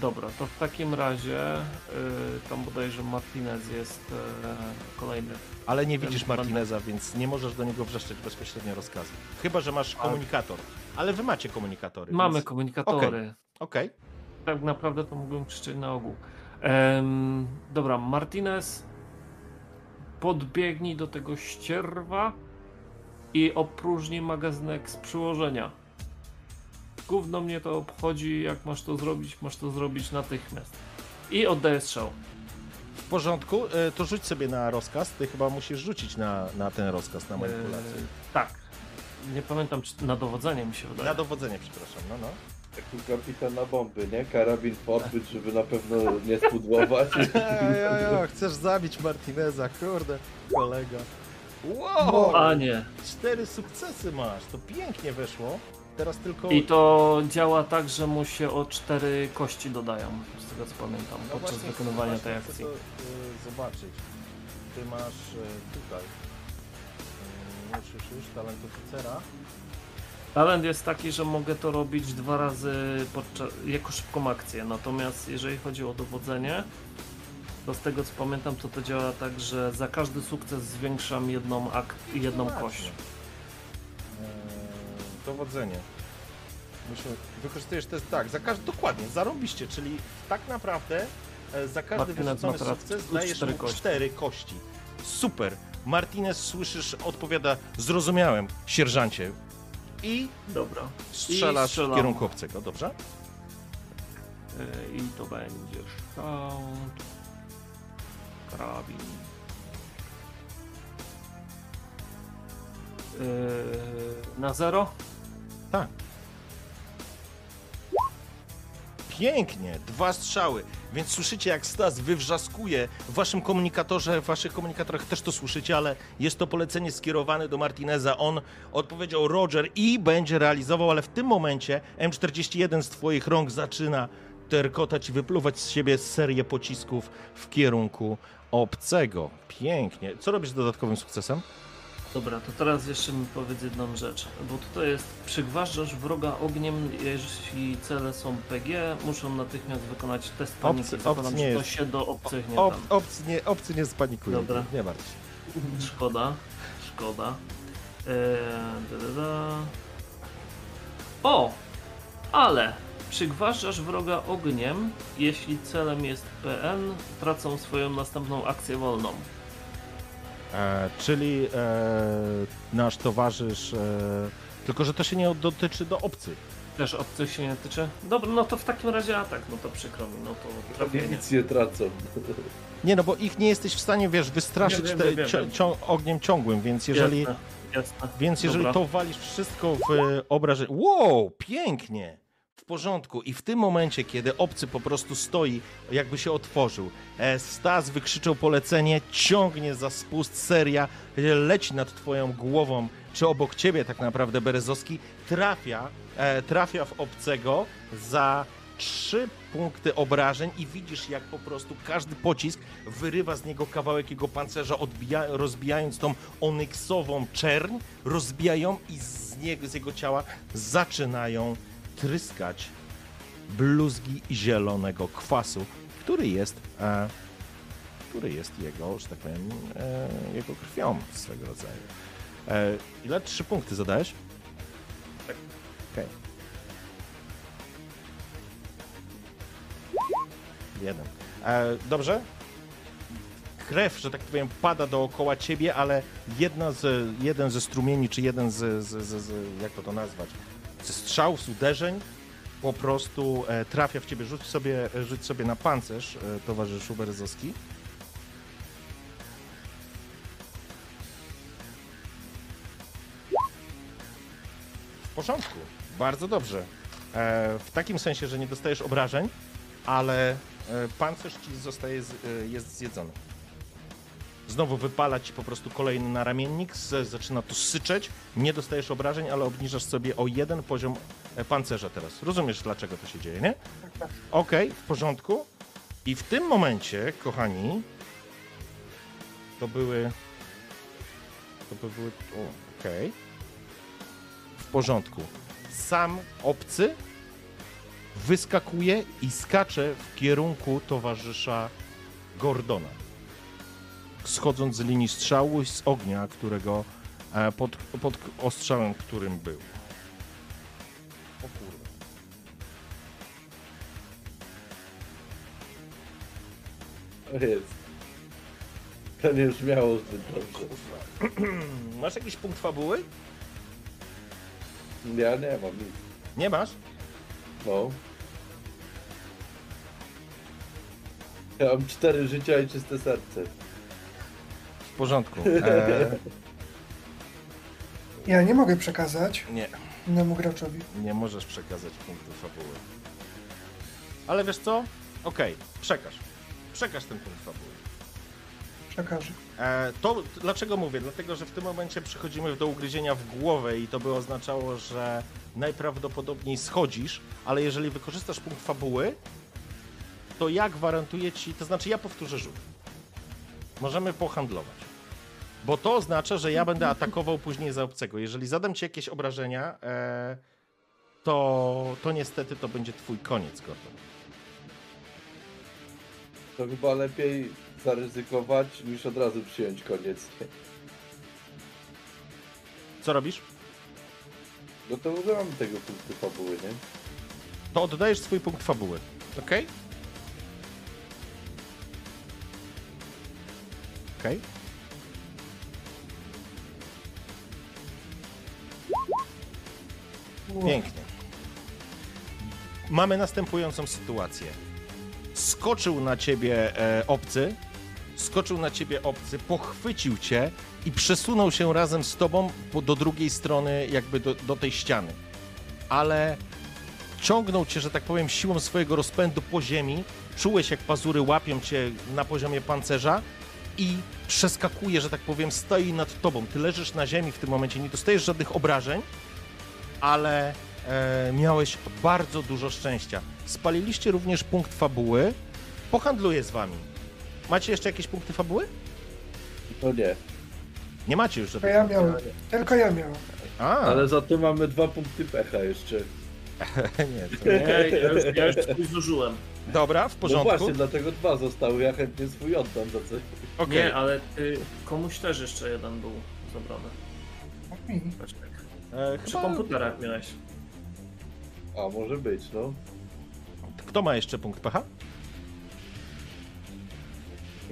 Dobra, to w takim razie yy, tam bodajże Martinez jest yy, kolejny. Ale nie widzisz Martineza, więc nie możesz do niego wrzeszczeć bezpośrednio rozkazu. Chyba, że masz komunikator. Ale wy macie komunikatory. Mamy więc... komunikatory. Okej. Tak naprawdę to mógłbym krzyczeć na ogół. Em, dobra, Martinez podbiegnij do tego ścierwa i opróżnij magazynek z przyłożenia. Gówno mnie to obchodzi, jak masz to zrobić, masz to zrobić natychmiast. I oddaję strzał. W porządku, e, to rzuć sobie na rozkaz. Ty chyba musisz rzucić na, na ten rozkaz, na manipulację. Eee, tak. Nie pamiętam, czy na dowodzenie mi się wydaje. Na dowodzenie, przepraszam, no no. Jak u kapitana bomby, nie? Karabin podbyt, żeby na pewno nie spudłować. Eee, chcesz zabić Martineza, kurde, kolega. Wow! A nie. Cztery sukcesy masz, to pięknie weszło. Teraz tylko... I to działa tak, że mu się o cztery kości dodają, z tego co pamiętam, No podczas właśnie, wykonywania tej akcji. To, y, zobaczyć. Ty masz y, tutaj. Y, już, talent oficera. Talent jest taki, że mogę to robić dwa razy jako szybką akcję, natomiast jeżeli chodzi o dowodzenie, to z tego co pamiętam, to to działa tak, że za każdy sukces zwiększam jedną, ak- jedną Właśnie. kość. dowodzenie. Musimy, wykorzystujesz test, tak, za każdy, dokładnie, zarąbiście, czyli tak naprawdę e, za każdy wyrzucony sukces dajesz cztery mu kości. cztery kości. Super. Martinez, słyszysz, odpowiada, zrozumiałem, sierżancie. I Dobra. strzelasz w strzelam. kierunku obcego, dobrze? Yy, I to będzie szcząt. Karabin. Yy, na zero? Tak. Pięknie, dwa strzały. Więc słyszycie, jak Stas wywrzaskuje w waszym komunikatorze, w waszych komunikatorach też to słyszycie, ale jest to polecenie skierowane do Martineza. On odpowiedział Roger i będzie realizował, ale w tym momencie M41 z twoich rąk zaczyna terkotać i wypluwać z siebie serię pocisków w kierunku obcego. Pięknie. Co robisz z dodatkowym sukcesem? Dobra, to teraz jeszcze mi powiedz jedną rzecz, bo tutaj jest przygważdżasz wroga ogniem, jeśli cele są PG, muszą natychmiast wykonać test paniki. Obcy- obcy nie to jest. się do obcych nie Ob, obcy, nie, obcy nie spanikuje. Dobra. Nie martw się. Szkoda, szkoda. Eee, da, da, da. O! Ale przygważdżasz wroga ogniem, jeśli celem jest PN, tracą swoją następną akcję wolną. E, czyli e, nasz towarzysz, e, tylko że to się nie dotyczy do obcych. Też obcych się nie tyczy? Dobra, no to w takim razie atak, no to przykro mi, no to trafienie. Nic nie tracą. Nie, no bo ich nie jesteś w stanie, wiesz, wystraszyć Wiem, te, wiem, cią- ogniem ciągłym, więc jeżeli, Jasne, jasne. więc jeżeli Dobra. to walisz wszystko w obrażenie... Wow, pięknie! Porządku. I w tym momencie, kiedy obcy po prostu stoi, jakby się otworzył, e, Stas wykrzyczał polecenie, ciągnie za spust seria, leci nad twoją głową, czy obok ciebie tak naprawdę Berezowski, trafia, e, trafia w obcego za trzy punkty obrażeń i widzisz, jak po prostu każdy pocisk wyrywa z niego kawałek jego pancerza, odbija, rozbijając tą onyksową czerń, rozbijają i z, niego, z jego ciała zaczynają tryskać bluzgi zielonego kwasu, który jest, e, który jest jego, że tak powiem, e, jego krwią swego rodzaju. E, ile? Trzy punkty zadałeś? Tak. Okej. Jeden. E, dobrze? Krew, że tak powiem, pada dookoła ciebie, ale jedna z, jeden ze strumieni, czy jeden z, z, z, z jak to to nazwać, ze strzałów, z uderzeń po prostu e, trafia w ciebie. Rzuć sobie, rzuć sobie na pancerz, e, towarzyszu Berezowski. W porządku, bardzo dobrze. E, w takim sensie, że nie dostajesz obrażeń, ale e, pancerz ci zostaje, e, jest zjedzony. Znowu wypala ci po prostu kolejny naramiennik, z, zaczyna to syczeć, nie dostajesz obrażeń, ale obniżasz sobie o jeden poziom e, pancerza teraz. Rozumiesz, dlaczego to się dzieje, nie? Okej, w porządku. I w tym momencie, kochani, to były. To by były. Okej. W porządku. Sam obcy wyskakuje i skacze w kierunku towarzysza Gordona. Schodząc z linii strzału i z ognia, którego e, pod, pod ostrzałem, którym był. O kurwa. To jest. To nie brzmiało zbyt dobrze. Masz jakiś punkt fabuły? Ja nie mam nic. Nie masz? No. Ja mam cztery życia i czyste serce. W porządku. E, Ja nie mogę przekazać nie, innemu graczowi. nie możesz przekazać punktu fabuły. Ale wiesz co? Okej, przekaż. Przekaż ten punkt fabuły. Przekażę. E, to dlaczego mówię? Dlatego, że w tym momencie przechodzimy do ugryzienia w głowę i to by oznaczało, że najprawdopodobniej schodzisz, ale jeżeli wykorzystasz punkt fabuły, to ja gwarantuję ci, to znaczy ja powtórzę rzut. Możemy pohandlować. Bo to oznacza, że ja będę atakował później za obcego. Jeżeli zadam ci jakieś obrażenia, e, to, to niestety to będzie twój koniec, Gordon. To chyba lepiej zaryzykować niż od razu przyjąć koniec. Co robisz? No to używamy tego punktu fabuły, nie? To oddajesz swój punkt fabuły. Ok? Ok? Pięknie. Mamy następującą sytuację. Skoczył na ciebie e, obcy, skoczył na ciebie obcy, pochwycił cię i przesunął się razem z tobą do drugiej strony, jakby do, do tej ściany. Ale ciągnął cię, że tak powiem, siłą swojego rozpędu po ziemi. Czułeś, jak pazury łapią cię na poziomie pancerza i przeskakuje, że tak powiem, stoi nad tobą. Ty leżysz na ziemi w tym momencie, nie dostajesz żadnych obrażeń, ale e, miałeś bardzo dużo szczęścia. Spaliliście również punkt fabuły. Pohandluję z wami. Macie jeszcze jakieś punkty fabuły? No nie. Nie macie już To żadnych. ja miałem. Tylko ja miałem. A, Ale za to mamy dwa punkty pecha jeszcze. nie, to... Nie, ja już, ja już twój zużyłem. Dobra, w No porządku. właśnie, dlatego dwa zostały, ja chętnie swój oddam za coś. Okej. Nie, ale ty, komuś też jeszcze jeden był zabrany. Mi. Poczekaj. E, Przy chyba... komputerach miałeś. A może być, no. Kto ma jeszcze punkt pecha?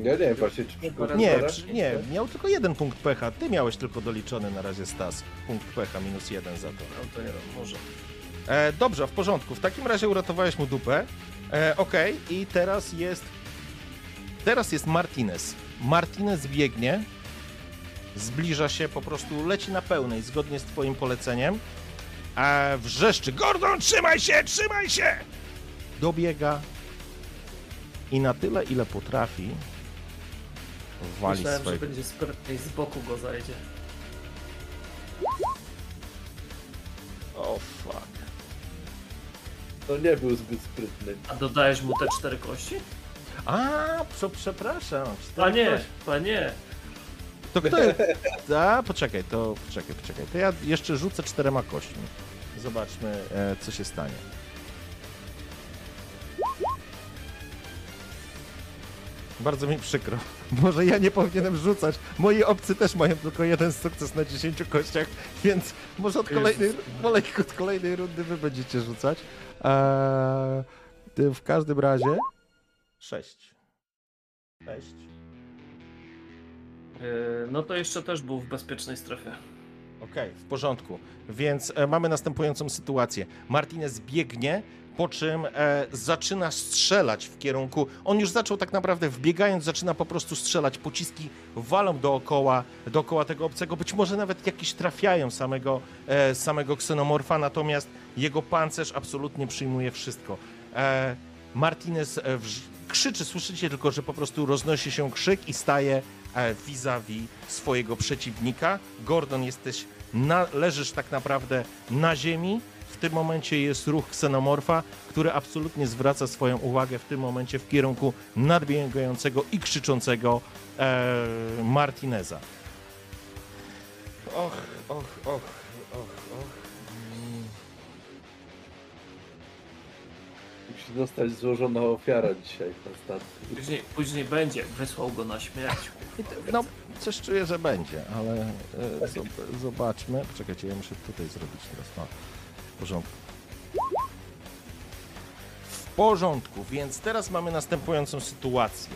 Ja nie wiem właśnie, czy przy Nie, komputerach? przy, nie, miał tylko jeden punkt pecha. Ty miałeś tylko doliczony na razie Stas. Punkt pecha minus jeden za to. No to nie wiem, może. E, dobrze, w porządku. W takim razie uratowałeś mu dupę. E, Okej, i teraz jest. Teraz jest Martinez. Martinez biegnie, zbliża się, po prostu leci na pełnej, zgodnie z Twoim poleceniem. A wrzeszczy: Gordon, trzymaj się, trzymaj się! Dobiega i na tyle, ile potrafi, wali Myślałem, że swojego. będzie sprytnie i z boku go zajdzie. O fuck. To nie był zbyt sprytny. A dodajesz mu te cztery kości? A, przepraszam. cztery Panie, kości. panie. To kto jest? A, poczekaj, to poczekaj, poczekaj. To ja jeszcze rzucę czterema kośćmi. Zobaczmy, e, co się stanie. Bardzo mi przykro. Może ja nie powinienem rzucać. Moi obcy też mają tylko jeden sukces na 10 kościach, więc może od kolejnej, kolejnej, od kolejnej rundy wy będziecie rzucać. Eee, w każdym razie. 6. 6 no to jeszcze też był w bezpiecznej strefie. Okej, w porządku. Więc e, mamy następującą sytuację. Martinez biegnie, po czym e, zaczyna strzelać w kierunku. On już zaczął tak naprawdę wbiegając, zaczyna po prostu strzelać. Pociski walą dookoła, dookoła tego obcego. Być może nawet jakieś trafiają samego, e, samego ksenomorfa, natomiast jego pancerz absolutnie przyjmuje wszystko. E, Martinez e, krzyczy, słyszycie tylko, że po prostu roznosi się krzyk i staje vis-a-vis swojego przeciwnika. Gordon, jesteś na, leżysz tak naprawdę na ziemi. W tym momencie jest ruch ksenomorfa, który absolutnie zwraca swoją uwagę w tym momencie w kierunku nadbiegającego i krzyczącego e, Martineza. Och, och, och, Musi zostać złożona ofiara dzisiaj ostatnio. Później, później będzie, wysłał go na śmierć. I No, coś czuję, że będzie, ale e, zob- zobaczmy. Poczekajcie, ja muszę tutaj zrobić teraz. No, w porządku. W porządku, więc teraz mamy następującą sytuację.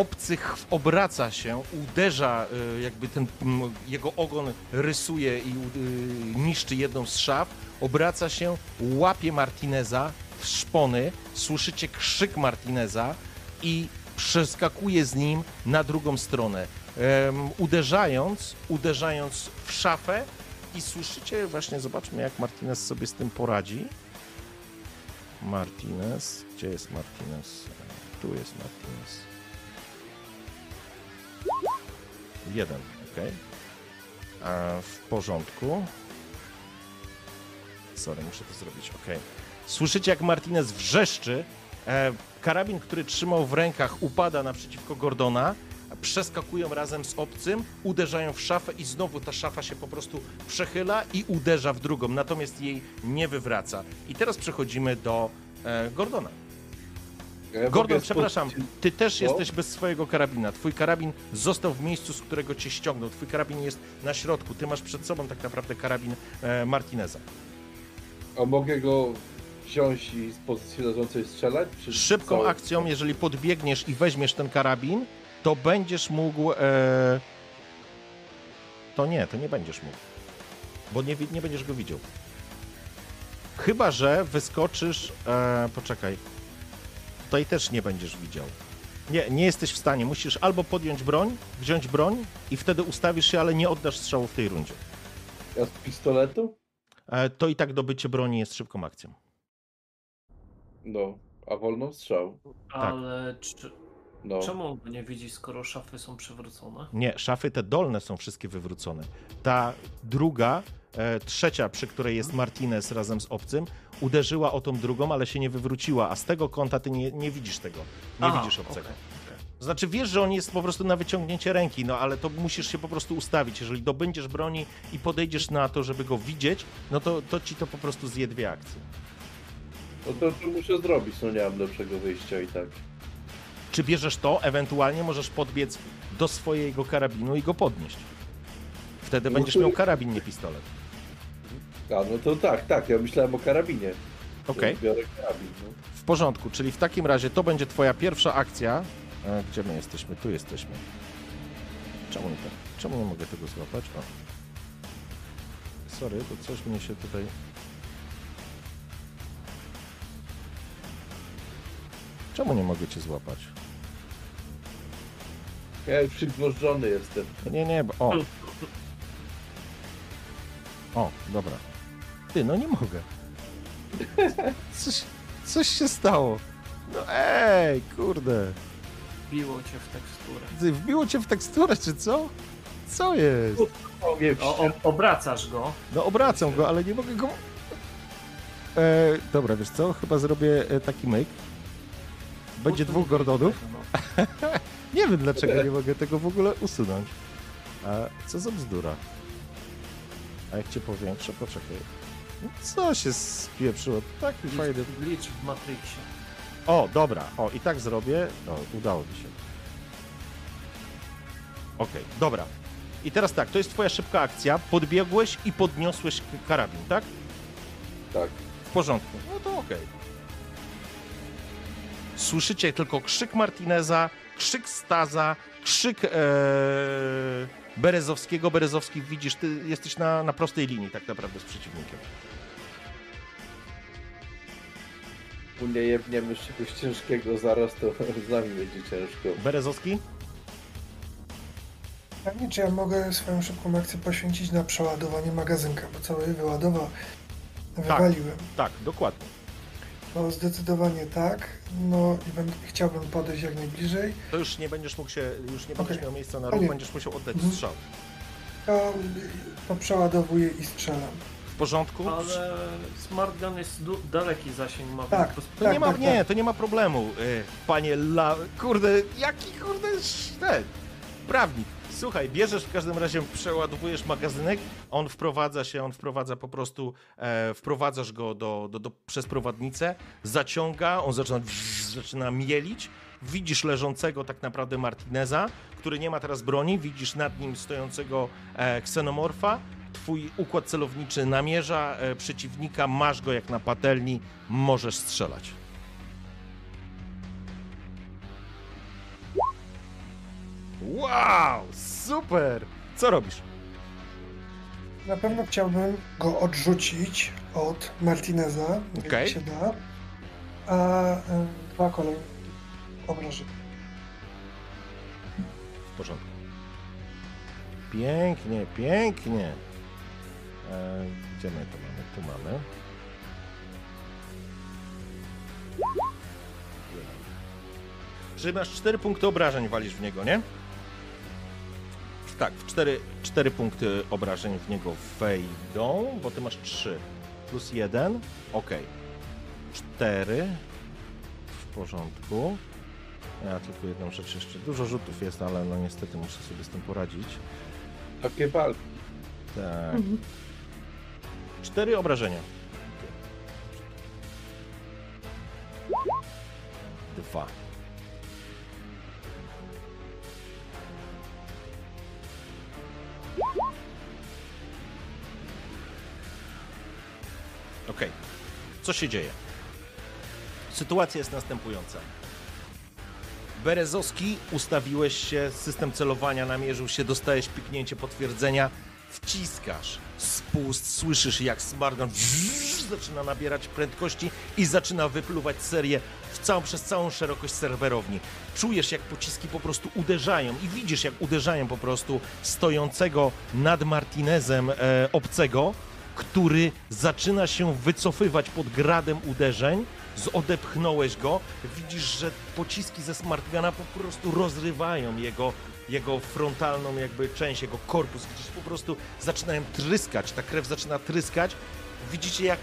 Obcy ch- obraca się, uderza, e, jakby ten jego ogon rysuje i y, niszczy jedną z szaf, obraca się, łapie Martineza w szpony, słyszycie krzyk Martineza i przeskakuje z nim na drugą stronę, uderzając, uderzając w szafę i słyszycie, właśnie zobaczmy jak Martinez sobie z tym poradzi. Martinez, gdzie jest Martinez? Tu jest Martinez. Jeden, ok. W porządku. Sorry, muszę to zrobić, ok. Słyszycie jak Martinez wrzeszczy, E, karabin, który trzymał w rękach, upada naprzeciwko Gordona. Przeskakują razem z obcym, uderzają w szafę i znowu ta szafa się po prostu przechyla i uderza w drugą, natomiast jej nie wywraca. I teraz przechodzimy do e, Gordona. Ja Gordon, przepraszam, ty też No? jesteś bez swojego karabina. Twój karabin został w miejscu, z którego cię ściągnął. Twój karabin jest na środku. Ty masz przed sobą tak naprawdę karabin e, Martineza. A mogę go wziąć i z pozycji leżącej strzelać? Czy Szybką całe- akcją, jeżeli podbiegniesz i weźmiesz ten karabin, to będziesz mógł. E... To nie, to nie będziesz mógł. Bo nie, nie będziesz go widział. Chyba, że wyskoczysz. E... Poczekaj. Tutaj też nie będziesz widział. Nie, nie jesteś w stanie. Musisz albo podjąć broń, wziąć broń i wtedy ustawisz się, ale nie oddasz strzału w tej rundzie. Ja z pistoletu? E... To i tak dobycie broni jest szybką akcją. No, a wolno strzał. Ale czy, No. czemu on nie widzi, skoro szafy są przewrócone? Nie, szafy te dolne są wszystkie wywrócone. Ta druga, trzecia, przy której jest Martinez razem z obcym, uderzyła o tą drugą, ale się nie wywróciła, a z tego kąta ty nie, nie widzisz tego. Nie Aha, widzisz obcego. okej. Znaczy wiesz, że on jest po prostu na wyciągnięcie ręki, no ale to musisz się po prostu ustawić. Jeżeli dobędziesz broni i podejdziesz na to, żeby go widzieć, no to, to ci to po prostu zje dwie akcje. No to, to muszę zrobić, no nie mam lepszego wyjścia i tak. Czy bierzesz to, ewentualnie możesz podbiec do swojego karabinu i go podnieść. Wtedy będziesz miał karabin, nie pistolet. A, no to tak, tak, ja myślałem o karabinie. Okej. To Biorę karabin, no. W porządku, czyli w takim razie to będzie twoja pierwsza akcja. E, gdzie my jesteśmy? Tu jesteśmy. Czemu nie tak? Czemu nie mogę tego złapać? O. Sorry, to coś mnie się tutaj... Czemu nie mogę cię złapać? Ja już przygwożdżony jestem. Nie, nie, bo... O! O, dobra. Ty, no nie mogę. Coś, coś się stało. No ej, kurde. Biło cię w teksturę. Ty, wbiło cię w teksturę, czy co? Co jest? O, O, obracasz go. No obracam go, ale nie mogę go... E, dobra, wiesz co? Chyba zrobię e, taki myk. Będzie dwóch Gordonów. no. Nie wiem, dlaczego nie mogę tego w ogóle usunąć. A co za bzdura? A jak cię powiększę? Poczekaj. No co się spieprzyło? Taki fajny... Glitch w Matrixie. O, dobra. O, i tak zrobię. O, udało mi się. Okej, dobra. I teraz tak, to jest twoja szybka akcja. Podbiegłeś i podniosłeś karabin, tak? Tak. W porządku. No to okej. Słyszycie tylko krzyk Martineza, krzyk Staza, krzyk ee, Berezowskiego. Berezowski widzisz, ty jesteś na, na prostej linii tak naprawdę z przeciwnikiem. U nie jebniemy czegoś ciężkiego zaraz, to z nami będzie ciężko. Berezowski? Pytanie, czy ja mogę swoją szybką akcję poświęcić na przeładowanie magazynka, bo cały wyładował, wywaliłem. Tak, dokładnie. No zdecydowanie tak. No i będę, chciałbym podejść jak najbliżej. To już nie będziesz mógł się, już nie będziesz Okej. miał miejsca na ruch, będziesz musiał oddać Mhm. strzał. To, to przeładowuję i strzelam. W porządku? Ale Smart Gun jest du- daleki zasięg ma. Tak. więc To Tak, nie ma, tak, nie, tak. to nie ma problemu, y, panie La... Kurde, jaki kurde sz- ten prawnik. Słuchaj, bierzesz w każdym razie, przeładowujesz magazynek, on wprowadza się, on wprowadza po prostu, e, wprowadzasz go do, do, do, przez prowadnicę, zaciąga, on zaczyna, zaczyna mielić, widzisz leżącego tak naprawdę Martineza, który nie ma teraz broni, widzisz nad nim stojącego e, ksenomorfa, twój układ celowniczy namierza e, przeciwnika, masz go jak na patelni, możesz strzelać. Wow, super! Co robisz? Na pewno chciałbym go odrzucić od Martineza, jak się da. A dwa kolejne obrażenia. W porządku. Pięknie, pięknie. E, gdzie my to mamy? Tu mamy. Czyli masz 4 punkty obrażeń walisz w niego, nie? Tak, w 4, 4 punkty obrażeń w niego wejdą, bo ty masz 3 plus 1. Ok. 4 w porządku. Ja tylko jedną rzecz jeszcze. Dużo rzutów jest, ale no niestety muszę sobie z tym poradzić. Takie walki. Tak. Cztery obrażenia. dwa. Okej. Co się dzieje? Sytuacja jest następująca. Berezowski, ustawiłeś się, system celowania namierzył się, dostajesz piknięcie potwierdzenia, wciskasz spust, słyszysz jak Smargon zaczyna nabierać prędkości i zaczyna wypluwać serię w całą, przez całą szerokość serwerowni. Czujesz jak pociski po prostu uderzają i widzisz jak uderzają po prostu stojącego nad Martinezem e, obcego, który zaczyna się wycofywać pod gradem uderzeń, odepchnąłeś go, widzisz, że pociski ze Smartgana po prostu rozrywają jego, jego frontalną jakby część, jego korpus, widzisz, po prostu zaczynają tryskać, ta krew zaczyna tryskać, widzicie jak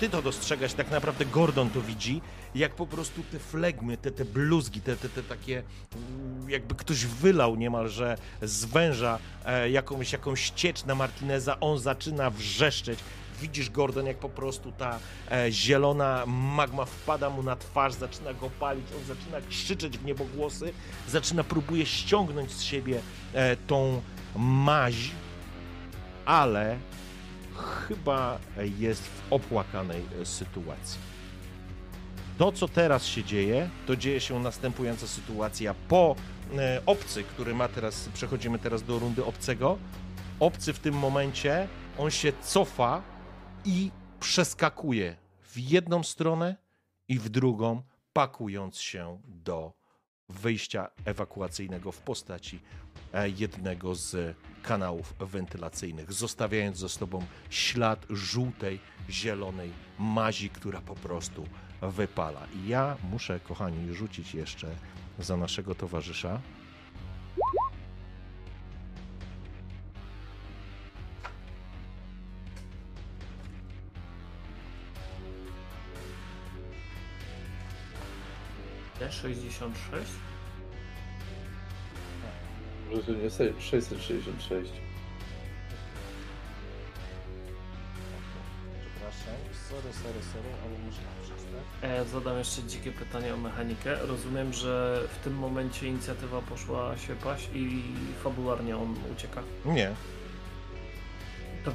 ty to dostrzegasz, tak naprawdę Gordon to widzi, jak po prostu te flegmy, te, te bluzgi, te, te, te takie, mm, jakby ktoś wylał niemalże z węża e, jakąś, jakąś ciecz na Martineza, on zaczyna wrzeszczeć. Widzisz, Gordon, jak po prostu ta e, zielona magma wpada mu na twarz, zaczyna go palić, on zaczyna krzyczeć w niebogłosy, zaczyna, próbuje ściągnąć z siebie e, tą maź, ale chyba jest w opłakanej e, sytuacji. To, co teraz się dzieje, to dzieje się następująca sytuacja po e, obcy, który ma teraz, przechodzimy teraz do rundy obcego. Obcy w tym momencie, on się cofa i przeskakuje w jedną stronę i w drugą, pakując się do wyjścia ewakuacyjnego w postaci e, jednego z kanałów wentylacyjnych, zostawiając za sobą ślad żółtej, zielonej mazi, która po prostu wypala. I ja muszę, kochani, rzucić jeszcze za naszego towarzysza. D66? Może to nie se- 666. Przepraszam, sorry, sorry, sorry, ale muszę przestać. E, zadam jeszcze dzikie pytanie o mechanikę. Rozumiem, że w tym momencie inicjatywa poszła się paść i fabularnie on ucieka. Nie.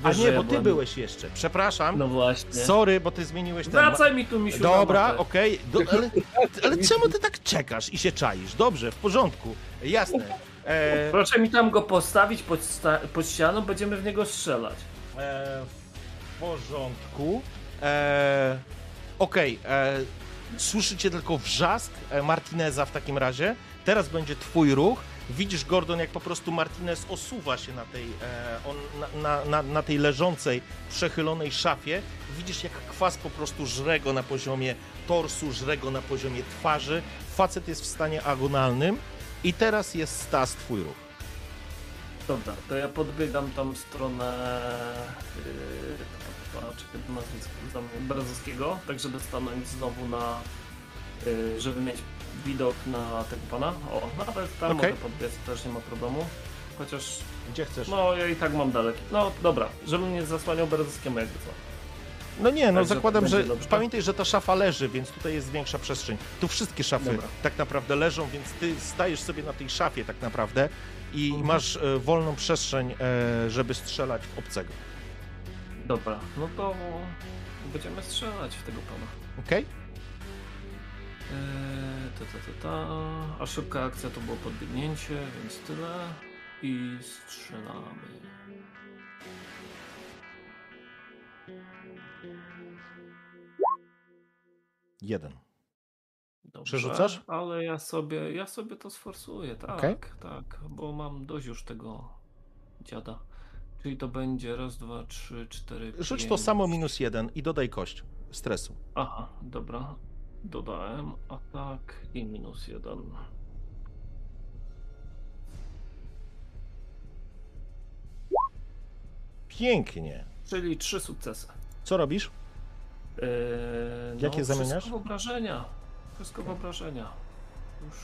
To A wiesz, że nie, ja bo ty byłem- byłeś jeszcze. Przepraszam. No właśnie. Sorry, bo ty zmieniłeś ten... Wracaj mi tu, misiu. na Dobra, mapę. okej. Do- Ale, ale czemu ty tak czekasz i się czaisz? Dobrze, w porządku. Jasne. E, Proszę mi tam go postawić pod, sta- pod ścianą, będziemy w niego strzelać. e, w porządku. E, okej. e, Słyszycie tylko wrzask e, Martineza w takim razie. Teraz będzie twój ruch. Widzisz, Gordon, jak po prostu Martinez osuwa się na tej, e, on, na, na, na, tej leżącej, przechylonej szafie. Widzisz, jak kwas po prostu żre go na poziomie torsu, żre go na poziomie twarzy. Facet jest w stanie agonalnym. I teraz jest Stas, twój ruch. Dobra, to ja podbiegam tam w stronę yy, nazwisko Brazowskiego, tak żeby stanąć znowu na, yy, żeby mieć widok na tego pana. O, nawet tam Okej. mogę podbiec, też nie ma problemu. Chociaż, Gdzie chcesz? no ja i tak mam daleki. No dobra, żebym nie zasłaniał Brazowskiemu jakby co. No nie, no Także zakładam, że dobrze. pamiętaj, że ta szafa leży, więc tutaj jest większa przestrzeń. Tu wszystkie szafy Dobra. tak naprawdę leżą, więc ty stajesz sobie na tej szafie tak naprawdę i Mhm. masz e, wolną przestrzeń, e, żeby strzelać w obcego. Dobra, no to będziemy strzelać w tego pana. Okej? Eee, ta, ta, ta, ta. A szybka akcja to było podbiegnięcie, więc tyle. I strzelamy. Jeden. Dobrze, Przerzucasz? Ale ja sobie, ja sobie to sforsuję, tak, Okej. tak, bo mam dość już tego dziada. Czyli to będzie raz, dwa, trzy, cztery, Rzuć to pięć. samo minus jeden i dodaj kość stresu. Aha, dobra. Dodałem atak i minus jeden. Pięknie. Czyli trzy sukcesy. Co robisz? Eee, Jakie no, zamieniasz? Wszystko wyobrażenia. Wszystko wyobrażenia. Już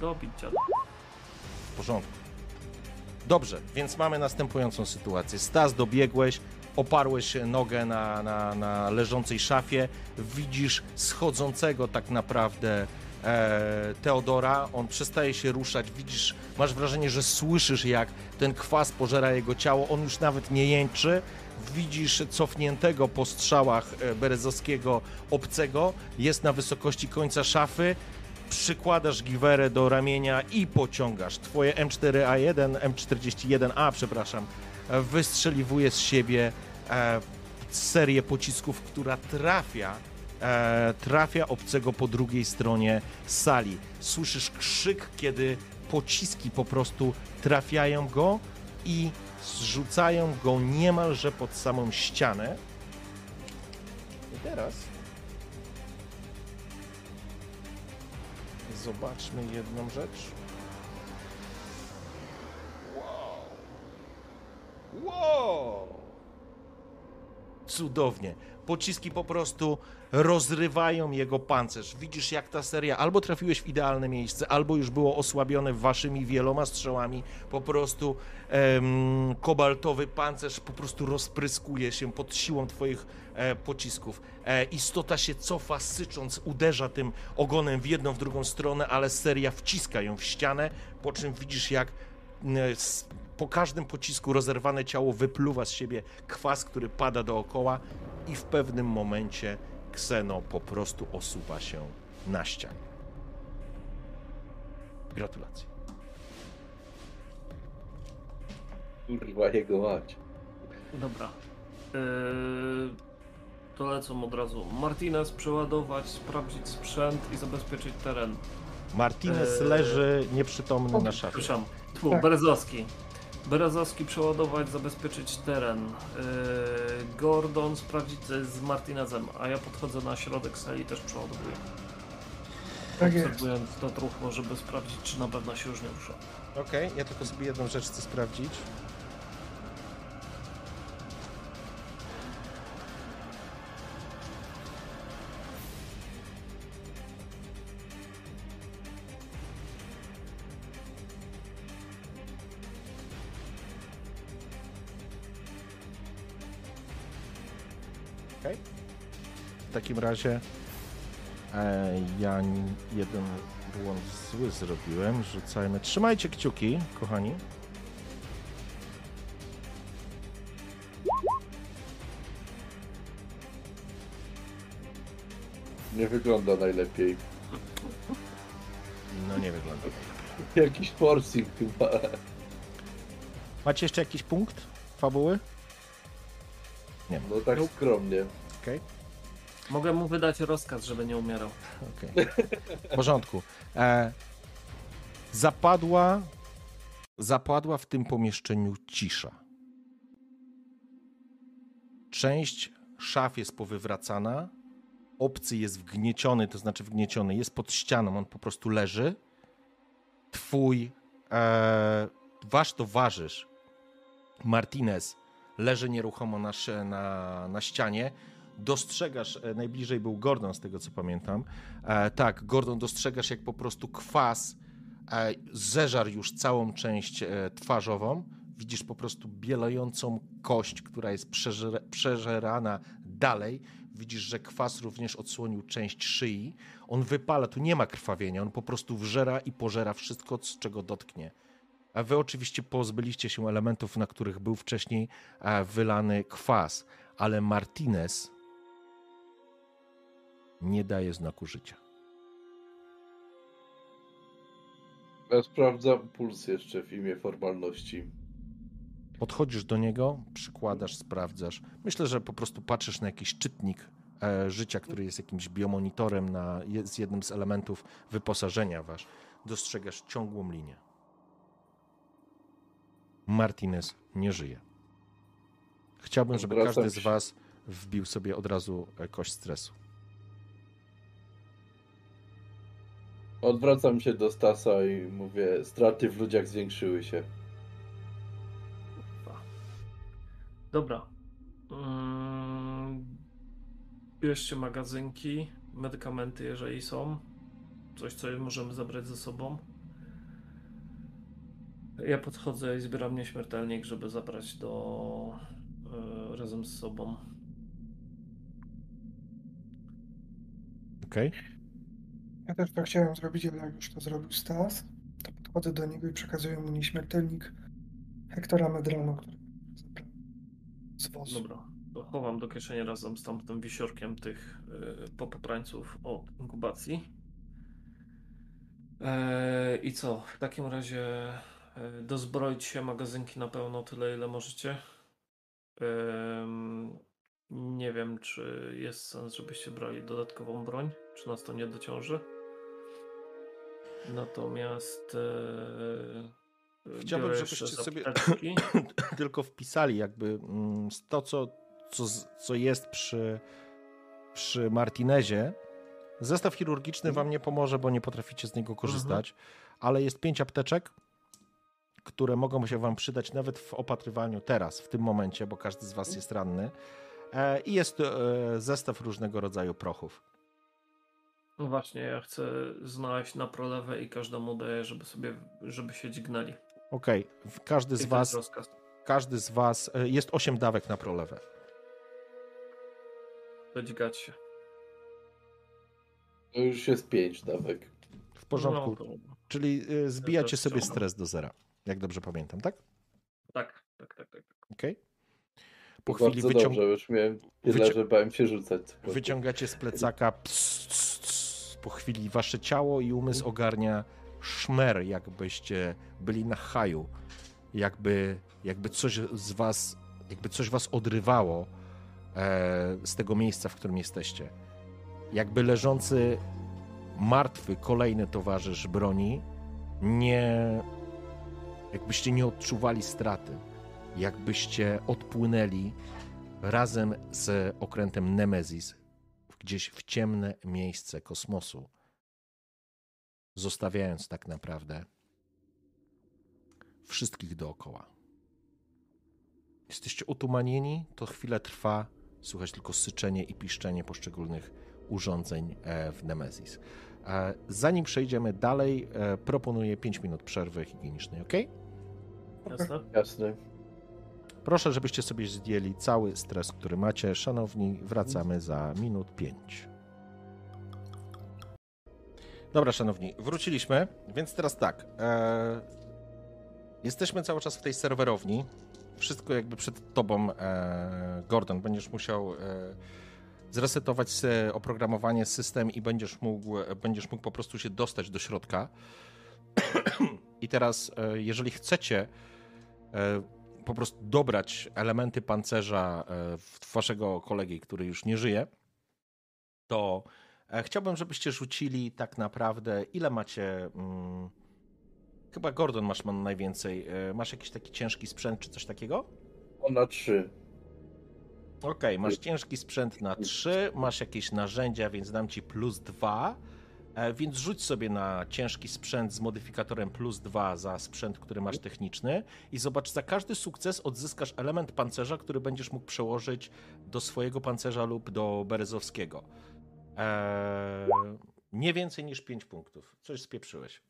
dobić dziada. W porządku. Dobrze, więc mamy następującą sytuację. Stas, dobiegłeś, oparłeś nogę na, na, na leżącej szafie, widzisz schodzącego tak naprawdę e, Teodora. On przestaje się ruszać. Widzisz, masz wrażenie, że słyszysz, jak ten kwas pożera jego ciało. On już nawet nie jęczy. Widzisz cofniętego po strzałach e, Berezowskiego obcego. Jest na wysokości końca szafy. Przykładasz giwerę do ramienia i pociągasz. Twoje M4A1, M41A, przepraszam, wystrzeliwuje z siebie e, serię pocisków, która trafia e, trafia obcego po drugiej stronie sali. Słyszysz krzyk, kiedy pociski po prostu trafiają go i zrzucają go niemalże pod samą ścianę. I teraz zobaczmy jedną rzecz. Wow! Cudownie. Pociski po prostu rozrywają jego pancerz. Widzisz, jak ta seria albo trafiłeś w idealne miejsce, albo już było osłabione waszymi wieloma strzałami. Po prostu em, kobaltowy pancerz po prostu rozpryskuje się pod siłą twoich e, pocisków. E, istota się cofa, sycząc, uderza tym ogonem w jedną, w drugą stronę, ale seria wciska ją w ścianę, po czym widzisz, jak po każdym pocisku rozerwane ciało wypluwa z siebie kwas, który pada dookoła i w pewnym momencie Kseno po prostu osuwa się na ścianie. Gratulacje. Kurwa jego mać. Dobra. Yy, to lecą od razu. Martinez przeładować, sprawdzić sprzęt i zabezpieczyć teren. Martinez Eee, leży nieprzytomny na szafie. Przepraszam. Tu, Tak. Berezowski. Berezowski przeładować, zabezpieczyć teren. Yy, Gordon sprawdzić co jest z Martinezem, a ja podchodzę na środek sali i też przeładowuję. Tak jest. Obserwując to truchło, żeby sprawdzić, czy na pewno się już nie rusza. Okej, ja tylko sobie jedną rzecz chcę sprawdzić. Takim razie e, ja jeden błąd zły zrobiłem. Rzucajmy. Trzymajcie kciuki, kochani. Nie wygląda najlepiej. No nie wygląda. Jakiś forcing chyba. Macie jeszcze jakiś punkt fabuły? No tak skromnie. Okej. Mogę mu wydać rozkaz, żeby nie umierał. Okej. W porządku. E, zapadła, zapadła w tym pomieszczeniu cisza. Część szaf jest powywracana. Obcy jest wgnieciony, to znaczy wgnieciony, jest pod ścianą, on po prostu leży. Twój, e, wasz towarzysz, Martinez, leży nieruchomo na, na, na ścianie dostrzegasz, e, najbliżej był Gordon z tego co pamiętam, e, tak, Gordon dostrzegasz jak po prostu kwas e, zeżarł już całą część twarzową, widzisz po prostu bielejącą kość, która jest przeżer przeżerana dalej, widzisz, że kwas również odsłonił część szyi, on wypala, tu nie ma krwawienia, on po prostu wżera i pożera wszystko, z czego dotknie. A wy oczywiście pozbyliście się elementów, na których był wcześniej wylany kwas, ale Martinez nie daje znaku życia. Ja sprawdzam puls jeszcze w imię formalności. Podchodzisz do niego, przykładasz, sprawdzasz. Myślę, że po prostu patrzysz na jakiś czytnik e, życia, który jest jakimś biomonitorem, na, jest jednym z elementów wyposażenia wasz. Dostrzegasz ciągłą linię. Martinez nie żyje. Chciałbym, żeby Odwracam każdy z was wbił sobie od razu kość stresu. Odwracam się do Stasa i mówię, straty w ludziach zwiększyły się. Dobra. Mm, Bierzcie magazynki, medykamenty, jeżeli są. Coś, co możemy zabrać ze sobą. Ja podchodzę i zbieram nieśmiertelnik, żeby zabrać do e, razem z sobą. Okej? Ja też to chciałem zrobić, ale jak już to zrobił Stas, to podchodzę do niego i przekazuję mu nieśmiertelnik Hektora Medrano, który zabrał z wozu. Dobra, to chowam do kieszeni razem z tamtym wisiorkiem tych yy, popoprańców od inkubacji. E, I co? W takim razie e, dozbroić się magazynki na pełno tyle, ile możecie. Em, Nie wiem, czy jest sens, żebyście brali dodatkową broń, czy nas to nie dociąży. Natomiast e, Chciałbym, biorę jeszcze żebyście sobie- tylko wpisali jakby mm, to, co, co, co jest przy, przy Martinezie. Zestaw chirurgiczny wam nie pomoże, bo nie potraficie z niego korzystać, ale jest pięć apteczek, które mogą się wam przydać nawet w opatrywaniu teraz, w tym momencie, bo każdy z was jest ranny. E, I jest e, zestaw różnego rodzaju prochów. No właśnie, ja chcę znaleźć na prolewę i każdemu daję, żeby sobie, żeby się dźgnęli. Okej, w- każdy I z was, rozkaz. każdy z was, e, jest osiem dawek na prolewę. To dźgać się. To już jest pięć dawek. W porządku. No, to, Czyli y, zbijacie sobie stres do zera, jak dobrze pamiętam, tak? tak, tak, tak, tak. Okej. Po Bardzo chwili dobrze, już miałem tyle, wycią- że bałem się rzucać. wyciągacie z plecaka. Ps, ps, ps, po chwili wasze ciało i umysł ogarnia szmer, jakbyście byli na haju. Jakby, jakby coś z was, jakby coś was odrywało e, z tego miejsca, w którym jesteście. Jakby leżący martwy kolejny towarzysz broni nie jakbyście nie odczuwali straty, jakbyście odpłynęli razem z okrętem Nemesis gdzieś w ciemne miejsce kosmosu, zostawiając tak naprawdę wszystkich dookoła. Jesteście utumanieni, to chwilę trwa, słychać tylko syczenie i piszczenie poszczególnych urządzeń e, w Nemesis. E, Zanim przejdziemy dalej, e, proponuję 5 minut przerwy higienicznej, ok? Jasne? Jasne. Proszę, żebyście sobie zdjęli cały stres, który macie. Szanowni, wracamy za minut 5. Dobra, szanowni, wróciliśmy, więc teraz tak. E, jesteśmy cały czas w tej serwerowni. Wszystko jakby przed tobą, e, Gordon. Będziesz musiał e, zresetować se oprogramowanie, system i będziesz mógł, będziesz mógł po prostu się dostać do środka. I teraz, e, jeżeli chcecie e, po prostu dobrać elementy pancerza e, waszego kolegi, który już nie żyje, to e, chciałbym, żebyście rzucili tak naprawdę, ile macie. Mm, chyba Gordon masz ma najwięcej. E, Masz jakiś taki ciężki sprzęt czy coś takiego? Ona trzy. Okej, masz ciężki sprzęt na 3, masz jakieś narzędzia, więc dam ci plus 2. Więc rzuć sobie na ciężki sprzęt z modyfikatorem plus 2 za sprzęt, który masz techniczny i zobacz, za każdy sukces odzyskasz element pancerza, który będziesz mógł przełożyć do swojego pancerza lub do berezowskiego. Eee, nie więcej niż 5 punktów. Coś spieprzyłeś.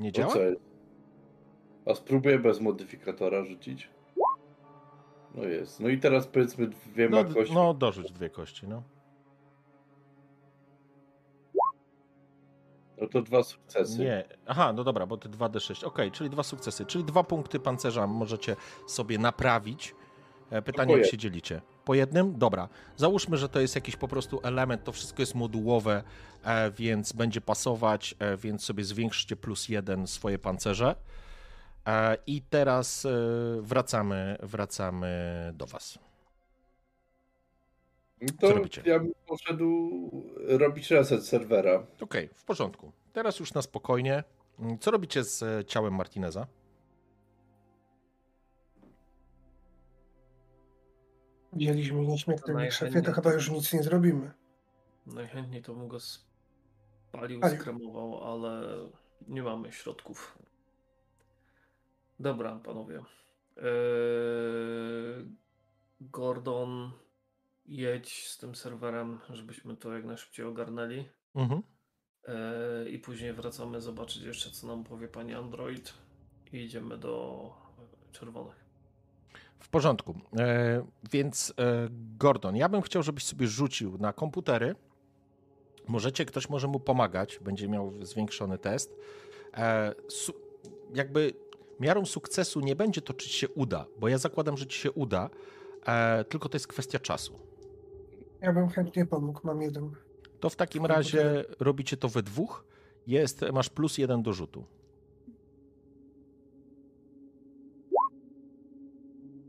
Nie To działa? A spróbuję bez modyfikatora rzucić. No jest. No i teraz powiedzmy dwiema No, kośćmi. no, dorzuć dwie kości, no. No to dwa sukcesy. Nie. Aha, no dobra, bo te 2d6. Okej, czyli dwa sukcesy. Czyli dwa punkty pancerza możecie sobie naprawić. E, Pytanie, jak się dzielicie? Po jednym? Dobra. Załóżmy, że to jest jakiś po prostu element, to wszystko jest modułowe, e, więc będzie pasować, e, więc sobie zwiększcie plus jeden swoje pancerze. I teraz e, wracamy, wracamy do was. No Co to robicie? ja bym poszedł robić reset serwera. Okej, w porządku. Teraz już na spokojnie. Mm, Co robicie z e, ciałem Martineza? Widzieliśmy nieśmiertelnik Najchętniej szefie, to chyba już nic nie zrobimy. Najchętniej to bym go spalił, Spalił. skremował, ale nie mamy środków. Dobra, panowie. Eee, Gordon, jedź z tym serwerem, żebyśmy to jak najszybciej ogarnęli. Mhm. Eee, I później wracamy zobaczyć jeszcze, co nam powie pani Android. I idziemy do czerwonych. W porządku. E, więc e, Gordon, ja bym chciał, żebyś sobie rzucił na komputery. Możecie, ktoś może mu pomagać, będzie miał zwiększony test. E, jakby miarą sukcesu nie będzie to, czy ci się uda, bo ja zakładam, że ci się uda, e, tylko to jest kwestia czasu. Ja bym chętnie pomógł, mam jeden. To w takim razie robicie to we dwóch. Jest, masz plus jeden do rzutu.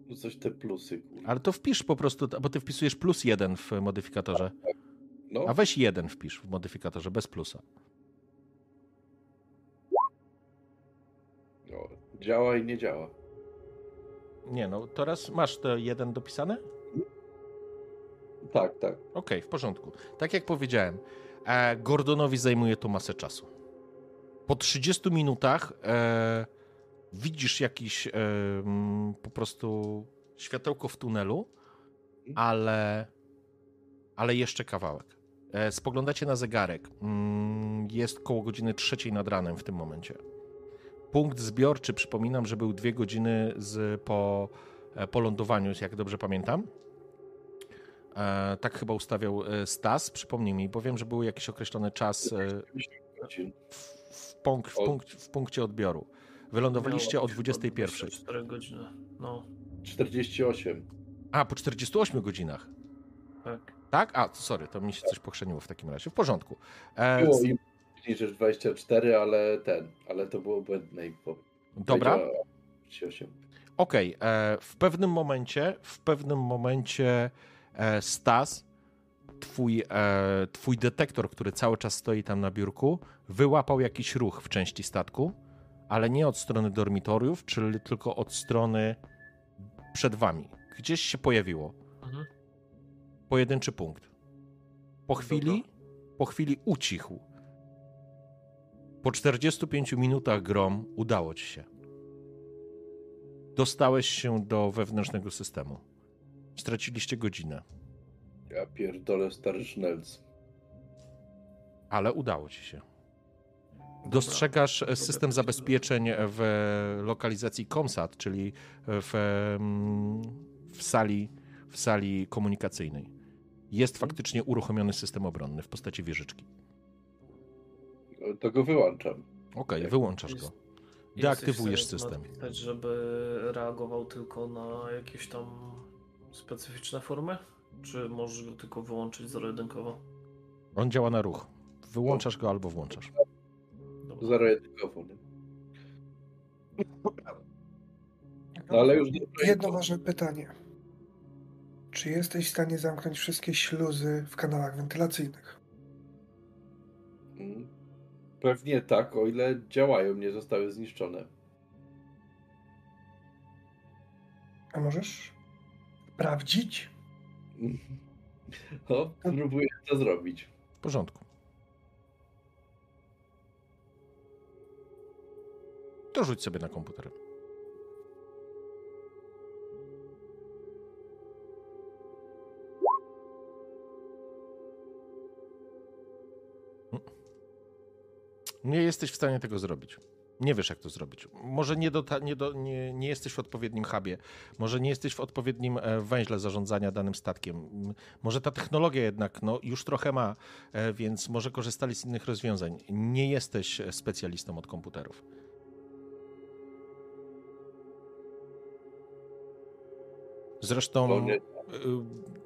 No coś te plusy. Ale to wpisz po prostu, bo ty wpisujesz plus jeden w modyfikatorze. No, A weź jeden wpisz w modyfikatorze, bez plusa. Działa i nie działa. Nie no, teraz masz to jeden dopisane? Tak, tak. Okej, w porządku. Tak jak powiedziałem, e, Gordonowi zajmuje to masę czasu. Po 30 minutach e, widzisz jakiś e, po prostu światełko w tunelu, ale, ale jeszcze kawałek. E, spoglądacie na zegarek. Mm, jest koło godziny trzeciej nad ranem w tym momencie. Punkt zbiorczy, przypominam, że był dwie godziny z, po, e, po lądowaniu, jak dobrze pamiętam. E, tak chyba ustawiał e, Stas, przypomnij mi, bo wiem, że był jakiś określony czas e, Godzin. w, w, punk, w, punkt, w punkcie odbioru. Wylądowaliście o Miało być 21. 24 godziny. No, 48. A, po 48 godzinach. tak. Tak? A, sorry, to mi się coś pochrzeniło w takim razie. W porządku. E, Było im rzecz 24, ale ten, ale to było błędne info. dobra, Powiedziała 38. okej. e, W pewnym momencie, w pewnym momencie e, Stas, twój, e, twój detektor, który cały czas stoi tam na biurku, wyłapał jakiś ruch w części statku, ale nie od strony dormitoriów, czyli tylko od strony przed wami. Gdzieś się pojawiło. Mhm. Pojedynczy punkt. Po chwili, po chwili ucichł. Po 45 minutach grom udało ci się. Dostałeś się do wewnętrznego systemu. Straciliście godzinę, Ja pierdolę stary sznelc. ale udało ci się. Dostrzegasz system zabezpieczeń w lokalizacji ComSat, czyli w, w, sali, w sali komunikacyjnej. Jest faktycznie uruchomiony system obronny w postaci wieżyczki. To go wyłączam. Okej, Jak wyłączasz jest- go. Deaktywujesz system. napisać, żeby reagował tylko na jakieś tam specyficzne formy? Czy możesz go tylko wyłączyć zero-jedynkowo? On działa na ruch. Wyłączasz go albo włączasz. Zero-jedynkowo, nie? No, ale już dobra Jedno ważne pytanie. Czy jesteś w stanie zamknąć wszystkie śluzy w kanałach wentylacyjnych? Pewnie tak, o ile działają, nie zostały zniszczone. A możesz sprawdzić? No, próbuję to zrobić. W porządku. To rzuć sobie na komputer. Nie jesteś w stanie tego zrobić. Nie wiesz, jak to zrobić. Może nie, dota- nie, do, nie, nie jesteś w odpowiednim hubie, może nie jesteś w odpowiednim e, węźle zarządzania danym statkiem. Może ta technologia jednak no, już trochę ma, e, więc może korzystali z innych rozwiązań. Nie jesteś e, specjalistą od komputerów. Zresztą y,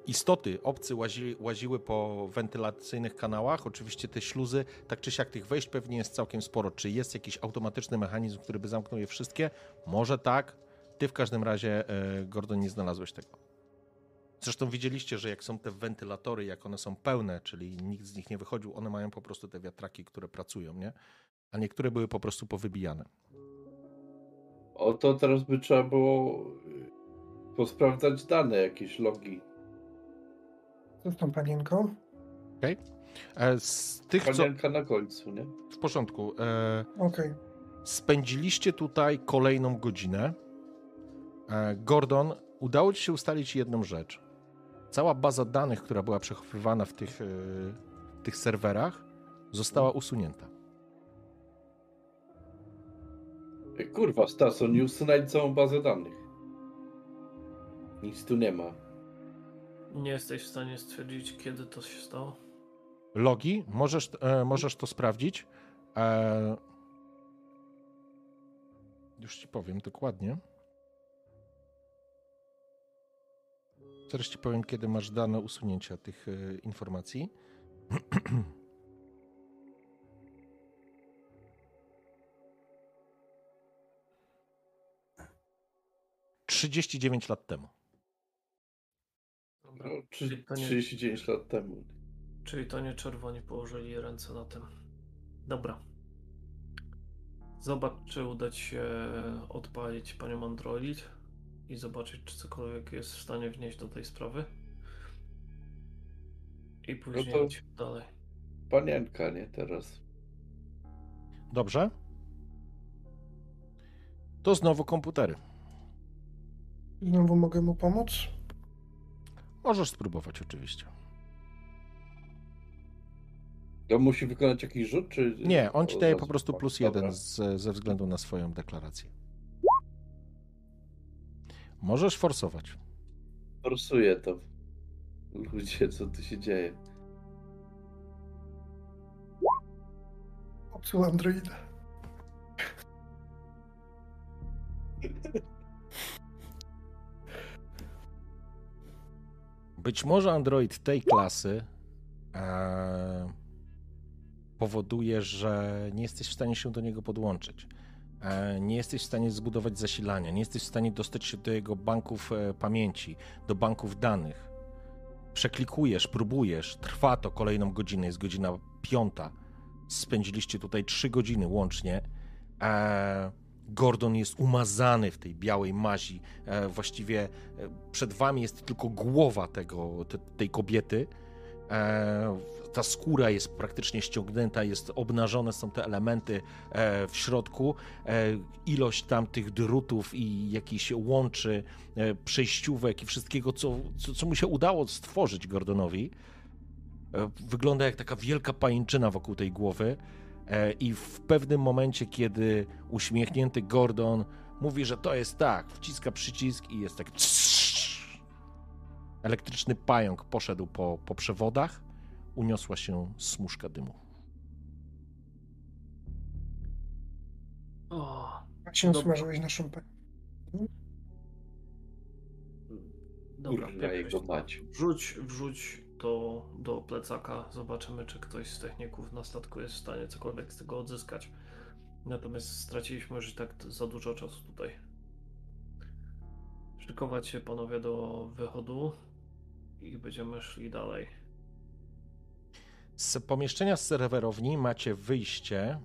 istoty, obcy łazi, łaziły po wentylacyjnych kanałach. Oczywiście te śluzy, tak czy siak tych wejść pewnie jest całkiem sporo. Czy jest jakiś automatyczny mechanizm, który by zamknął je wszystkie? Może tak. Ty w każdym razie, e, Gordon, nie znalazłeś tego. Zresztą widzieliście, że jak są te wentylatory, jak one są pełne, czyli nikt z nich nie wychodził, one mają po prostu te wiatraki, które pracują, nie? A niektóre były po prostu powybijane. O to teraz by trzeba było posprawdzać dane, jakieś logi. Co z tą panienką? E, Z tych, co... Panienka na końcu, nie? W porządku. E, Okej. Spędziliście tutaj kolejną godzinę. E, Gordon, udało ci się ustalić jedną rzecz. Cała baza danych, która była przechowywana w tych, e, w tych serwerach, została usunięta. Kurwa, Stas, oni usunęli całą bazę danych. Nic tu nie ma. Nie jesteś w stanie stwierdzić, kiedy to się stało? Logi, możesz, e, możesz to sprawdzić. E, już ci powiem dokładnie. Teraz ci powiem, kiedy masz dane usunięcia tych e, informacji. 39 lat temu. No, 39 lat temu. Czyli to nie czerwoni położyli ręce na tym. Dobra. Zobacz, czy uda ci się odpalić panią Android i zobaczyć, czy cokolwiek jest w stanie wnieść do tej sprawy. I później no to dalej. Panienka, nie teraz. Dobrze. To znowu komputery. Znowu mogę mu pomóc? Możesz spróbować, oczywiście. To musi wykonać jakiś rzut, czy... Nie, on ci daje po prostu plus jeden z, ze względu na swoją deklarację. Możesz forsować. Forsuję to. Ludzie, co tu się dzieje? Popsuł Androida. Być może Android tej klasy e, powoduje, że nie jesteś w stanie się do niego podłączyć. E, nie jesteś w stanie zbudować zasilania, nie jesteś w stanie dostać się do jego banków e, pamięci, do banków danych. Przeklikujesz, próbujesz, trwa to kolejną godzinę, jest godzina piąta. Spędziliście tutaj trzy godziny łącznie. E, Gordon jest umazany w tej białej mazi. E, właściwie e, przed wami jest tylko głowa tego, tej kobiety. E, ta skóra jest praktycznie ściągnięta, jest obnażone są te elementy w środku. Ilość tam tych drutów i jakichś łączy, przejściówek i wszystkiego, co, co, co mu się udało stworzyć Gordonowi, wygląda jak taka wielka pajęczyna wokół tej głowy. E, I w pewnym momencie, kiedy uśmiechnięty Gordon mówi, że to jest tak, wciska przycisk i jest tak. Elektryczny pająk poszedł po, po przewodach, uniosła się smuszka dymu. O, Jak się smażyłeś na szumpę? Dobra, Kurwa, jego mać. Wrzuć, wrzuć to do plecaka. Zobaczymy, czy ktoś z techników na statku jest w stanie cokolwiek z tego odzyskać. Natomiast straciliśmy już tak za dużo czasu tutaj. Szykować się panowie do wychodu i będziemy szli dalej. Z pomieszczenia z serwerowni macie wyjście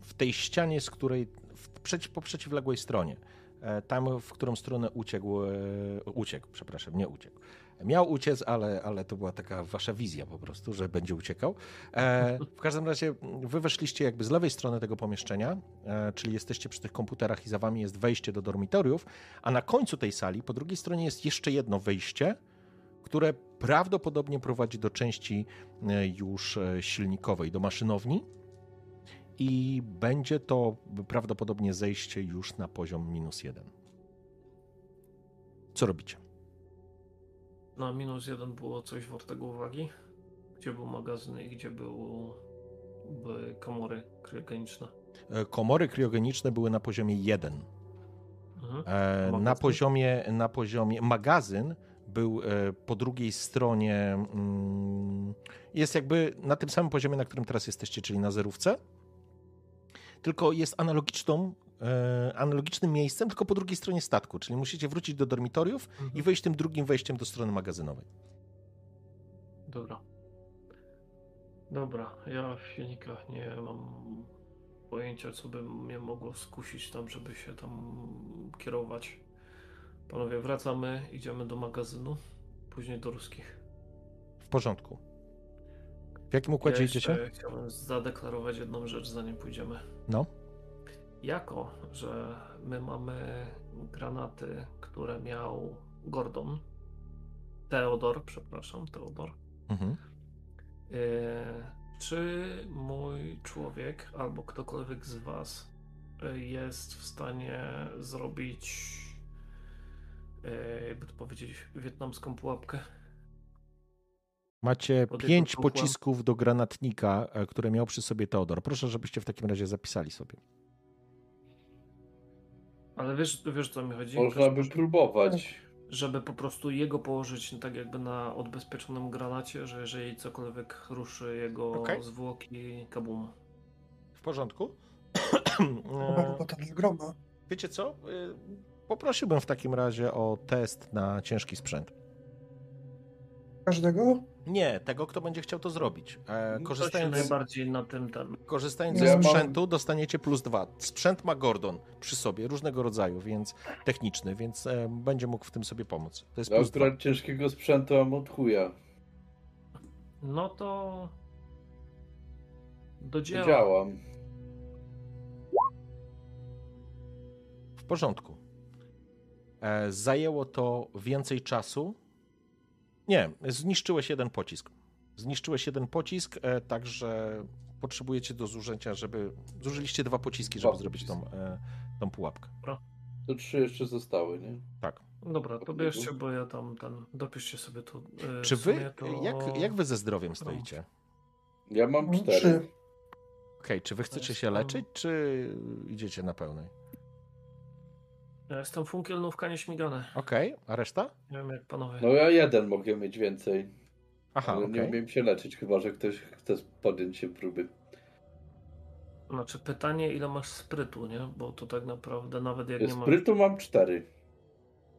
w tej ścianie, z której w, po przeciwległej stronie. E, tam, w którą stronę uciekł, e, uciekł, przepraszam, nie uciekł. Miał uciec, ale, ale to była taka wasza wizja po prostu, że będzie uciekał. E, w każdym razie wy weszliście jakby z lewej strony tego pomieszczenia, e, czyli jesteście przy tych komputerach i za wami jest wejście do dormitoriów, a na końcu tej sali, po drugiej stronie jest jeszcze jedno wejście, które prawdopodobnie prowadzi do części e, już e, silnikowej, do maszynowni. I będzie to prawdopodobnie zejście już na poziom minus jeden. Co robicie? Na minus jeden było coś wartego uwagi? Gdzie był magazyn i gdzie były komory kryogeniczne? E, komory kryogeniczne były na poziomie 1. Mhm. E, na, poziomie, na poziomie magazyn był e, po drugiej stronie. Mm, jest jakby na tym samym poziomie, na którym teraz jesteście, czyli na zerówce. Tylko jest analogiczną analogicznym miejscem, tylko po drugiej stronie statku, czyli musicie wrócić do dormitoriów mhm. i wejść tym drugim wejściem do strony magazynowej. Dobra. Dobra, ja w silnikach nie mam pojęcia, co by mnie mogło skusić tam, żeby się tam kierować. Panowie, wracamy, idziemy do magazynu, później do ruskich. W porządku. W jakim układzie ja idziecie? Chciałbym zadeklarować jedną rzecz, zanim pójdziemy. No. Jako, że my mamy granaty, które miał Gordon, Teodor, przepraszam, Teodor. Mhm. Y, czy mój człowiek albo ktokolwiek z Was jest w stanie zrobić e, jakby to powiedzieć, wietnamską pułapkę. Macie Pod pięć pocisków do granatnika, e, które miał przy sobie Teodor. Proszę, żebyście w takim razie zapisali sobie. Ale wiesz, wiesz co mi chodzi? Można by próbować. Żeby po prostu jego położyć tak jakby na odbezpieczonym granacie, że jeżeli cokolwiek ruszy jego Okej. zwłoki, kabum. W porządku. E, robota dla groma. Wiecie co? E, Poprosiłbym w takim razie o test na ciężki sprzęt. Każdego? Nie, tego, kto będzie chciał to zrobić. E, To Korzystając, najbardziej na tym ten. korzystając Ja ze mam- sprzętu, dostaniecie plus dwa. Sprzęt ma Gordon przy sobie, różnego rodzaju, więc techniczny, więc e, będzie mógł w tym sobie pomóc. To jest Ja plus dwa. ciężkiego sprzętu mam od chuja. No to. Do dzieła. Działam. W porządku. E, zajęło to więcej czasu. Nie, zniszczyłeś jeden pocisk. Zniszczyłeś jeden pocisk, e, także potrzebujecie do zużycia, żeby. Zużyliście dwa pociski, żeby Dwa zrobić tą, e, tą pułapkę. To trzy jeszcze zostały, nie? Tak. Dobra, to bierzcie, bo ja tam ten. Dopiszcie sobie to. e, Czy wy. To... Jak, jak wy ze zdrowiem stoicie? Ja mam Mam cztery. trzy. Okej, czy wy chcecie się leczyć, czy idziecie na pełnej? Ja jestem funkielnówka nieśmigane. Okej, a reszta? Nie wiem jak panowie. No ja jeden mogę mieć więcej. Aha, ale nie umiem się leczyć, chyba że ktoś chce podjąć się próby. Znaczy pytanie, ile masz sprytu, nie? Bo to tak naprawdę nawet jak nie masz. Sprytu mam cztery.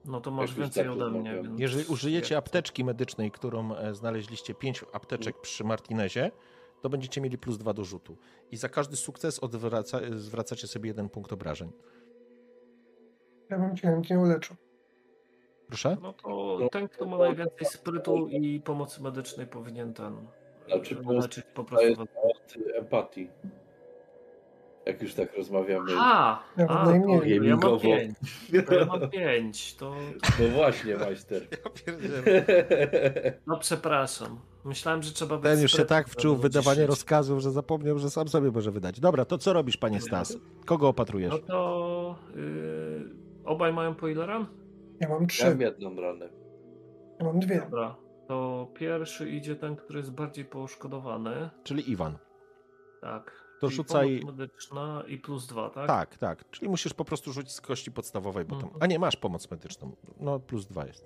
No to masz więcej tak ode mnie. Więc Jeżeli użyjecie apteczki medycznej, którą e, znaleźliście, pięć apteczek przy Martinezie, to będziecie mieli plus dwa do rzutu. I za każdy sukces odwraca, zwracacie sobie jeden punkt obrażeń. Ja bym cię chętnie uleczył. Proszę? No to ten, kto ma najwięcej sprytu i pomocy medycznej powinien ten. Znaczy, e, po prostu leczyć po To jest empatii. Jak już tak rozmawiamy. A! Ja a to ja mam pięć. To ja mam pięć. To. No właśnie, majster. Ja. No przepraszam. Myślałem, że trzeba być Ten już się tak wczuł w wydawanie rozkazów, że zapomniał, że sam sobie może wydać. Dobra, to co robisz, panie Stas? Kogo opatrujesz? No to. Yy, obaj mają po ile ran? Ja mam Ja trzy. mam jedną ranę. Ja mam dwie. Dobra. To pierwszy idzie ten, który jest bardziej poszkodowany. Czyli Iwan. Tak. To Czyli rzucaj- Pomoc medyczna i plus dwa, tak? Tak, tak. Czyli musisz po prostu rzucić z kości podstawowej, bo tam... Mhm. A nie, masz pomoc medyczną. No, plus dwa jest.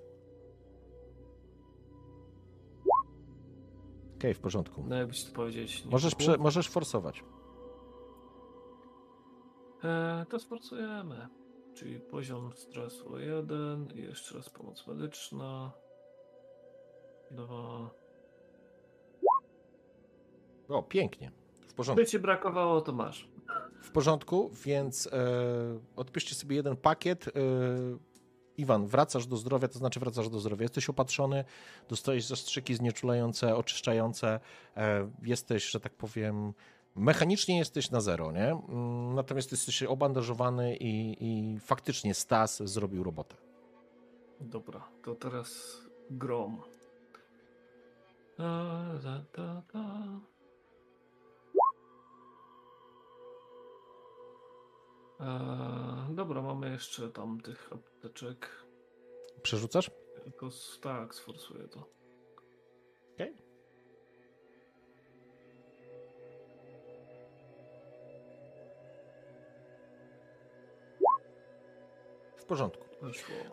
Okej, w porządku. No jakbyś to powiedzieć. nie Możesz, prze, możesz forsować. E, to sforcujemy. Czyli poziom stresu 1 i jeszcze raz pomoc medyczna. 2. O, pięknie. W porządku. By ci brakowało, to masz. W porządku, więc e, odpiszcie sobie jeden pakiet. E, Iwan, wracasz do zdrowia, to znaczy wracasz do zdrowia. Jesteś opatrzony, dostajesz zastrzyki znieczulające, oczyszczające. E, jesteś, że tak powiem, mechanicznie jesteś na zero, nie? Mm, Natomiast jesteś obandażowany i, i faktycznie Stas zrobił robotę. Dobra, to teraz grom. Da, da, da, da. E, dobra, mamy jeszcze tam tych apteczek. Przerzucasz? Tylko s- tak, sforsuję to. Okej. W porządku.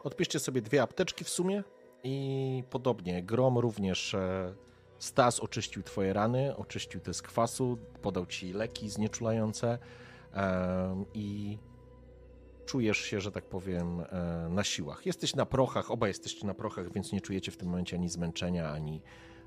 Odpiszcie sobie dwie apteczki w sumie i podobnie. Grom również e, Stas oczyścił twoje rany, oczyścił te z kwasu, podał ci leki znieczulające em, i czujesz się, że tak powiem, e, na siłach. Jesteś na prochach, oba jesteście na prochach, więc nie czujecie w tym momencie ani zmęczenia, ani,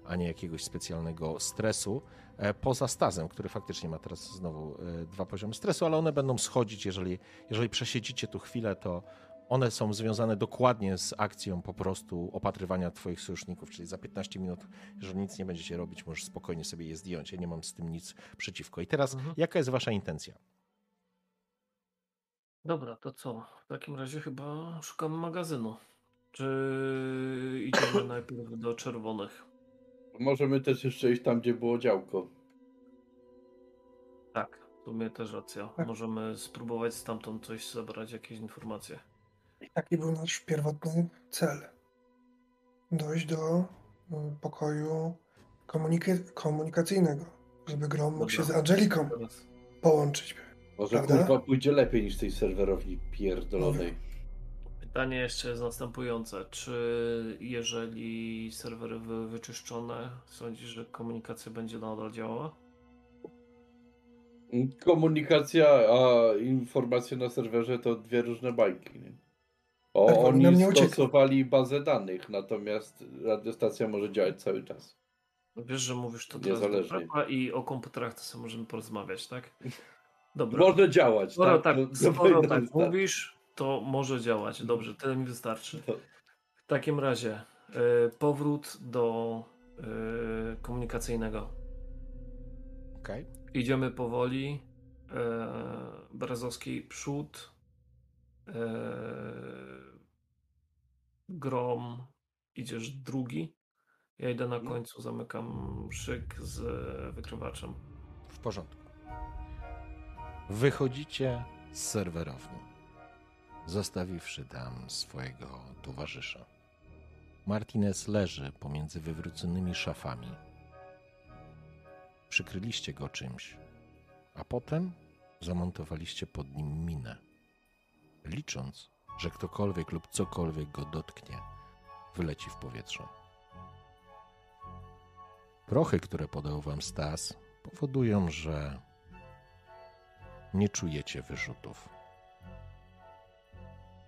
ani jakiegoś specjalnego stresu. E, Poza stazem, który faktycznie ma teraz znowu e, dwa poziomy stresu, ale one będą schodzić, jeżeli, jeżeli przesiedzicie tu chwilę, to one są związane dokładnie z akcją po prostu opatrywania twoich sojuszników, czyli za 15 minut, jeżeli nic nie będziecie robić, możesz spokojnie sobie je zdjąć. Ja nie mam z tym nic przeciwko. I teraz, Mhm. jaka jest wasza intencja? Dobra, to co? W takim razie chyba szukamy magazynu. Czy idziemy najpierw do czerwonych? Możemy też jeszcze iść tam, gdzie było działko. Tak, w sumie też racja. Tak. Możemy spróbować stamtąd coś zebrać, jakieś informacje. Jaki był nasz pierwotny cel? Dojść do y, pokoju komunika- komunikacyjnego, żeby Grom mógł się z Dobra. Angeliką Teraz. połączyć. Może Prawda? kurwa pójdzie lepiej niż tej serwerowni pierdolonej. Pytanie jeszcze jest następujące. Czy jeżeli serwery były wyczyszczone, sądzisz, że komunikacja będzie nadal działała? Komunikacja, a informacje na serwerze to dwie różne bajki. Nie? O, Tak, oni nam nie stosowali bazę danych, natomiast radiostacja może działać cały czas. Wiesz, że mówisz to teraz do i o komputerach to sobie możemy porozmawiać, tak? Dobra. Może działać, Skoro tak? tak, skoro tak być mówisz, to może działać. Dobrze, tyle mi wystarczy. W takim razie e, powrót do e, komunikacyjnego. Okej. Idziemy powoli. E, Berezowski przód. E, grom. Idziesz drugi. Ja idę na Mhm. końcu, zamykam szyk z wykrywaczem. W porządku. Wychodzicie z serwerowni, zostawiwszy tam swojego towarzysza. Martinez leży pomiędzy wywróconymi szafami. Przykryliście go czymś, a potem zamontowaliście pod nim minę, licząc, że ktokolwiek lub cokolwiek go dotknie, wyleci w powietrze. Prochy, które podał wam Stas, powodują, że nie czujecie wyrzutów.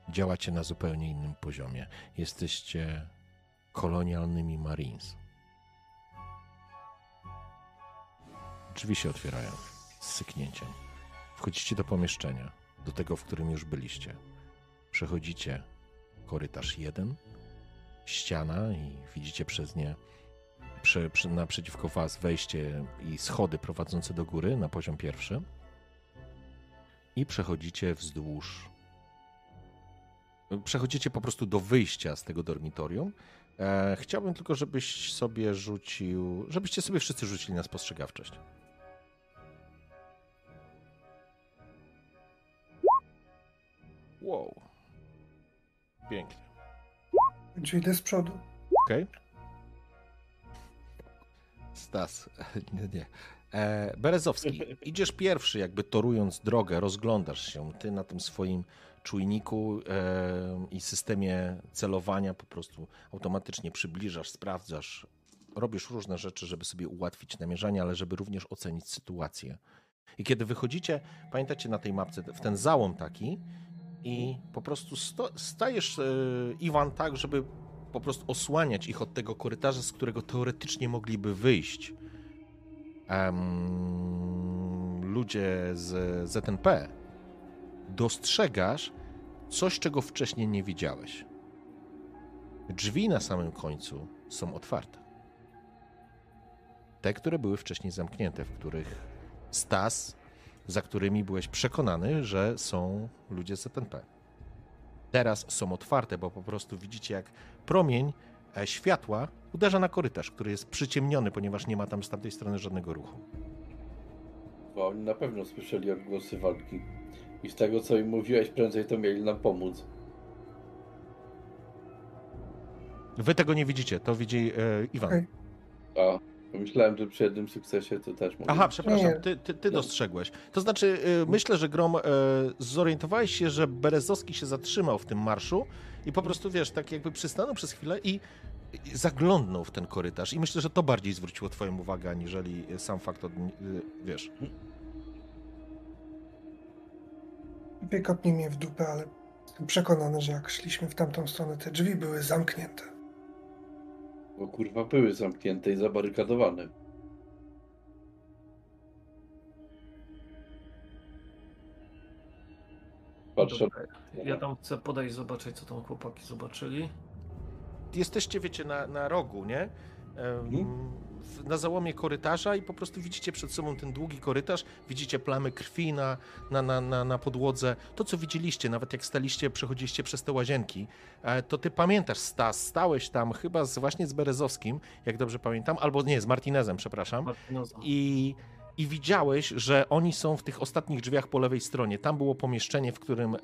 Działacie na zupełnie innym poziomie. Jesteście kolonialnymi Marines. Drzwi się otwierają z syknięciem. Wchodzicie do pomieszczenia, do tego, w którym już byliście. Przechodzicie korytarz jeden, ściana i widzicie przez nie przy, przy, naprzeciwko was wejście i schody prowadzące do góry na poziom pierwszy. I przechodzicie wzdłuż. Przechodzicie po prostu do wyjścia z tego dormitorium. E, chciałbym tylko, żebyś sobie rzucił. Żebyście sobie wszyscy rzucili na spostrzegawczość. Wow. Pięknie. Czyli idę z przodu. Okej. Stas, nie, nie. E, Berezowski, idziesz pierwszy, jakby torując drogę, rozglądasz się. Ty na tym swoim czujniku e, i systemie celowania po prostu automatycznie przybliżasz, sprawdzasz, robisz różne rzeczy, żeby sobie ułatwić namierzanie, ale żeby również ocenić sytuację. I kiedy wychodzicie, pamiętacie na tej mapce, w ten załom taki i po prostu sto, stajesz, e, Iwan, tak, żeby po prostu osłaniać ich od tego korytarza, z którego teoretycznie mogliby wyjść em, ludzie z ZNP, dostrzegasz coś, czego wcześniej nie widziałeś. Drzwi na samym końcu są otwarte. Te, które były wcześniej zamknięte, w których Stas, za którymi byłeś przekonany, że są ludzie z ZNP. Teraz są otwarte, bo po prostu widzicie, jak promień e, światła uderza na korytarz, który jest przyciemniony, ponieważ nie ma tam z tamtej strony żadnego ruchu. Bo oni na pewno słyszeli odgłosy walki. I z tego co im mówiłeś, prędzej to mieli nam pomóc. Wy tego nie widzicie, to widzi e, Iwan. A, pomyślałem, że przy jednym sukcesie to też mogę. Aha, przepraszam, Nie. ty, ty, ty No. dostrzegłeś. To znaczy, e, myślę, że Grom, e, zorientowałeś się, że Berezowski się zatrzymał w tym marszu i po prostu, wiesz, tak jakby przystanął przez chwilę i, zaglądnął w ten korytarz. I myślę, że to bardziej zwróciło twoją uwagę, aniżeli sam fakt, od, e, wiesz. Wykopnij mnie w dupę, ale jestem przekonany, że jak szliśmy w tamtą stronę, te drzwi były zamknięte. Bo kurwa były zamknięte i zabarykadowane. Patrzę. Dobra, Ja tam chcę podejść, zobaczyć, co tam chłopaki zobaczyli. jesteście, wiecie, na, na rogu, nie? Em, Mhm. Na załomie korytarza i po prostu widzicie przed sobą ten długi korytarz, widzicie plamy krwi na, na, na, na, na podłodze. To, co widzieliście, nawet jak staliście, przechodziliście przez te łazienki, e, to ty pamiętasz, Stas, stałeś tam chyba z, właśnie z Berezowskim, jak dobrze pamiętam, albo nie, z Martinezem, przepraszam. Martinoza. I i widziałeś, że oni są w tych ostatnich drzwiach po lewej stronie. Tam było pomieszczenie, w którym e,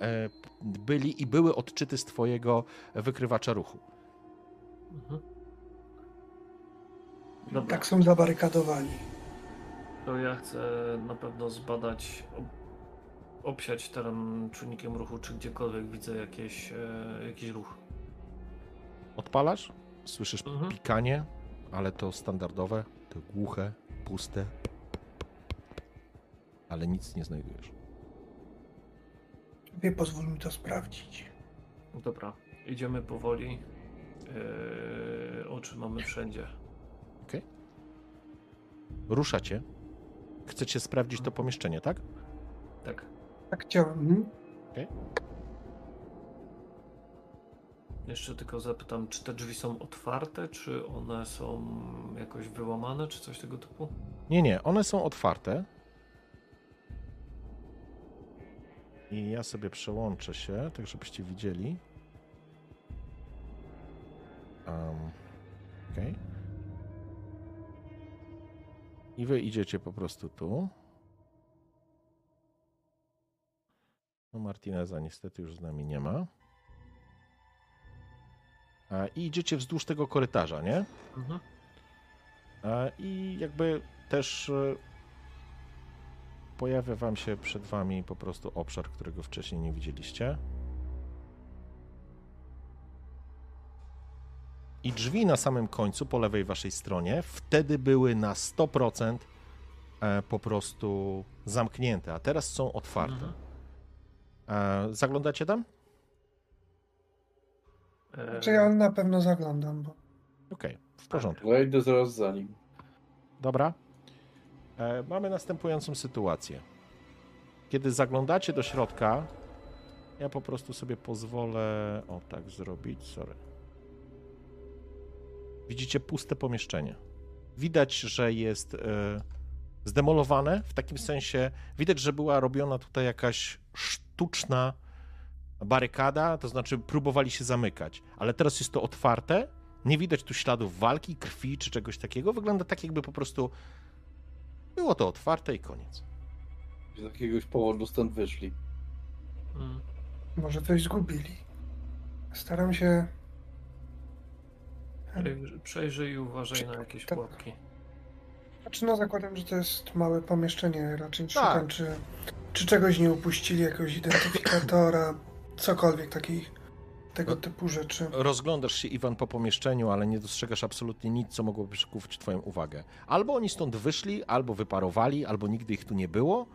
byli i były odczyty z twojego wykrywacza ruchu. Mhm. Dobra. Tak są zabarykadowani. To ja chcę na pewno zbadać, obsiać teren czujnikiem ruchu, czy gdziekolwiek widzę jakieś, e, jakiś ruch. Odpalasz? Słyszysz mhm. pikanie, ale to standardowe, to głuche, puste. Ale nic nie znajdujesz. Nie pozwól mi to sprawdzić. Dobra, idziemy powoli. Yy, oczy mamy wszędzie. Okay. Ruszacie. Chcecie sprawdzić to pomieszczenie, tak? Tak. Tak chciałem. Mhm. Okay. Jeszcze tylko zapytam, czy te drzwi są otwarte, czy one są jakoś wyłamane, czy coś tego typu? Nie, nie, one są otwarte. I ja sobie przełączę się, tak żebyście widzieli. Um, ok. I wy idziecie po prostu tu. No Martineza niestety już z nami nie ma. I idziecie wzdłuż tego korytarza, nie? Mhm. I jakby też e, pojawia wam się przed wami po prostu obszar, którego wcześniej nie widzieliście. I drzwi na samym końcu, po lewej waszej stronie, wtedy były na 100% e, po prostu zamknięte, a teraz są otwarte. Mhm. E, zaglądacie tam? Czy ja na pewno zaglądam, bo... Okej, okay, w porządku. Ja idę zaraz za nim. Dobra. E, mamy następującą sytuację. Kiedy zaglądacie do środka, ja po prostu sobie pozwolę o tak zrobić, sorry. Widzicie puste pomieszczenie. Widać, że jest e, zdemolowane, w takim sensie widać, że była robiona tutaj jakaś sztuczna barykada, to znaczy próbowali się zamykać, ale teraz jest to otwarte, nie widać tu śladów walki, krwi czy czegoś takiego. Wygląda tak, jakby po prostu było to otwarte i koniec. Z jakiegoś powodu stąd wyszli. Hmm. Może coś zgubili. Staram się. Przejrzyj i uważaj na jakieś tak. pułapki. Znaczy, no zakładam, że to jest małe pomieszczenie. Raczej tak. szukam, czy, czy czegoś nie upuścili, jakiegoś identyfikatora, cokolwiek takich tego typu rzeczy. Rozglądasz się, Iwan, po pomieszczeniu, ale nie dostrzegasz absolutnie nic, co mogłoby przykuć Twoją uwagę. Albo oni stąd wyszli, albo wyparowali, albo nigdy ich tu nie było.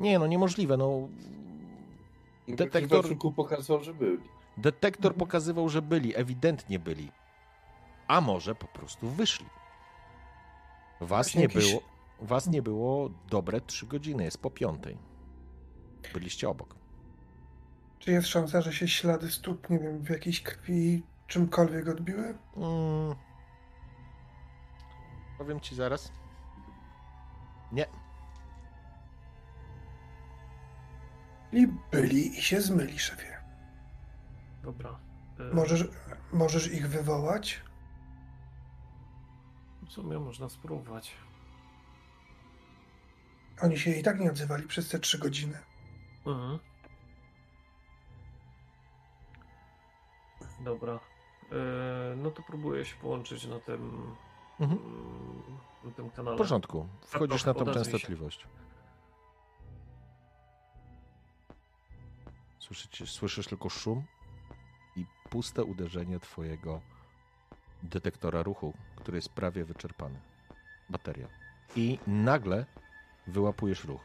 Nie, no niemożliwe, no. Detektor pokazywał, że byli. Detektor pokazywał, że byli, ewidentnie byli. A może po prostu wyszli. Was nie jakiś... było. Was nie było dobre trzy godziny, jest po piątej. Byliście obok. Czy jest szansa, że się ślady stóp, nie wiem, w jakiejś krwi czymkolwiek odbiły? Mm. Powiem ci zaraz. Nie. I byli i się zmyli, szefie. Dobra. Y... Możesz, możesz ich wywołać? W sumie można spróbować. Oni się i tak nie odzywali przez te trzy godziny. Mhm. Dobra. E, no to próbuję się połączyć na tym, mhm. na tym kanale. W porządku. Wchodzisz na tą częstotliwość. Słyszycie, słyszysz tylko szum i puste uderzenie twojego detektora ruchu, który jest prawie wyczerpany. Bateria. I nagle wyłapujesz ruch.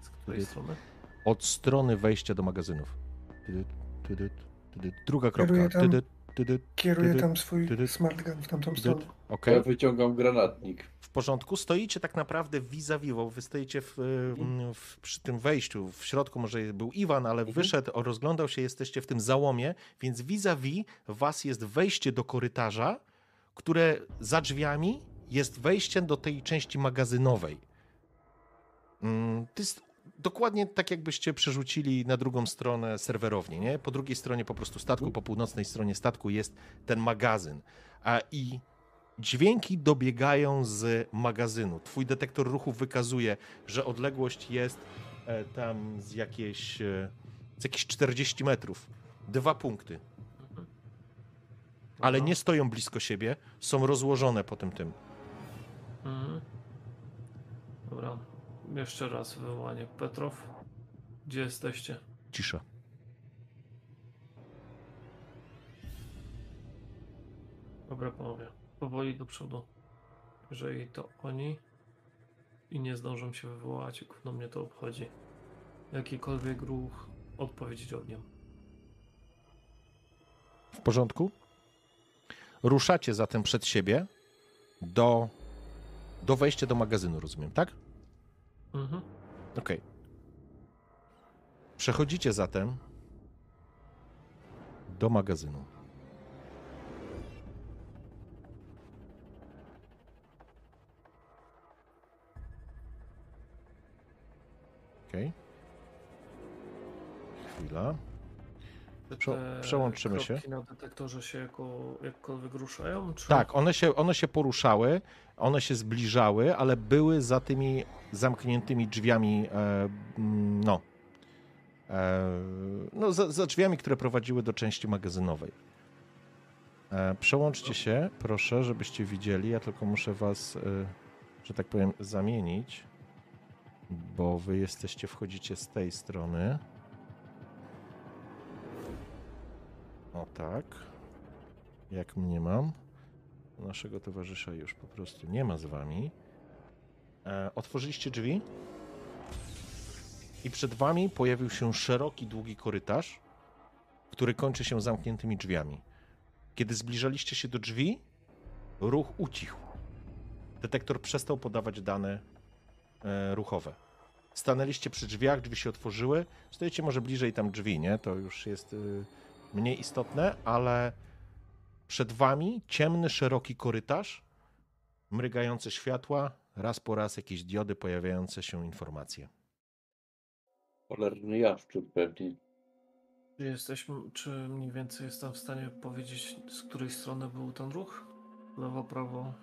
Z której strony? od strony wejścia do magazynów. Druga kropka. Kieruję tam, kieruję tam swój smart gun w tamtą stronę. Okay. Ja wyciągam granatnik. W porządku. Stoicie tak naprawdę vis-a-vis, bo wy stoicie w, w, przy tym wejściu. W środku może był Iwan, ale mhm. wyszedł, rozglądał się, jesteście w tym załomie, więc vis-a-vis was jest wejście do korytarza, które za drzwiami jest wejście do tej części magazynowej. To jest dokładnie tak, jakbyście przerzucili na drugą stronę serwerownię, nie? Po drugiej stronie po prostu statku, po północnej stronie statku jest ten magazyn. A i Dźwięki dobiegają z magazynu. Twój detektor ruchu wykazuje, że odległość jest e, tam z jakieś, e, z jakieś 40 metrów. Dwa punkty. Ale Dobra. nie stoją blisko siebie, są rozłożone po tym tym. Mhm. Dobra. Jeszcze raz wywołanie. Petrow, gdzie jesteście? Cisza. Dobra, panowie. Powoli do przodu. Jeżeli to oni i nie zdążą się wywołać, no mnie to obchodzi. Jakikolwiek ruch, odpowiedzieć ogniem. W porządku? Ruszacie zatem przed siebie do, do wejścia do magazynu, rozumiem, tak? Mhm. Okej. Przechodzicie zatem do magazynu. Okej. Chwila. Prze- przełączymy się. na detektorze się jako, jakkolwiek ruszają? Czy... Tak, one się, one się poruszały, one się zbliżały, ale były za tymi zamkniętymi drzwiami, e, mm, no, e, no za, za drzwiami, które prowadziły do części magazynowej. E, przełączcie się, proszę, żebyście widzieli. Ja tylko muszę was, e, że tak powiem, zamienić, bo wy jesteście, wchodzicie z tej strony. O tak. Jak mnie mam. Naszego towarzysza już po prostu nie ma z wami. E, otworzyliście drzwi i przed wami pojawił się szeroki, długi korytarz, który kończy się zamkniętymi drzwiami. Kiedy zbliżaliście się do drzwi, ruch ucichł. Detektor przestał podawać dane ruchowe. Stanęliście przy drzwiach, drzwi się otworzyły. Stoicie może bliżej tam drzwi, nie? To już jest y, mniej istotne, ale przed wami ciemny, szeroki korytarz, mrygające światła, raz po raz jakieś diody, pojawiające się informacje. Cholerny jaszczur pewnie. Czy jesteśmy, czy mniej więcej jestem w stanie powiedzieć, z której strony był ten ruch? Lewo, prawo?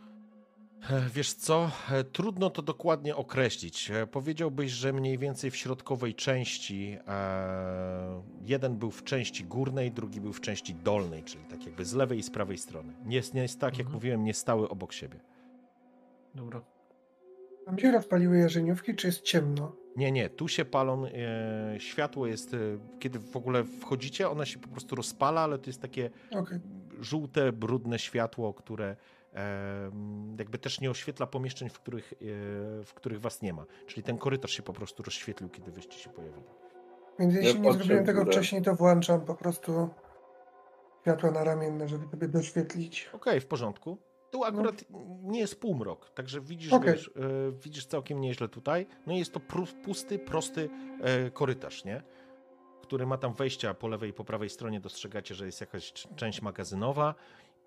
E, Wiesz co, e, trudno to dokładnie określić. E, Powiedziałbyś, że mniej więcej w środkowej części, jeden był w części górnej, drugi był w części dolnej, czyli tak jakby z lewej i z prawej strony. Nie jest, nie jest tak, jak Mhm. mówiłem, nie stały obok siebie. Dobra. Tam się rozpaliły jarzeniówki, czy jest ciemno? Nie, nie, tu się palą, e, światło jest, e, kiedy w ogóle wchodzicie, ona się po prostu rozpala, ale to jest takie Okej. żółte, brudne światło, które jakby też nie oświetla pomieszczeń, w których, e, w których was nie ma. Czyli ten korytarz się po prostu rozświetlił, kiedy wyście się pojawili. Więc jeśli nie patrzę zrobiłem tego górę. wcześniej, to włączam po prostu światła naramienne, żeby sobie doświetlić. Okej, w porządku. Tu akurat nie jest półmrok, także widzisz, Okej. wiesz, e, widzisz całkiem nieźle tutaj. No i jest to pusty, prosty e, korytarz, nie? Który ma tam wejścia po lewej i po prawej stronie. Dostrzegacie, że jest jakaś część magazynowa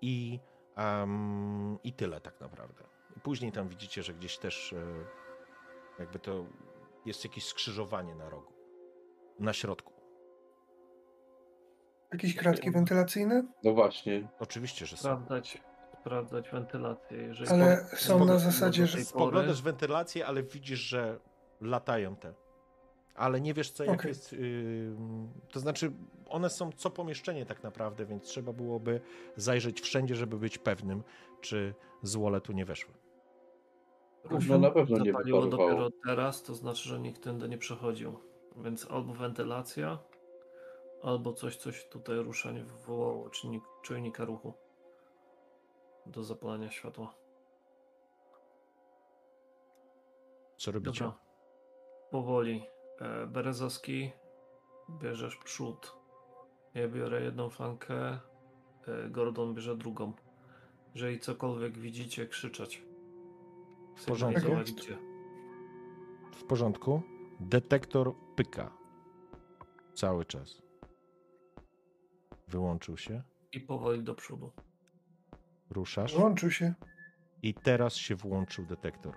i, em, i tyle tak naprawdę. Później tam widzicie, że gdzieś też e, jakby to jest jakieś skrzyżowanie na rogu, na środku. Jakieś kratki wentylacyjne? No właśnie. Oczywiście, że są. Sprawdzać, sprawdzać wentylację. Jeżeli Ale po- są na zasadzie, że- Spoglądasz wentylację, ale widzisz, że latają te. Ale nie wiesz, co jak Okej. jest. Yy, to znaczy, one są co pomieszczenie tak naprawdę, więc trzeba byłoby zajrzeć wszędzie, żeby być pewnym, czy złole tu nie weszły. No na pewno nie wyparowało. dopiero teraz, to znaczy, że nikt tędy nie przechodził. Więc albo wentylacja, albo coś, coś tutaj ruszanie wywołało czynnik, czujnika ruchu do zapalania światła. Co robicie? Dobra. Powoli. E, Berezowski, bierzesz przód. Ja biorę jedną flankę, e, Gordon bierze drugą. Jeżeli cokolwiek widzicie, krzyczeć. W porządku. W porządku. Detektor pyka. Cały czas. Wyłączył się. I powoli do przodu. Ruszasz. Włączył się. I teraz się włączył detektor.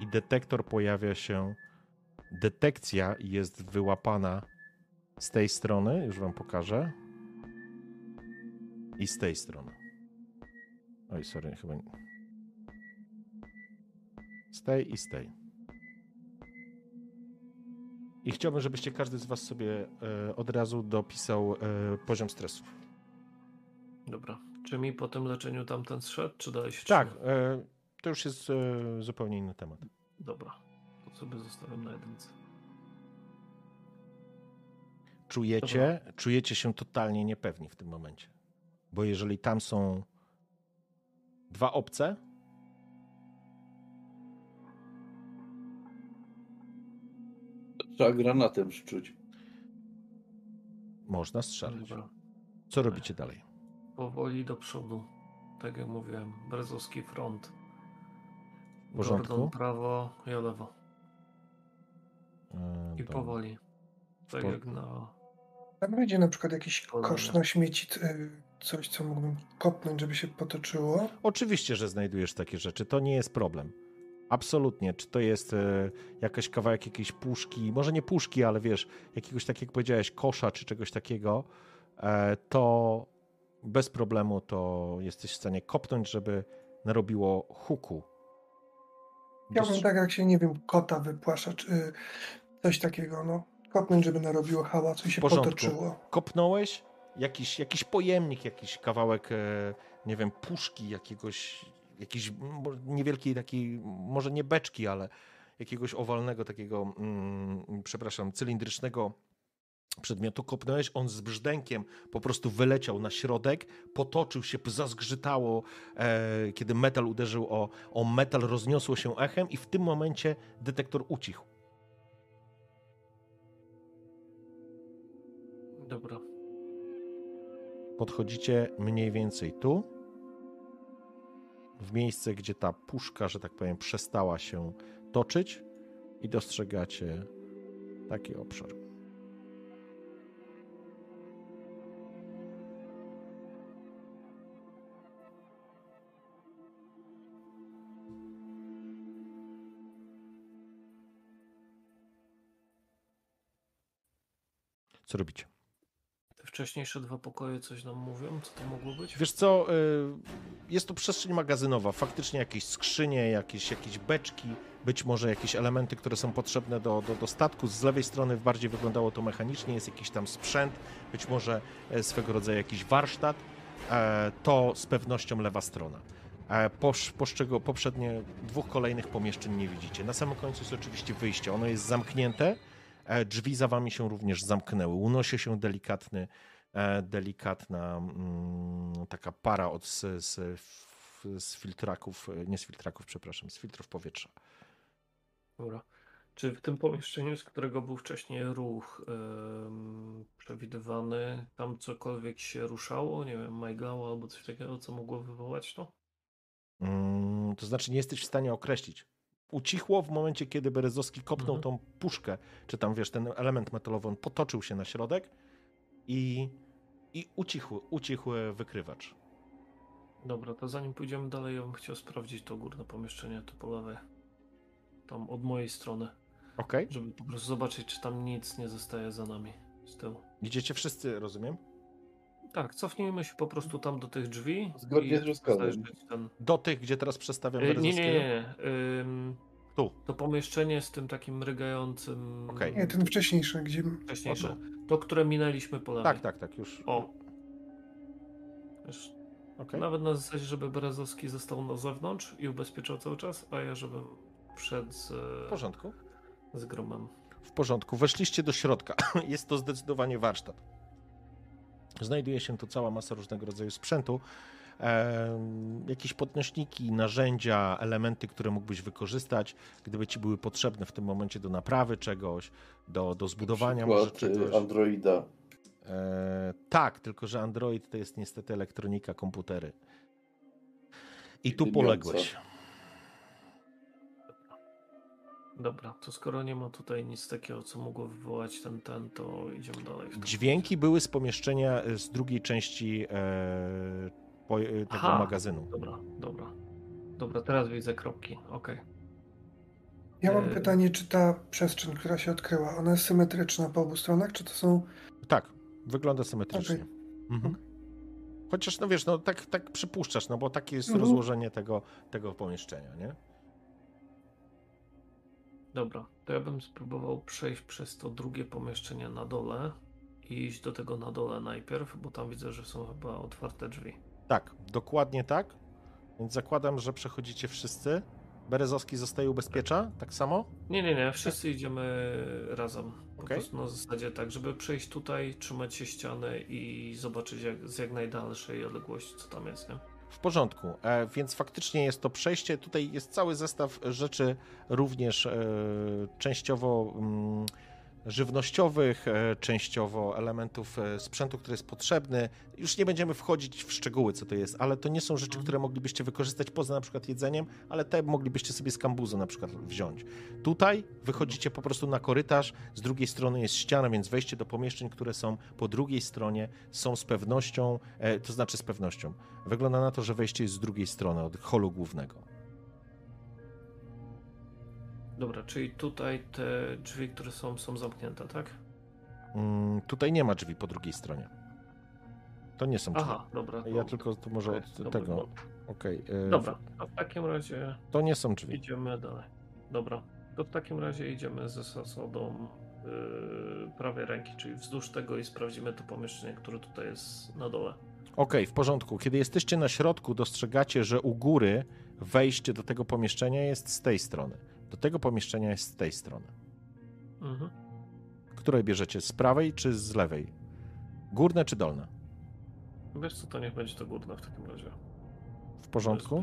I detektor pojawia się. Detekcja jest wyłapana z tej strony, już wam pokażę. I z tej strony. Oj, sorry, chyba. nie. Stay i stay. I chciałbym, żebyście każdy z Was sobie e, od razu dopisał e, poziom stresu. Dobra. Czy mi po tym leczeniu tamten zszedł, czy dalej się Tak, e, to już jest e, zupełnie inny temat. Dobra. Sobie zostawiam na jedynce. Czujecie, czujecie się totalnie niepewni w tym momencie. Bo jeżeli tam są dwa obce, Trzeba granatem szczuć. można strzelać. Dobra. Co robicie dalej? Powoli do przodu. Tak jak mówiłem. Brezowski front. W porządku. Gordon prawo, ja lewo. E, I dobra. powoli. Tak po- jak na... Tam będzie na przykład jakiś kosz na śmieci, y, coś co mógłbym kopnąć, żeby się potoczyło. Oczywiście, że znajdujesz takie rzeczy. To nie jest problem. Absolutnie. Czy to jest e, jakaś kawałek jakiejś puszki, może nie puszki, ale wiesz, jakiegoś, tak jak powiedziałeś, kosza czy czegoś takiego, e, to bez problemu to jesteś w stanie kopnąć, żeby narobiło huku. Chciałbym Dostrz- tak jak się, nie wiem, kota wypłasza, czy y, coś takiego, no. Kopnąć, żeby narobiło hałasu i się porządku. potoczyło. kopnąłeś, jakiś, jakiś pojemnik, jakiś kawałek, e, nie wiem, puszki, jakiegoś, jakiejś niewielkiej takiej, może nie beczki, ale jakiegoś owalnego takiego, mm, przepraszam, cylindrycznego przedmiotu kopnąłeś, on z brzdękiem po prostu wyleciał na środek, potoczył się, zazgrzytało, e, kiedy metal uderzył o, o metal, rozniosło się echem i w tym momencie detektor ucichł. Dobra. podchodzicie mniej więcej tu, w miejsce, gdzie ta puszka, że tak powiem, przestała się toczyć i dostrzegacie taki obszar. Co robicie? Wcześniejsze dwa pokoje coś nam mówią? Co to mogło być? Wiesz co, y, jest to przestrzeń magazynowa, faktycznie jakieś skrzynie, jakieś, jakieś beczki, być może jakieś elementy, które są potrzebne do, do, do statku. Z lewej strony bardziej wyglądało to mechanicznie, jest jakiś tam sprzęt, być może e, swego rodzaju jakiś warsztat. E, To z pewnością lewa strona. E, poprzednie dwóch kolejnych pomieszczeń nie widzicie. Na samym końcu jest oczywiście wyjście. Ono jest zamknięte. E, Drzwi za wami się również zamknęły. Unosi się delikatny, e, delikatna mm, taka para od, z, z, z filtraków, e, nie z filtraków, przepraszam, z filtrów powietrza. Dobra. Czy w tym pomieszczeniu, z którego był wcześniej ruch em, przewidywany, tam cokolwiek się ruszało? Nie wiem, majgało albo coś takiego, co mogło wywołać to? Mm, to znaczy nie jesteś w stanie określić. Ucichło w momencie, kiedy Berezowski kopnął Mhm. tą puszkę, czy tam wiesz, ten element metalowy, on potoczył się na środek i, i ucichł, ucichł wykrywacz. Dobra, to zanim pójdziemy dalej, ja bym chciał sprawdzić to górne pomieszczenie, to po lewej. Tam od mojej strony, Okej? żeby po prostu zobaczyć, czy tam nic nie zostaje za nami z tyłu. Idziecie wszyscy, rozumiem? Tak, cofnijmy się po prostu tam do tych drzwi. Zgodnie z rozkazem. zajrzeć Ten... Do tych, gdzie teraz przestawiam E, Nie, nie, nie. Ym, Tu. to pomieszczenie z tym takim mrygającym. Okej. Nie, ten wcześniejszy, gdzie... Wcześniejsze. O, To, które minęliśmy po lewej. Tak, tak, tak, już. O. Wiesz, Okej. Nawet na zasadzie, żeby Berezowski został na zewnątrz i ubezpieczał cały czas, a ja żebym przed z, W porządku. z gromem. W porządku. Weszliście do środka. Jest to zdecydowanie warsztat. Znajduje się tu cała masa różnego rodzaju sprzętu. Jakieś podnośniki, narzędzia, elementy, które mógłbyś wykorzystać, gdyby ci były potrzebne w tym momencie do naprawy czegoś, do, do zbudowania może Przykład czegoś. y, Androida. E, tak, tylko że Android to jest niestety elektronika, komputery. I tu poległeś. Dobra, to skoro nie ma tutaj nic takiego, co mogło wywołać ten, ten, to idziemy dalej. Dźwięki były z pomieszczenia e, z drugiej części e, po, e, tego Aha. magazynu. Dobra, dobra. Dobra, teraz widzę kropki, okej. Ja mam E, pytanie, czy ta przestrzeń, która się odkryła, ona jest symetryczna po obu stronach, czy to są... Tak, wygląda symetrycznie. Mhm. Chociaż, no wiesz, no tak, tak przypuszczasz, no bo takie jest Mhm. rozłożenie tego, tego pomieszczenia, nie? Dobra, to ja bym spróbował przejść przez to drugie pomieszczenie na dole i iść do tego na dole najpierw, bo tam widzę, że są chyba otwarte drzwi. Tak, dokładnie tak. Więc zakładam, że przechodzicie wszyscy. Berezowski zostaje ubezpiecza, tak samo? Nie, nie, nie, wszyscy idziemy razem. Po Okej. prostu na zasadzie tak, żeby przejść tutaj, trzymać się ściany i zobaczyć jak, z jak najdalszej odległości, co tam jest, nie? W porządku, e, więc faktycznie jest to przejście. Tutaj jest cały zestaw rzeczy, również e, częściowo mm, żywnościowych, e, częściowo elementów e, sprzętu, który jest potrzebny. Już nie będziemy wchodzić w szczegóły, co to jest, ale to nie są rzeczy, które moglibyście wykorzystać poza na przykład jedzeniem, ale te moglibyście sobie z kambuzu na przykład wziąć. Tutaj wychodzicie po prostu na korytarz, z drugiej strony jest ściana, więc wejście do pomieszczeń, które są po drugiej stronie, są z pewnością, e, to znaczy z pewnością. Wygląda na to, że wejście jest z drugiej strony, od holu głównego. Dobra, czyli tutaj te drzwi, które są, są zamknięte, tak? Mm, tutaj nie ma drzwi po drugiej stronie. To nie są drzwi. Aha, dobra. Ja tylko to może od dobra, tego. dobra. Okej. e, Dobra, a w takim razie To nie są drzwi. idziemy dalej. Dobra, to w takim razie idziemy ze zasadą yy, prawej ręki, czyli wzdłuż tego i sprawdzimy to pomieszczenie, które tutaj jest na dole. Okej, w porządku. Kiedy jesteście na środku, dostrzegacie, że u góry wejście do tego pomieszczenia jest z tej strony. Do tego pomieszczenia jest z tej strony. Mhm. Które bierzecie? Z prawej czy z lewej? Górne czy dolne? Wiesz co, to niech będzie to górne w takim razie. W porządku?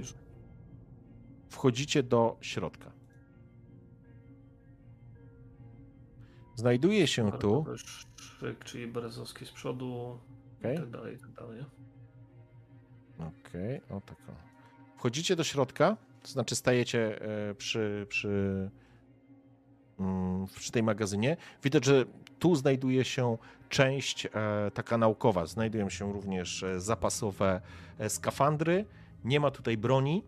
Wchodzicie do środka. Znajduje się tu. Kartowy Szyk, czyli Berezowski z przodu Okej. i tak dalej, i tak dalej. Okej, o tak. Wchodzicie do środka, to znaczy stajecie e, przy, przy, mm, przy tej magazynie. Widać, że tu znajduje się część e, taka naukowa. Znajdują się również e, zapasowe skafandry. Nie ma tutaj broni,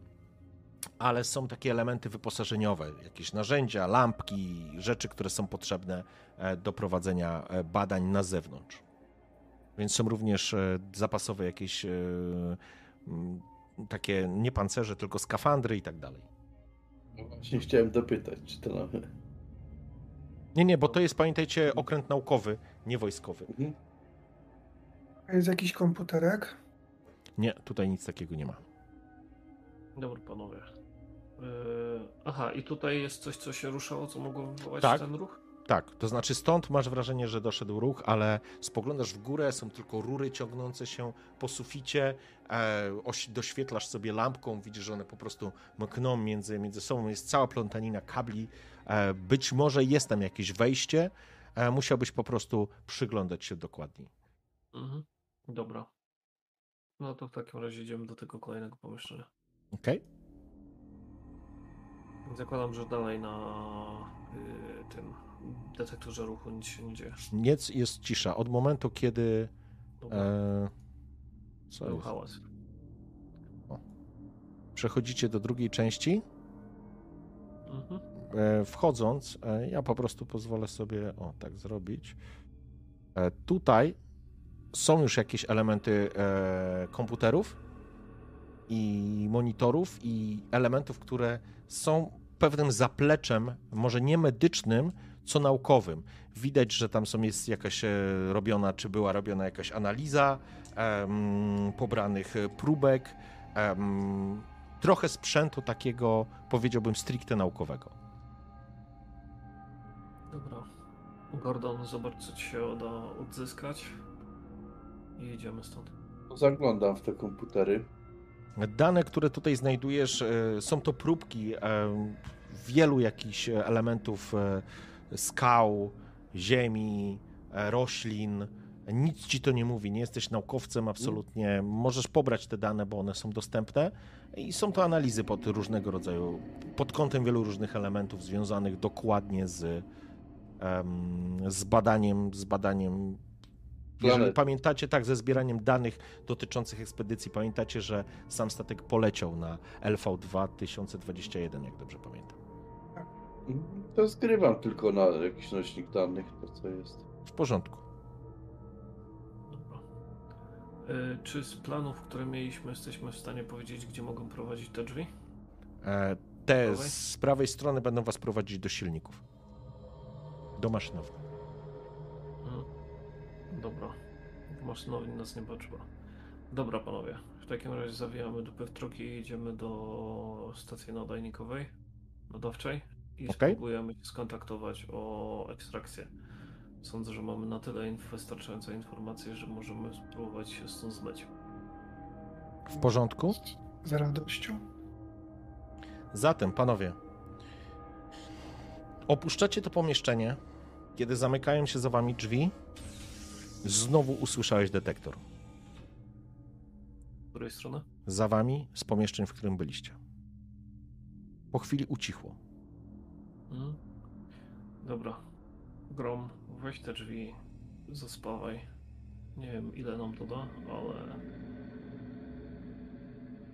ale są takie elementy wyposażeniowe, jakieś narzędzia, lampki, rzeczy, które są potrzebne do prowadzenia badań na zewnątrz. Więc są również zapasowe jakieś takie nie pancerze, tylko skafandry i tak dalej. No Właśnie chciałem dopytać, czy to na... Nie, nie, bo to jest, pamiętajcie, okręt naukowy, nie wojskowy. Mhm. A Jest jakiś komputerek? Nie, tutaj nic takiego nie ma. Dobra, panowie. Yy, aha, i tutaj jest coś, co się ruszało, co mogło wywołać Tak. ten ruch? Tak, to znaczy stąd masz wrażenie, że doszedł ruch, ale spoglądasz w górę, są tylko rury ciągnące się po suficie, e, oś, doświetlasz sobie lampką, widzisz, że one po prostu mkną między, między sobą, jest cała plątanina kabli, e, być może jest tam jakieś wejście, e, musiałbyś po prostu przyglądać się dokładniej. Mhm. Dobra. No to w takim razie idziemy do tego kolejnego pomieszczenia. Okej? Zakładam, że dalej na yy, tym detektorze ruchu nic się nie dzieje. Nic, jest cisza. Od momentu, kiedy... E, co był jest? hałas. Przechodzicie do drugiej części. Mhm. E, wchodząc, e, ja po prostu pozwolę sobie o tak zrobić. E, tutaj są już jakieś elementy e, komputerów i monitorów i elementów, które są pewnym zapleczem, może nie medycznym, co naukowym. Widać, że tam są jest jakaś e, robiona, czy była robiona jakaś analiza em, pobranych próbek, em, trochę sprzętu takiego, powiedziałbym, stricte naukowego. Dobra. Gordon, zobacz, co ci się uda odzyskać. I idziemy stąd. Zaglądam w te komputery. Dane, które tutaj znajdujesz, e, są to próbki e, wielu jakichś elementów skał, ziemi, e, roślin. Nic ci to nie mówi, nie jesteś naukowcem absolutnie. Możesz pobrać te dane, bo one są dostępne i są to analizy pod różnego rodzaju, pod kątem wielu różnych elementów związanych dokładnie z, em, z badaniem, z badaniem jeżeli pamiętacie, tak, ze zbieraniem danych dotyczących ekspedycji, pamiętacie, że sam statek poleciał na LV2 1021, jak dobrze pamiętam. To zgrywam tylko na jakiś nośnik danych, to co jest. W porządku. Dobra. Y, czy z planów, które mieliśmy, jesteśmy w stanie powiedzieć, gdzie mogą prowadzić te drzwi? E, te z prawej strony będą was prowadzić do silników. Do maszynowni. Hmm. Dobra. W maszynowni nas nie patrzyła. Dobra, panowie. W takim razie zawijamy dupę w troki i idziemy do stacji nadajnikowej, nadawczej i okay. spróbujemy się skontaktować o ekstrakcję. Sądzę, że mamy na tyle wystarczające informacje, że możemy spróbować się stąd zmyć. W porządku? Z radością. Zatem, panowie, opuszczacie to pomieszczenie. Kiedy zamykają się za wami drzwi, znowu usłyszałeś detektor. Z której strony? Za wami, z pomieszczeń, w którym byliście. Po chwili ucichło. Hmm. Dobra. Grom, weź te drzwi, zaspawaj. Nie wiem ile nam to da, ale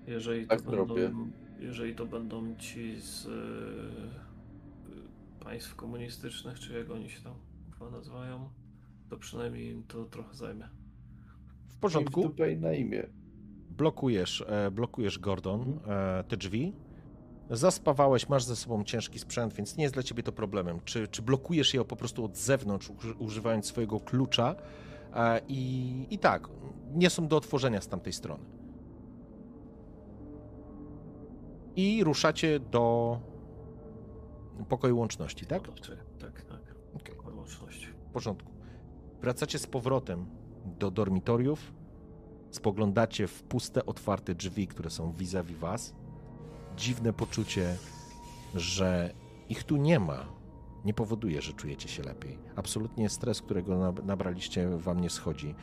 jeżeli to, tak będą, jeżeli to będą ci z y, państw komunistycznych, czy jak oni się tam nazywają, to przynajmniej im to trochę zajmie. W porządku. Tutaj na imię. Blokujesz, e, blokujesz Gordon mhm. e, te drzwi. Zaspawałeś, masz ze sobą ciężki sprzęt, więc nie jest dla ciebie to problemem. Czy, czy blokujesz je po prostu od zewnątrz, używając swojego klucza? E, I, I tak, nie są do otworzenia z tamtej strony. I ruszacie do pokoju łączności, tak? Tak, tak. Okay. Pokoj łączności. W porządku. Wracacie z powrotem do dormitoriów. Spoglądacie w puste, otwarte drzwi, które są vis-a-vis was dziwne poczucie, że ich tu nie ma, nie powoduje, że czujecie się lepiej. Absolutnie stres, którego nabraliście, wam nie schodzi.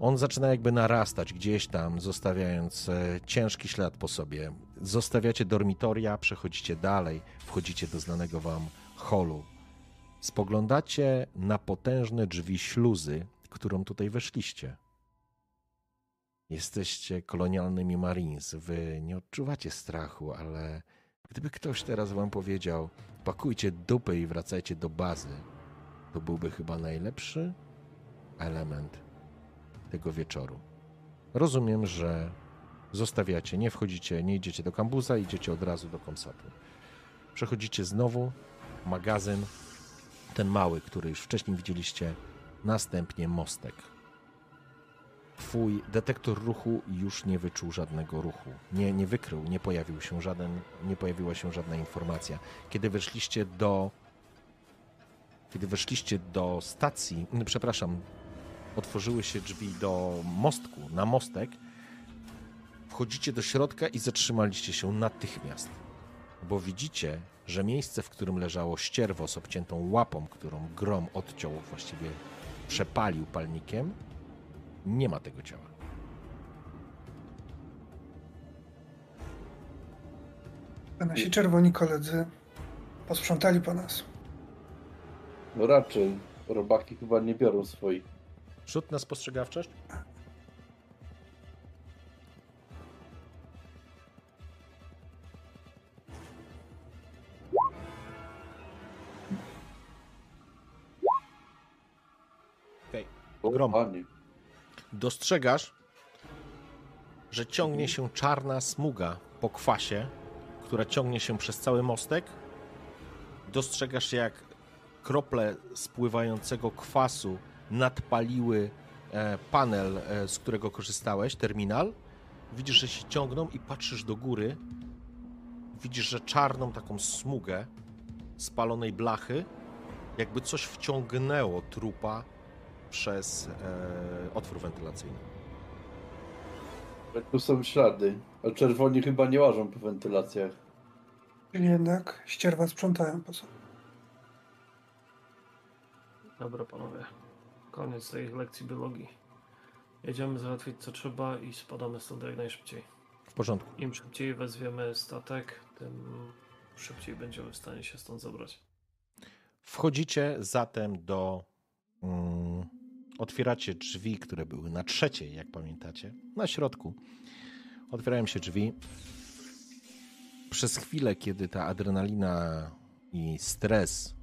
On zaczyna jakby narastać gdzieś tam, zostawiając e, ciężki ślad po sobie. Zostawiacie dormitoria, przechodzicie dalej, wchodzicie do znanego wam holu. Spoglądacie na potężne drzwi śluzy, którą tutaj weszliście. Jesteście kolonialnymi Marines. Wy nie odczuwacie strachu, ale gdyby ktoś teraz wam powiedział, pakujcie dupy i wracajcie do bazy, to byłby chyba najlepszy element tego wieczoru. Rozumiem, że zostawiacie, nie wchodzicie, nie idziecie do kambuza, idziecie od razu do komsatu. Przechodzicie znowu magazyn, ten mały, który już wcześniej widzieliście, następnie mostek Twój detektor ruchu już nie wyczuł żadnego ruchu. Nie, nie wykrył, nie pojawił się żaden, nie pojawiła się żadna informacja. Kiedy weszliście do kiedy weszliście do stacji, przepraszam, otworzyły się drzwi do mostku, na mostek, wchodzicie do środka i zatrzymaliście się natychmiast, bo widzicie, że miejsce, w którym leżało ścierwo z obciętą łapą, którą grom odciął, właściwie przepalił palnikiem, nie ma tego ciała. A nasi czerwoni koledzy posprzątali po nas. No raczej. Robaki chyba nie biorą swoich. Rzut na spostrzegawczość? Okej. Okay. Grom dostrzegasz, że ciągnie się czarna smuga po kwasie, która ciągnie się przez cały mostek. Dostrzegasz, jak krople spływającego kwasu nadpaliły e, panel, e, z którego korzystałeś, terminal. Widzisz, że się ciągną i patrzysz do góry. Widzisz, że czarną taką smugę spalonej blachy, jakby coś wciągnęło trupa przez e, otwór wentylacyjny. Tu są ślady, ale czerwoni chyba nie łażą po wentylacjach. Czyli jednak ścierwa sprzątają po sobie. Dobra panowie, koniec tej lekcji biologii. Jedziemy załatwić co trzeba i spadamy stąd jak najszybciej. W porządku. Im szybciej wezwiemy statek, tym szybciej będziemy w stanie się stąd zabrać. Wchodzicie zatem do mm, Otwieracie drzwi, które były na trzeciej, jak pamiętacie, na środku. Otwierają się drzwi. Przez chwilę, kiedy ta adrenalina i stres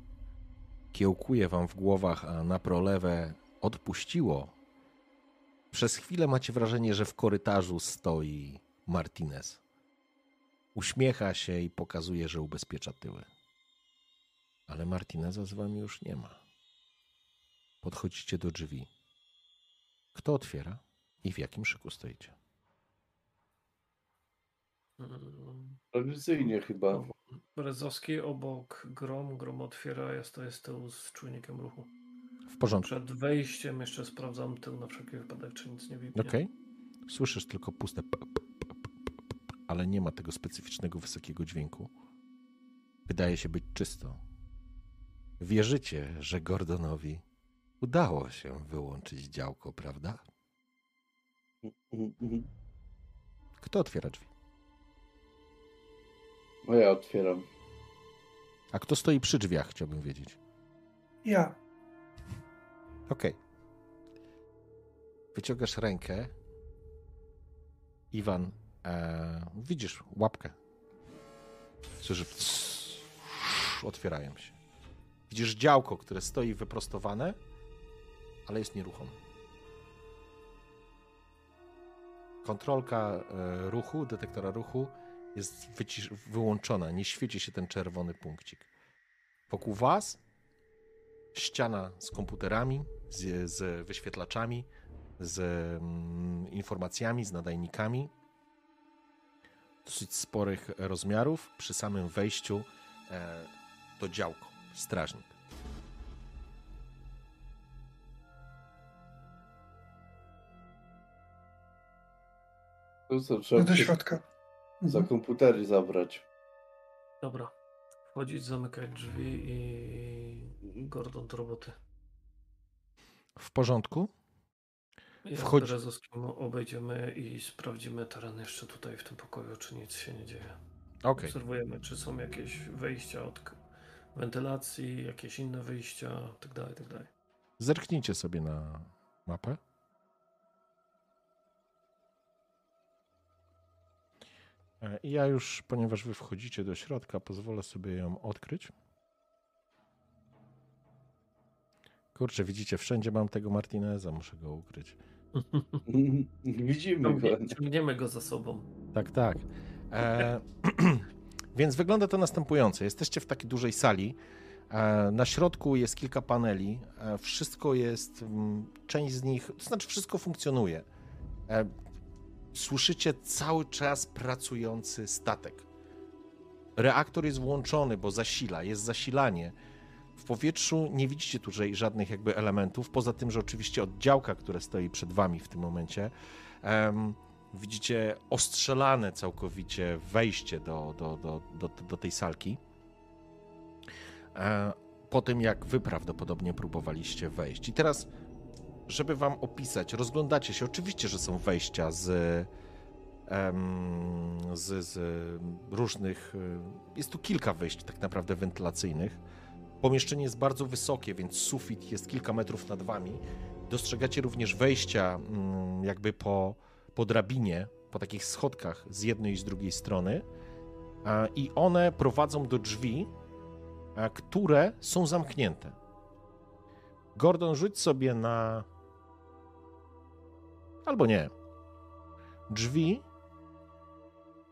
kiełkuje wam w głowach, a na prolewę odpuściło, Przez chwilę macie wrażenie, że w korytarzu stoi Martinez. Uśmiecha się i pokazuje, że ubezpiecza tyły. Ale Martineza z wami już nie ma. Podchodzicie do drzwi. Kto otwiera i w jakim szyku stoicie? Tradycyjnie chyba. Brezowski obok Grom. Grom otwiera, ja stoję z tyłu z czujnikiem ruchu. W porządku. Przed wejściem jeszcze sprawdzam tył na wszelki wypadek, czy nic nie widać. Okej. Słyszysz tylko puste p, p, p, p, p, p, ale nie ma tego specyficznego wysokiego dźwięku. Wydaje się być czysto. Wierzycie, że Gordonowi udało się wyłączyć działko, prawda? Mhm. Kto otwiera drzwi? No ja otwieram. A kto stoi przy drzwiach, chciałbym wiedzieć. Ja. Okej. Wyciągasz rękę. Iwan, e, widzisz łapkę. Słyszysz, otwierają się. Widzisz działko, które stoi wyprostowane, ale jest nieruchome. Kontrolka e, ruchu, detektora ruchu jest wyłączona. Nie świeci się ten czerwony punkcik. Wokół was ściana z komputerami, z, z wyświetlaczami, z mm, informacjami, z nadajnikami. Dosyć sporych rozmiarów przy samym wejściu e, to działko, strażnik. To co, trzeba do środka. za Mhm. komputery zabrać. Dobra. Wchodzić, zamykać drzwi i Gordon do roboty. W porządku? Ja Wchodzi- z Berezowskim obejdziemy i sprawdzimy teren jeszcze tutaj w tym pokoju, czy nic się nie dzieje. Okej. Obserwujemy, czy są jakieś wyjścia od wentylacji, jakieś inne wyjścia, tak dalej, tak dalej. Zerknijcie sobie na mapę. I ja już, ponieważ wy wchodzicie do środka, pozwolę sobie ją odkryć. Kurczę, widzicie, wszędzie mam tego Martineza, muszę go ukryć. Widzimy go. Ciągnie, ciągniemy go za sobą. Tak, tak. E, więc wygląda to następująco. Jesteście w takiej dużej sali. E, na środku jest kilka paneli. E, wszystko jest, mm, część z nich, to znaczy wszystko funkcjonuje. Słyszycie cały czas pracujący statek. Reaktor jest włączony, bo zasila, jest zasilanie. W powietrzu nie widzicie tutaj żadnych jakby elementów, poza tym, że oczywiście od działka, które stoi przed wami w tym momencie, widzicie ostrzelane całkowicie wejście do, do, do, do, do tej salki. E, po tym, jak wy prawdopodobnie próbowaliście wejść. I teraz, żeby wam opisać, rozglądacie się. Oczywiście, że są wejścia z, em, z, z różnych. e, Jest tu kilka wejść, tak naprawdę, wentylacyjnych. Pomieszczenie jest bardzo wysokie, więc sufit jest kilka metrów nad wami. Dostrzegacie również wejścia, mm, jakby po, po drabinie, po takich schodkach z jednej i z drugiej strony. A, I one prowadzą do drzwi, a, które są zamknięte. Gordon, rzuć sobie na. Albo nie. Drzwi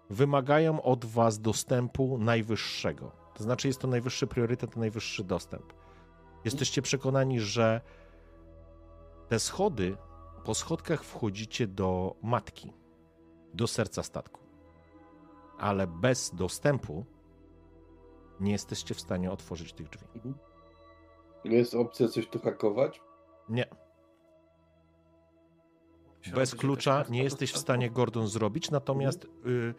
wymagają od Was dostępu najwyższego. To znaczy, jest to najwyższy priorytet, najwyższy dostęp. Jesteście przekonani, że te schody, po schodkach wchodzicie do matki, do serca statku. Ale bez dostępu nie jesteście w stanie otworzyć tych drzwi. Jest opcja coś tu hakować? Nie. Bez klucza nie jesteś w stanie Gordon zrobić, natomiast y,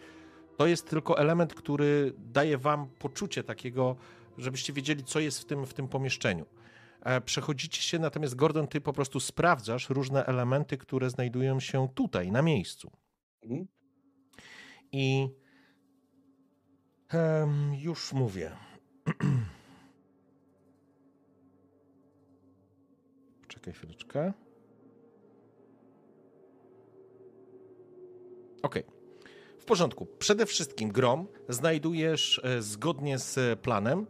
to jest tylko element, który daje wam poczucie takiego, żebyście wiedzieli, co jest w tym, w tym pomieszczeniu. E, Przechodzicie się, natomiast Gordon, ty po prostu sprawdzasz różne elementy, które znajdują się tutaj, na miejscu. Mhm. I już mówię. Czekaj chwileczkę. Okej. W porządku. Przede wszystkim grom znajdujesz e, zgodnie z planem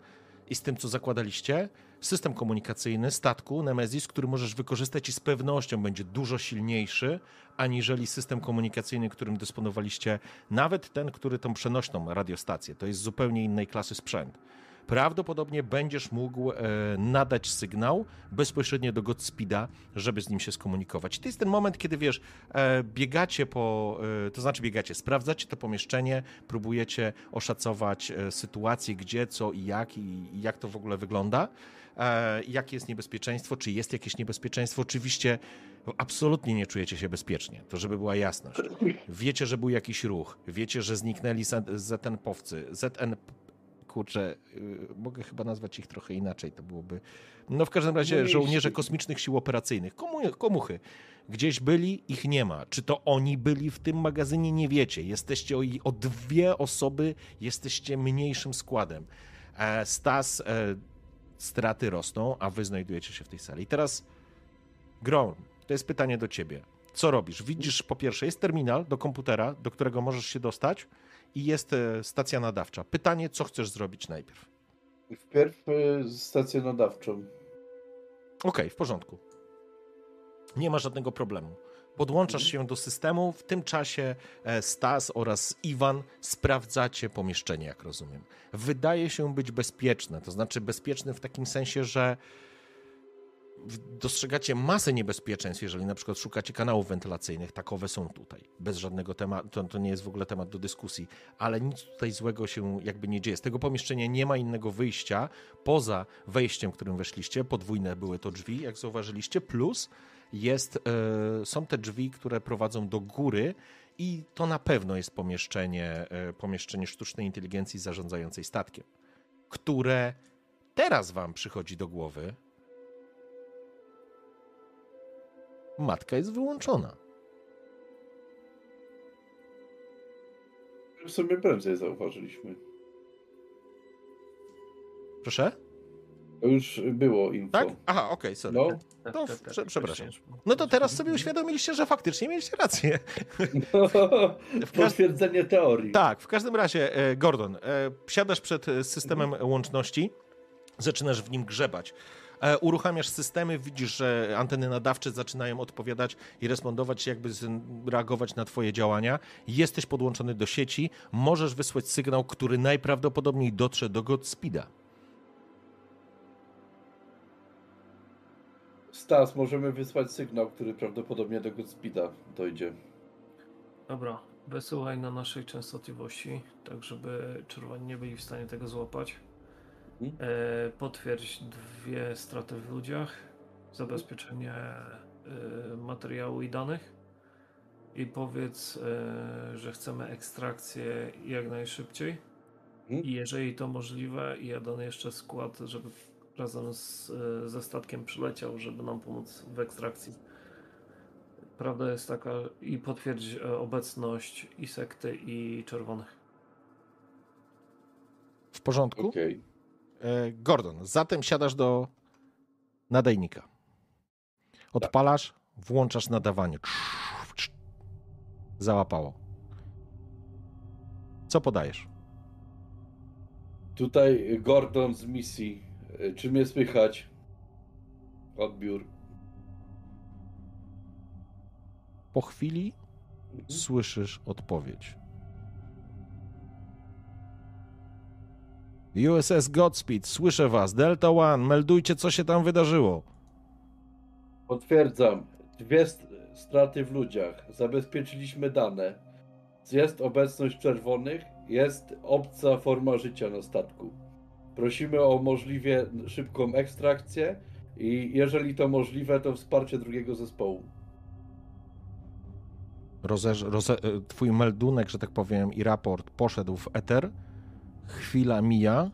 i z tym, co zakładaliście, system komunikacyjny statku Nemesis, który możesz wykorzystać i z pewnością będzie dużo silniejszy, aniżeli system komunikacyjny, którym dysponowaliście, nawet ten, który tą przenośną radiostację. To jest zupełnie innej klasy sprzęt prawdopodobnie będziesz mógł e, nadać sygnał bezpośrednio do Godspeeda, żeby z nim się skomunikować. To jest ten moment, kiedy wiesz, e, biegacie po, e, to znaczy biegacie, sprawdzacie to pomieszczenie, próbujecie oszacować sytuację, gdzie, co i jak, i jak to w ogóle wygląda, jakie jest niebezpieczeństwo, czy jest jakieś niebezpieczeństwo. Oczywiście absolutnie nie czujecie się bezpiecznie, to żeby była jasność. Wiecie, że był jakiś ruch, wiecie, że zniknęli ZN-powcy, ZN kurczę, y, mogę chyba nazwać ich trochę inaczej, to byłoby... No w każdym razie żołnierze kosmicznych sił operacyjnych, komu, komuchy, gdzieś byli, ich nie ma. Czy to oni byli w tym magazynie, nie wiecie. Jesteście o, o dwie osoby, jesteście mniejszym składem. E, Stas, e, straty rosną, a wy znajdujecie się w tej sali. I teraz, Grom, to jest pytanie do ciebie. Co robisz? Widzisz, po pierwsze, jest terminal do komputera, do którego możesz się dostać i jest e, stacja nadawcza. Pytanie, co chcesz zrobić najpierw? Wpierw e, stację nadawczą. Okej, okay, w porządku. Nie ma żadnego problemu. Podłączasz mhm. się do systemu, w tym czasie e, Stas oraz Iwan sprawdzacie pomieszczenie, jak rozumiem. Wydaje się być bezpieczne, to znaczy bezpieczne w takim sensie, że dostrzegacie masę niebezpieczeństw, jeżeli na przykład szukacie kanałów wentylacyjnych, takowe są tutaj, bez żadnego tematu, to, to, nie jest w ogóle temat do dyskusji, ale nic tutaj złego się jakby nie dzieje. Z tego pomieszczenia nie ma innego wyjścia, poza wejściem, którym weszliście, podwójne były to drzwi, jak zauważyliście, plus jest, e, są te drzwi, które prowadzą do góry i to na pewno jest pomieszczenie, e, pomieszczenie sztucznej inteligencji zarządzającej statkiem, które teraz wam przychodzi do głowy, matka jest wyłączona. W sumie prędzej zauważyliśmy. Proszę? To już było info. Tak? Aha, okej, okay, sorry. No. To, prze, przepraszam. No to teraz sobie uświadomiliście, że faktycznie mieliście rację. No, potwierdzenie teorii. Tak, w każdym razie, e, Gordon, e, siadasz przed systemem łączności, zaczynasz w nim grzebać. E, uruchamiasz systemy, widzisz, że anteny nadawcze zaczynają odpowiadać i respondować, jakby reagować na Twoje działania. Jesteś podłączony do sieci, możesz wysłać sygnał, który najprawdopodobniej dotrze do Godspeeda. Stas, możemy wysłać sygnał, który prawdopodobnie do Godspeeda dojdzie. Dobra, wysyłaj na naszej częstotliwości, tak żeby czerwoni nie byli w stanie tego złapać. Mhm. E, potwierdź dwie straty w ludziach, zabezpieczenie e, materiału i danych i powiedz, e, że chcemy ekstrakcję jak najszybciej. Mhm. I jeżeli to możliwe, jeden jeszcze skład, żeby razem z, ze statkiem przyleciał, żeby nam pomóc w ekstrakcji. Prawda jest taka i potwierdź obecność i sekty, i czerwonych. W porządku? Okay. E, Gordon, zatem siadasz do nadajnika. Odpalasz, włączasz nadawanie. Załapało. Co podajesz? Tutaj Gordon z misji. E, czy mnie słychać? Odbiór. Po chwili mhm. słyszysz odpowiedź. USS Godspeed, słyszę was. Delta One, meldujcie, co się tam wydarzyło. Potwierdzam. Dwie straty w ludziach. Zabezpieczyliśmy dane. Jest obecność czerwonych, jest obca forma życia na statku. Prosimy o możliwie szybką ekstrakcję i jeżeli to możliwe, to wsparcie drugiego zespołu. Roze, roze, twój meldunek, że tak powiem, i raport poszedł w eter Chwila mija.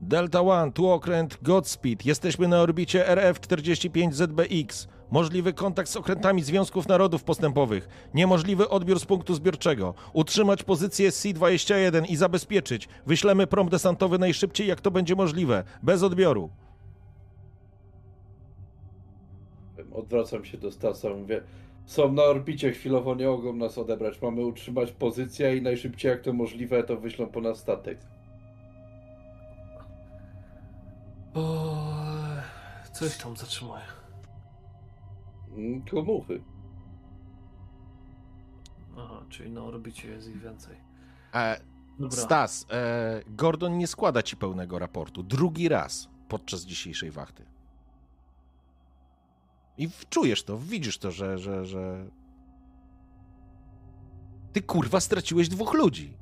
Delta One, tu okręt Godspeed. Jesteśmy na orbicie RF-45ZBX. Możliwy kontakt z okrętami Związków Narodów Postępowych. Niemożliwy odbiór z punktu zbiorczego. Utrzymać pozycję C-21 i zabezpieczyć. Wyślemy prom desantowy najszybciej, jak to będzie możliwe. Bez odbioru. Odwracam się do Stasa, mówię są na orbicie, chwilowo nie mogą nas odebrać. Mamy utrzymać pozycję i najszybciej jak to możliwe, to wyślą po nas statek. O, Co ich tam zatrzymuje? Mm, Komuchy. Aha, czyli na orbicie jest ich więcej. E, Dobra. Stas, e, Gordon nie składa ci pełnego raportu. Drugi raz podczas dzisiejszej wachty. I w- czujesz to, widzisz to, że, że, że. Ty kurwa straciłeś dwóch ludzi.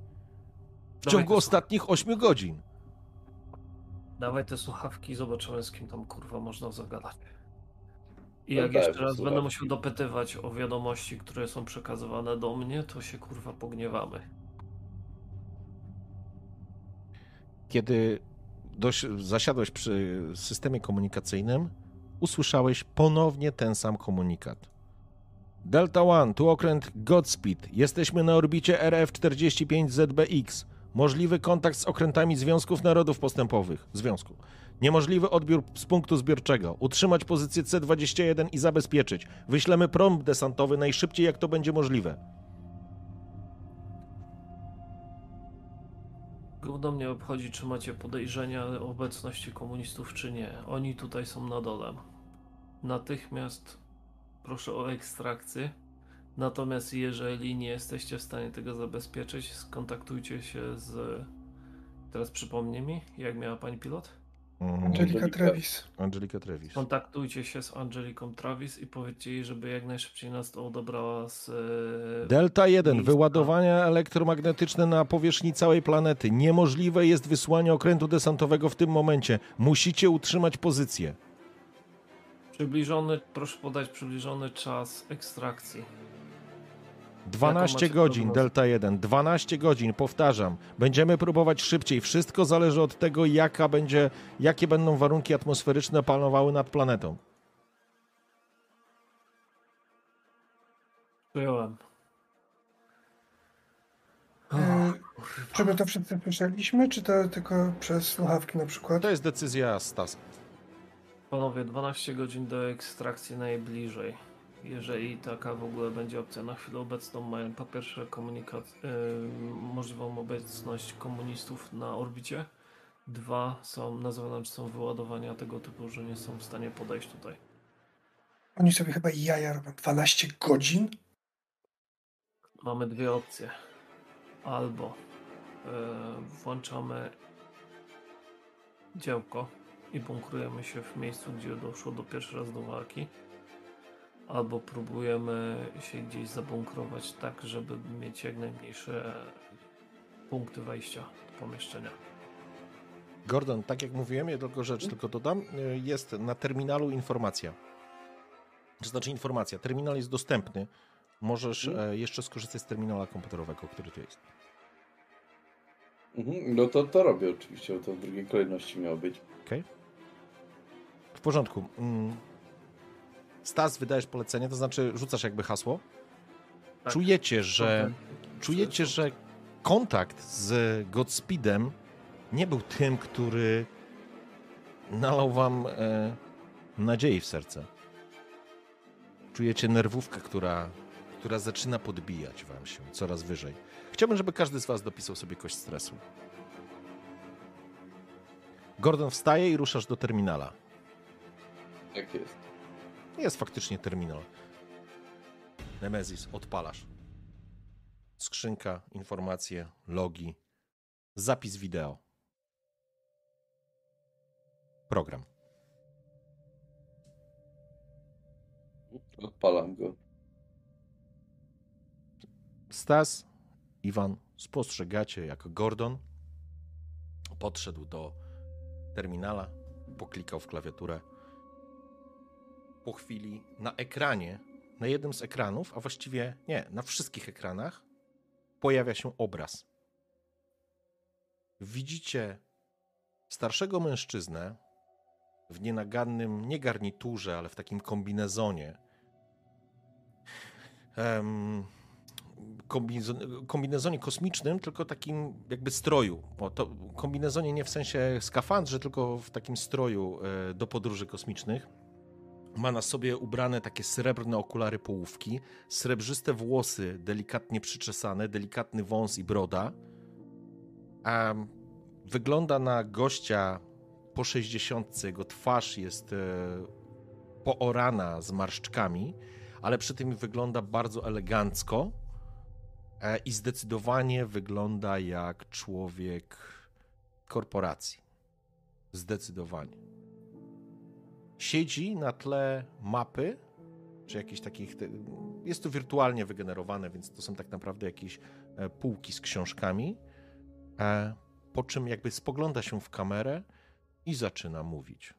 W Dawaj ciągu ostatnich ośmiu godzin. Dawaj te słuchawki i zobaczymy, z kim tam kurwa można zagadać. I No jak daj, jeszcze raz będę słuchawki. musiał dopytywać o wiadomości, które są przekazywane do mnie, to się kurwa pogniewamy. Kiedy doś, zasiadłeś przy systemie komunikacyjnym, usłyszałeś ponownie ten sam komunikat. Delta One, tu okręt Godspeed. Jesteśmy na orbicie RF-45ZBX. Możliwy kontakt z okrętami Związków Narodów Postępowych. Związku. Niemożliwy odbiór z punktu zbiorczego. Utrzymać pozycję C-21 i zabezpieczyć. Wyślemy prompt desantowy najszybciej jak to będzie możliwe. Gówno mnie obchodzi, czy macie podejrzenia o obecności komunistów, czy nie. Oni tutaj są na dole. Natychmiast proszę o ekstrakcję. Natomiast jeżeli nie jesteście w stanie tego zabezpieczyć, skontaktujcie się z. Teraz przypomnij mi, jak miała pani pilot? Mhm. Angelika. Travis. Angelika Trevis. Kontaktujcie się z Angeliką Travis i powiedzcie jej, żeby jak najszybciej nas to odebrała z. e, Delta 1. miejsca. Wyładowania elektromagnetyczne na powierzchni całej planety. Niemożliwe jest wysłanie okrętu desantowego w tym momencie. Musicie utrzymać pozycję. Przybliżony, proszę podać przybliżony czas ekstrakcji. 12 macie godzin, prognozę? Delta 1. 12 godzin, powtarzam. Będziemy próbować szybciej. Wszystko zależy od tego, jaka będzie, jakie będą warunki atmosferyczne panowały nad planetą. Przyjąłem. E, Czy my to wszyscy słyszeliśmy, czy to tylko przez słuchawki na przykład? To jest decyzja Stasa. Panowie, 12 godzin do ekstrakcji najbliżej. Jeżeli taka w ogóle będzie opcja na chwilę obecną, mają po pierwsze komunikat, yy, możliwą obecność komunistów na orbicie. Dwa, są na zewnątrz są wyładowania tego typu, że nie są w stanie podejść tutaj. Oni sobie chyba jaja robią. 12 godzin? Mamy dwie opcje. Albo e, włączamy działko i bunkrujemy się w miejscu, gdzie doszło do pierwszy raz do walki. Albo próbujemy się gdzieś zabunkrować tak, żeby mieć jak najmniejsze punkty wejścia do pomieszczenia. Gordon, tak jak mówiłem, ja tylko rzecz tylko dodam, y, jest na terminalu informacja. To znaczy informacja, terminal jest dostępny. Możesz e, jeszcze skorzystać z terminala komputerowego, który tu jest. Mhm, no to to robię oczywiście, bo to w drugiej kolejności miało być. Okej? W porządku. Mm. Stas, wydajesz polecenie, to znaczy rzucasz jakby hasło. Tak. Czujecie, że czujecie, że kontakt z Godspeedem nie był tym, który nalał wam e, nadziei w serce. Czujecie nerwówkę, która, która zaczyna podbijać wam się coraz wyżej. Chciałbym, żeby każdy z was dopisał sobie kość stresu. Gordon wstaje i ruszasz do terminala. Tak jest. Jest faktycznie terminal. Nemezis, odpalasz. Skrzynka, informacje, logi, zapis wideo. Program. Odpalam go. Stas, Iwan, spostrzegacie, jak Gordon podszedł do terminala, poklikał w klawiaturę. Po chwili na ekranie, na jednym z ekranów, a właściwie nie, na wszystkich ekranach, pojawia się obraz. Widzicie starszego mężczyznę w nienagannym, nie garniturze, ale w takim kombinezonie. Kombinezo- kombinezonie kosmicznym, tylko takim jakby stroju. O, to kombinezonie nie w sensie skafandrze, tylko w takim stroju e, do podróży kosmicznych. Ma na sobie ubrane takie srebrne okulary połówki, srebrzyste włosy delikatnie przyczesane, delikatny wąs i broda. A wygląda na gościa po 60. Jego twarz jest e, poorana zmarszczkami, ale przy tym wygląda bardzo elegancko e, i zdecydowanie wygląda jak człowiek korporacji. Zdecydowanie. Siedzi na tle mapy, czy jakichś takich. Jest to wirtualnie wygenerowane, więc to są tak naprawdę jakieś e, półki z książkami. E, po czym jakby spogląda się w kamerę i zaczyna mówić.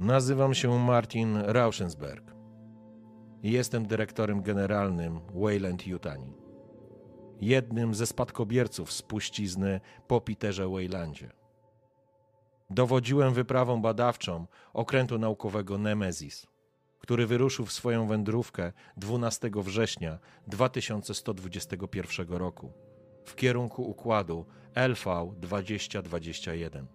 Nazywam się Martin Rauschensberg. Jestem dyrektorem generalnym Wayland Yutani. Jednym ze spadkobierców spuścizny po Peterze Waylandzie. Dowodziłem wyprawą badawczą okrętu naukowego Nemesis, który wyruszył w swoją wędrówkę 12 września 2121 roku w kierunku układu LV 2021.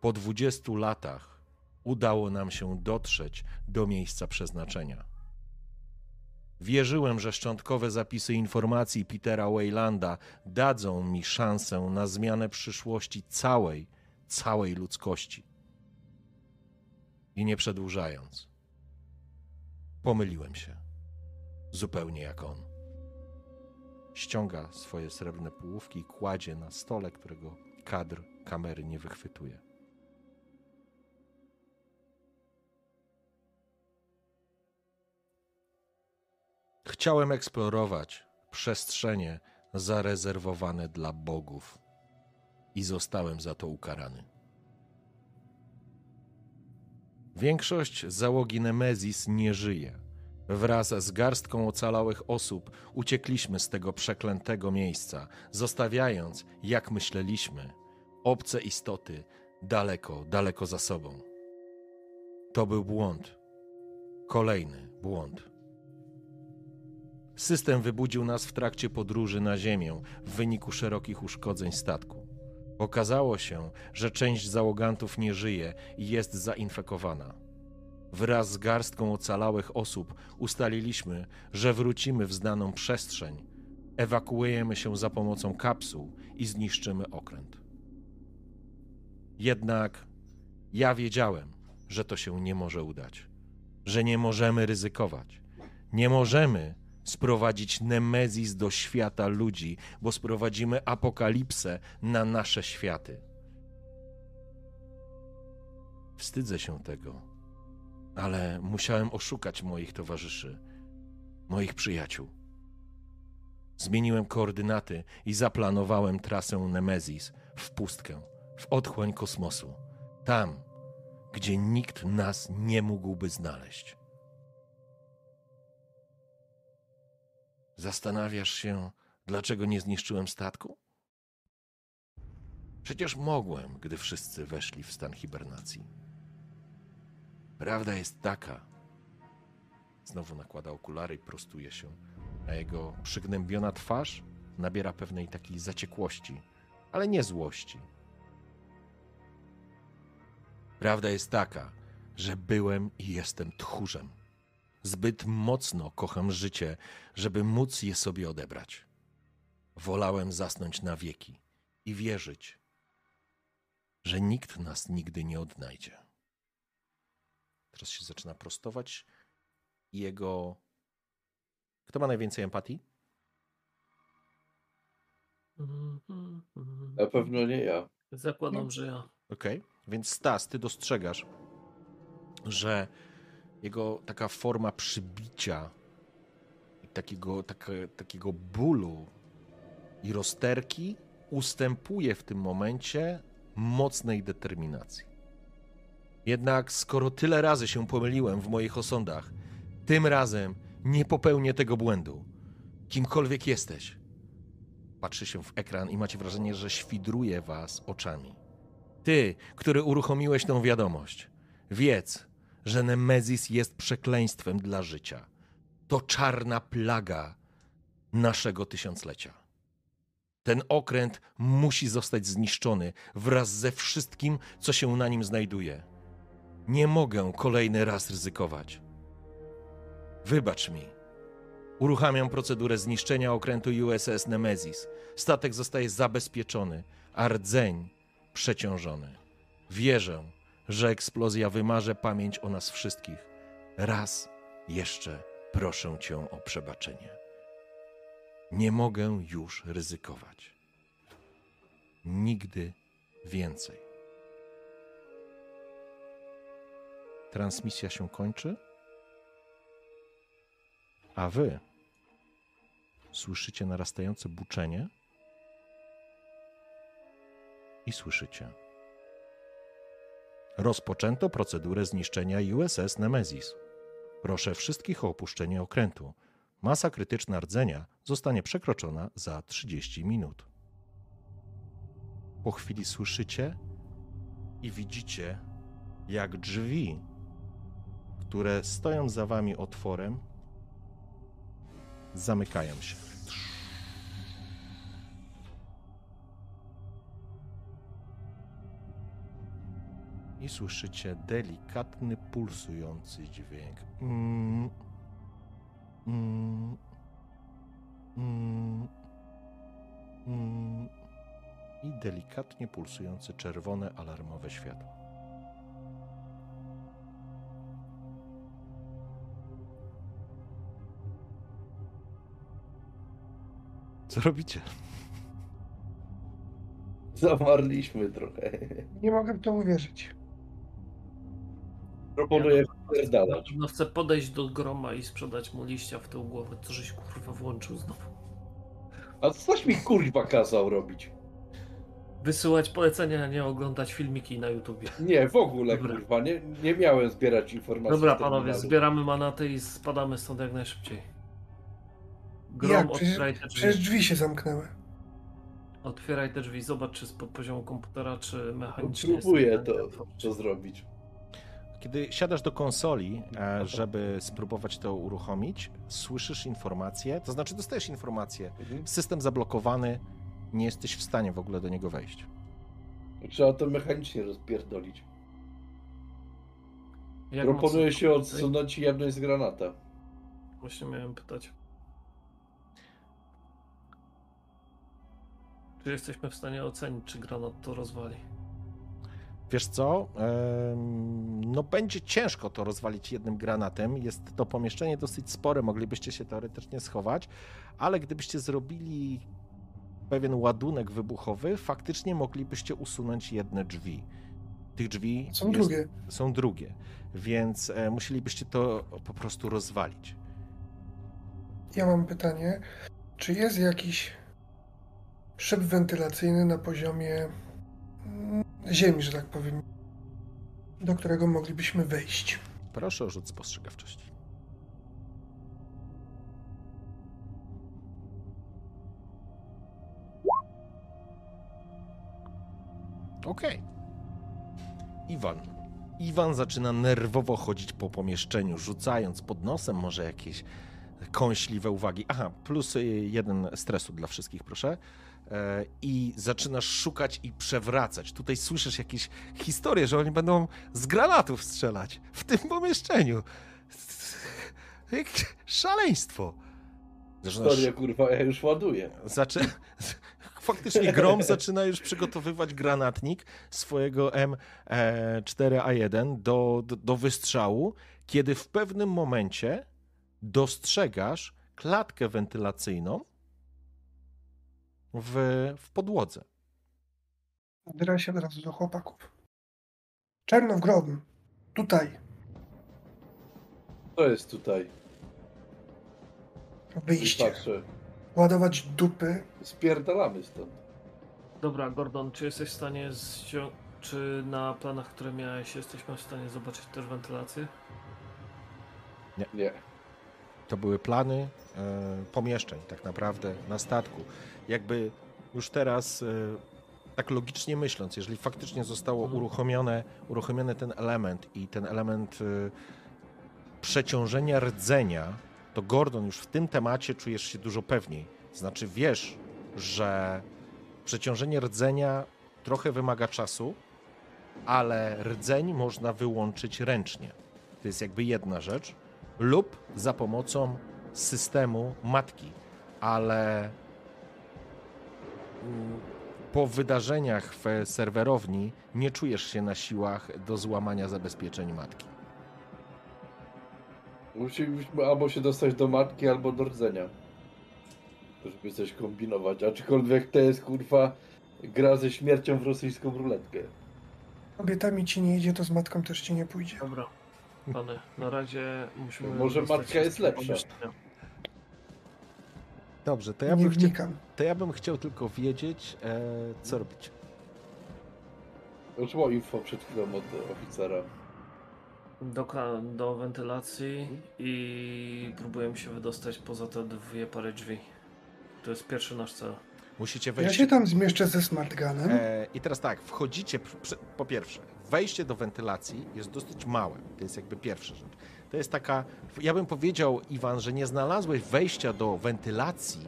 Po 20 latach udało nam się dotrzeć do miejsca przeznaczenia. Wierzyłem, że szczątkowe zapisy informacji Petera Waylanda dadzą mi szansę na zmianę przyszłości całej, całej ludzkości. I nie przedłużając, pomyliłem się. Zupełnie jak on. Ściąga swoje srebrne połówki i kładzie na stole, którego kadr kamery nie wychwytuje. Chciałem eksplorować przestrzenie zarezerwowane dla bogów i zostałem za to ukarany. Większość załogi Nemezis nie żyje. Wraz z garstką ocalałych osób uciekliśmy z tego przeklętego miejsca, zostawiając, jak myśleliśmy, obce istoty daleko, daleko za sobą. To był błąd. Kolejny błąd. System wybudził nas w trakcie podróży na Ziemię w wyniku szerokich uszkodzeń statku. Okazało się, że część załogantów nie żyje i jest zainfekowana. Wraz z garstką ocalałych osób ustaliliśmy, że wrócimy w znaną przestrzeń, ewakuujemy się za pomocą kapsuł i zniszczymy okręt. Jednak ja wiedziałem, że to się nie może udać, że nie możemy ryzykować. Nie możemy sprowadzić Nemezis do świata ludzi, bo sprowadzimy apokalipsę na nasze światy. Wstydzę się tego, ale musiałem oszukać moich towarzyszy, moich przyjaciół. Zmieniłem koordynaty i zaplanowałem trasę Nemezis w pustkę, w otchłań kosmosu, tam, gdzie nikt nas nie mógłby znaleźć. Zastanawiasz się, dlaczego nie zniszczyłem statku? Przecież mogłem, gdy wszyscy weszli w stan hibernacji. Prawda jest taka. Znowu nakłada okulary i prostuje się, a jego przygnębiona twarz nabiera pewnej takiej zaciekłości, ale nie złości. Prawda jest taka, że byłem i jestem tchórzem. Zbyt mocno kocham życie, żeby móc je sobie odebrać. Wolałem zasnąć na wieki i wierzyć, że nikt nas nigdy nie odnajdzie. Teraz się zaczyna prostować jego. Kto ma najwięcej empatii? Na pewno nie ja. Zakładam, że ja. Okej, okay. więc Stas, ty dostrzegasz, że jego taka forma przybicia, takiego, takie, takiego bólu i rozterki ustępuje w tym momencie mocnej determinacji. Jednak skoro tyle razy się pomyliłem w moich osądach, tym razem nie popełnię tego błędu. Kimkolwiek jesteś. Patrzy się w ekran i macie wrażenie, że świdruje was oczami. Ty, który uruchomiłeś tą wiadomość, wiedz, że Nemezis jest przekleństwem dla życia. To czarna plaga naszego tysiąclecia. Ten okręt musi zostać zniszczony wraz ze wszystkim, co się na nim znajduje. Nie mogę kolejny raz ryzykować. Wybacz mi. Uruchamiam procedurę zniszczenia okrętu USS Nemesis. Statek zostaje zabezpieczony, a rdzeń przeciążony. Wierzę, że eksplozja wymarze pamięć o nas wszystkich. Raz jeszcze proszę cię o przebaczenie. Nie mogę już ryzykować. Nigdy więcej. Transmisja się kończy, a wy słyszycie narastające buczenie i słyszycie. Rozpoczęto procedurę zniszczenia USS Nemesis. Proszę wszystkich o opuszczenie okrętu. Masa krytyczna rdzenia zostanie przekroczona za 30 minut. Po chwili słyszycie i widzicie, jak drzwi, które stoją za wami otworem, zamykają się. I słyszycie delikatny, pulsujący dźwięk. Mm. Mm. Mm. Mm. I delikatnie pulsujące czerwone alarmowe światło. Co robicie? Zamarliśmy trochę. Nie mogę w to uwierzyć. Proponuję wpierdalać. pewno chcę podejść do groma i sprzedać mu liścia w tył głowy. Co żeś kurwa włączył znowu? A coś mi kurwa kazał robić? Wysyłać polecenia, a nie oglądać filmiki na YouTubie. Nie, w ogóle Dobra. kurwa, nie, nie miałem zbierać informacji. Dobra panowie, zbieramy manaty i spadamy stąd jak najszybciej. Grom, Jak? Przecież, otwieraj te przecież drzwi. drzwi się zamknęły. Otwieraj te drzwi, zobacz czy z poziomu komputera, czy mechanicznie Próbuję to, to zrobić. Kiedy siadasz do konsoli, e, żeby spróbować to uruchomić, słyszysz informację, to znaczy dostajesz informację, Mhm. system zablokowany, nie jesteś w stanie w ogóle do niego wejść. Trzeba to mechanicznie rozpierdolić. Jak Proponuję mocno- się odsunąć i jebnąć z granata. Właśnie miałem pytać. Czy jesteśmy w stanie ocenić, czy granat to rozwali? Wiesz co? No będzie ciężko to rozwalić jednym granatem. Jest to pomieszczenie dosyć spore, moglibyście się teoretycznie schować, ale gdybyście zrobili pewien ładunek wybuchowy, faktycznie moglibyście usunąć jedne drzwi. Tych drzwi Są jest- drugie. są drugie, więc e, musielibyście to po prostu rozwalić. Ja mam pytanie. Czy jest jakiś szyb wentylacyjny na poziomie ziemi, że tak powiem, do którego moglibyśmy wejść? Proszę o rzut spostrzegawczości. Okej. Iwan. Iwan zaczyna nerwowo chodzić po pomieszczeniu, rzucając pod nosem może jakieś kąśliwe uwagi. Aha, plus y, jeden stresu dla wszystkich, proszę. E, I zaczynasz szukać i przewracać. Tutaj słyszysz jakieś historie, że oni będą z granatów strzelać w tym pomieszczeniu. Szaleństwo. Zaczynasz, Historia kurwa, ja już ładuję. zaczy... Faktycznie Grom zaczyna już przygotowywać granatnik swojego M4A1 do, do, do wystrzału, kiedy w pewnym momencie dostrzegasz klatkę wentylacyjną w, w podłodze. Odbieram się od razu do chłopaków. Czerno w grob. Tutaj. To jest tutaj. I Wyjście. patrzę. Ładować dupy. Spierdalamy stąd. Dobra, Gordon, czy jesteś w stanie zcią- czy na planach, które miałeś, jesteśmy w stanie zobaczyć też wentylację? Nie. To były plany e, pomieszczeń, tak naprawdę, na statku. Jakby już teraz, e, tak logicznie myśląc, jeżeli faktycznie zostało Mhm. uruchomione, uruchomiony ten element i ten element e, przeciążenia rdzenia, to Gordon już w tym temacie czujesz się dużo pewniej. Znaczy wiesz, że przeciążenie rdzenia trochę wymaga czasu, ale rdzeń można wyłączyć ręcznie. To jest jakby jedna rzecz lub za pomocą systemu matki, ale mm, po wydarzeniach w serwerowni nie czujesz się na siłach do złamania zabezpieczeń matki. Musimy albo się dostać do matki, albo do rdzenia. Żeby coś kombinować. Aczkolwiek to jest kurwa gra ze śmiercią w rosyjską ruletkę. Kobietami ci nie idzie, to z matką też ci nie pójdzie. Dobra. Pany, na razie musimy. Może dostać matka jest lepsza. pomieszczenia. Dobrze, to ja nie bym, chciał, wnikam. to ja bym chciał tylko wiedzieć, e, co robić. Było info przed chwilą od oficera. Do, ka- do wentylacji i próbujemy się wydostać poza te dwie pary drzwi. To jest pierwszy nasz cel. Musicie Ja wejść. się tam zmieszczę ze smartgunem. E, I teraz tak, wchodzicie, pr- po pierwsze, wejście do wentylacji jest dosyć małe. To jest jakby pierwsza rzecz. To jest taka, ja bym powiedział, Iwan, że nie znalazłeś wejścia do wentylacji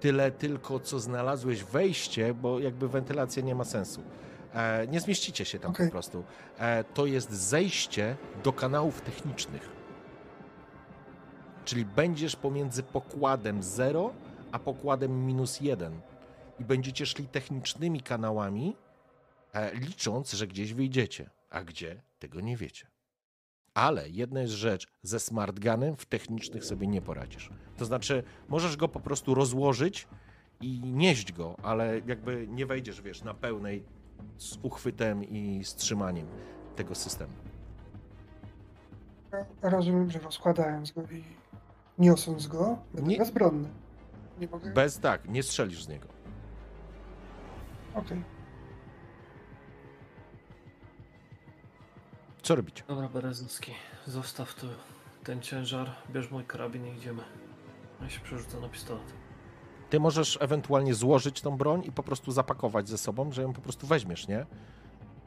tyle tylko, co znalazłeś wejście, bo jakby wentylacja nie ma sensu. E, nie zmieścicie się tam Okej. po prostu. E, to jest zejście do kanałów technicznych. Czyli będziesz pomiędzy pokładem 0 a pokładem minus 1 i będziecie szli technicznymi kanałami, licząc, że gdzieś wyjdziecie. A gdzie, tego nie wiecie. Ale jedna jest rzecz, ze smartgunem w technicznych sobie nie poradzisz. To znaczy, możesz go po prostu rozłożyć i nieść go, ale jakby nie wejdziesz, wiesz, na pełnej z uchwytem i strzymaniem tego systemu. Rozumiem, że rozkładając go i niosąc go, będę Nie- bezbronny. Nie mogę. Bez tak, nie strzelisz z niego. Okej. Co robicie? Dobra, Berezowski, zostaw tu ten ciężar, bierz mój karabin i idziemy. Ja się przerzucę na pistolet. Ty możesz ewentualnie złożyć tą broń i po prostu zapakować ze sobą, że ją po prostu weźmiesz, nie?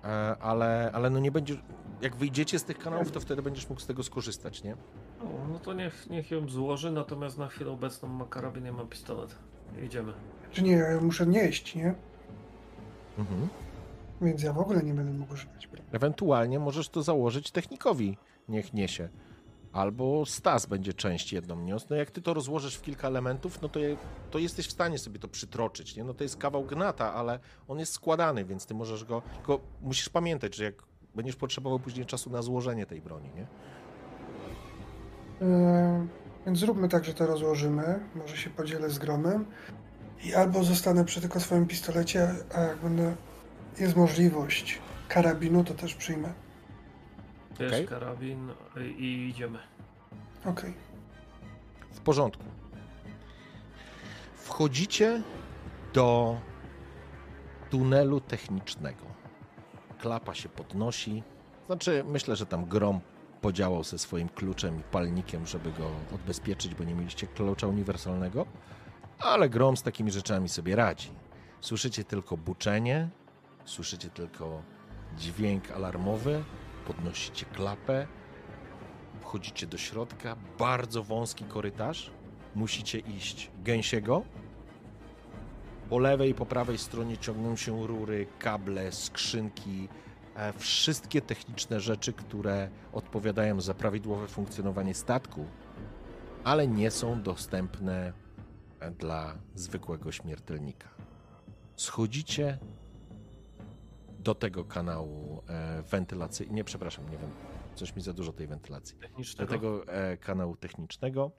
E, Ale, ale no nie będziesz. Jak wyjdziecie z tych kanałów, to wtedy będziesz mógł z tego skorzystać, nie? O, no to niech, niech ją złoży, natomiast na chwilę obecną ma karabin, ja mam pistolet. Idziemy. Czy nie, ja muszę nieść, nie? Mhm. Więc ja w ogóle nie będę mógł używać broni. Ewentualnie możesz to założyć technikowi, niech niesie. Albo Stas będzie część jedną niósł. No jak ty to rozłożysz w kilka elementów, no to, je, to jesteś w stanie sobie to przytroczyć, nie? No to jest kawał gnata, ale on jest składany, więc ty możesz go... Tylko musisz pamiętać, że jak będziesz potrzebował później czasu na złożenie tej broni, nie? Yy, więc zróbmy tak, że to rozłożymy. Może się podzielę z gromem. I albo zostanę przy tylko swoim pistolecie, a jak będę. Jest możliwość karabinu, to też przyjmę. Bierz Okej. karabin i, idziemy. Okej. W porządku. Wchodzicie do tunelu technicznego. Klapa się podnosi. Znaczy, myślę, że tam grom podziałał ze swoim kluczem i palnikiem, żeby go odbezpieczyć, bo nie mieliście klucza uniwersalnego. Ale grom z takimi rzeczami sobie radzi. Słyszycie tylko buczenie, słyszycie tylko dźwięk alarmowy, podnosicie klapę, Wchodzicie do środka, bardzo wąski korytarz. Musicie iść gęsiego. Po lewej i po prawej stronie ciągną się rury, kable, skrzynki, e, wszystkie techniczne rzeczy, które odpowiadają za prawidłowe funkcjonowanie statku, ale nie są dostępne dla zwykłego śmiertelnika. Schodzicie do tego kanału e, wentylacyjnego. Nie, przepraszam, nie wiem. Coś mi za dużo tej wentylacji do tego e, kanału technicznego.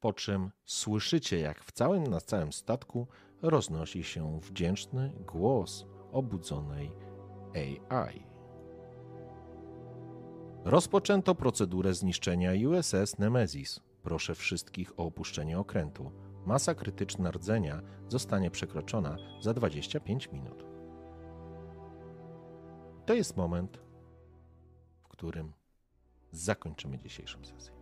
Po czym słyszycie, jak w całym, na całym statku roznosi się wdzięczny głos obudzonej AI. Rozpoczęto procedurę zniszczenia USS Nemesis. Proszę wszystkich o opuszczenie okrętu. Masa krytyczna rdzenia zostanie przekroczona za 25 minut. To jest moment, w którym zakończymy dzisiejszą sesję.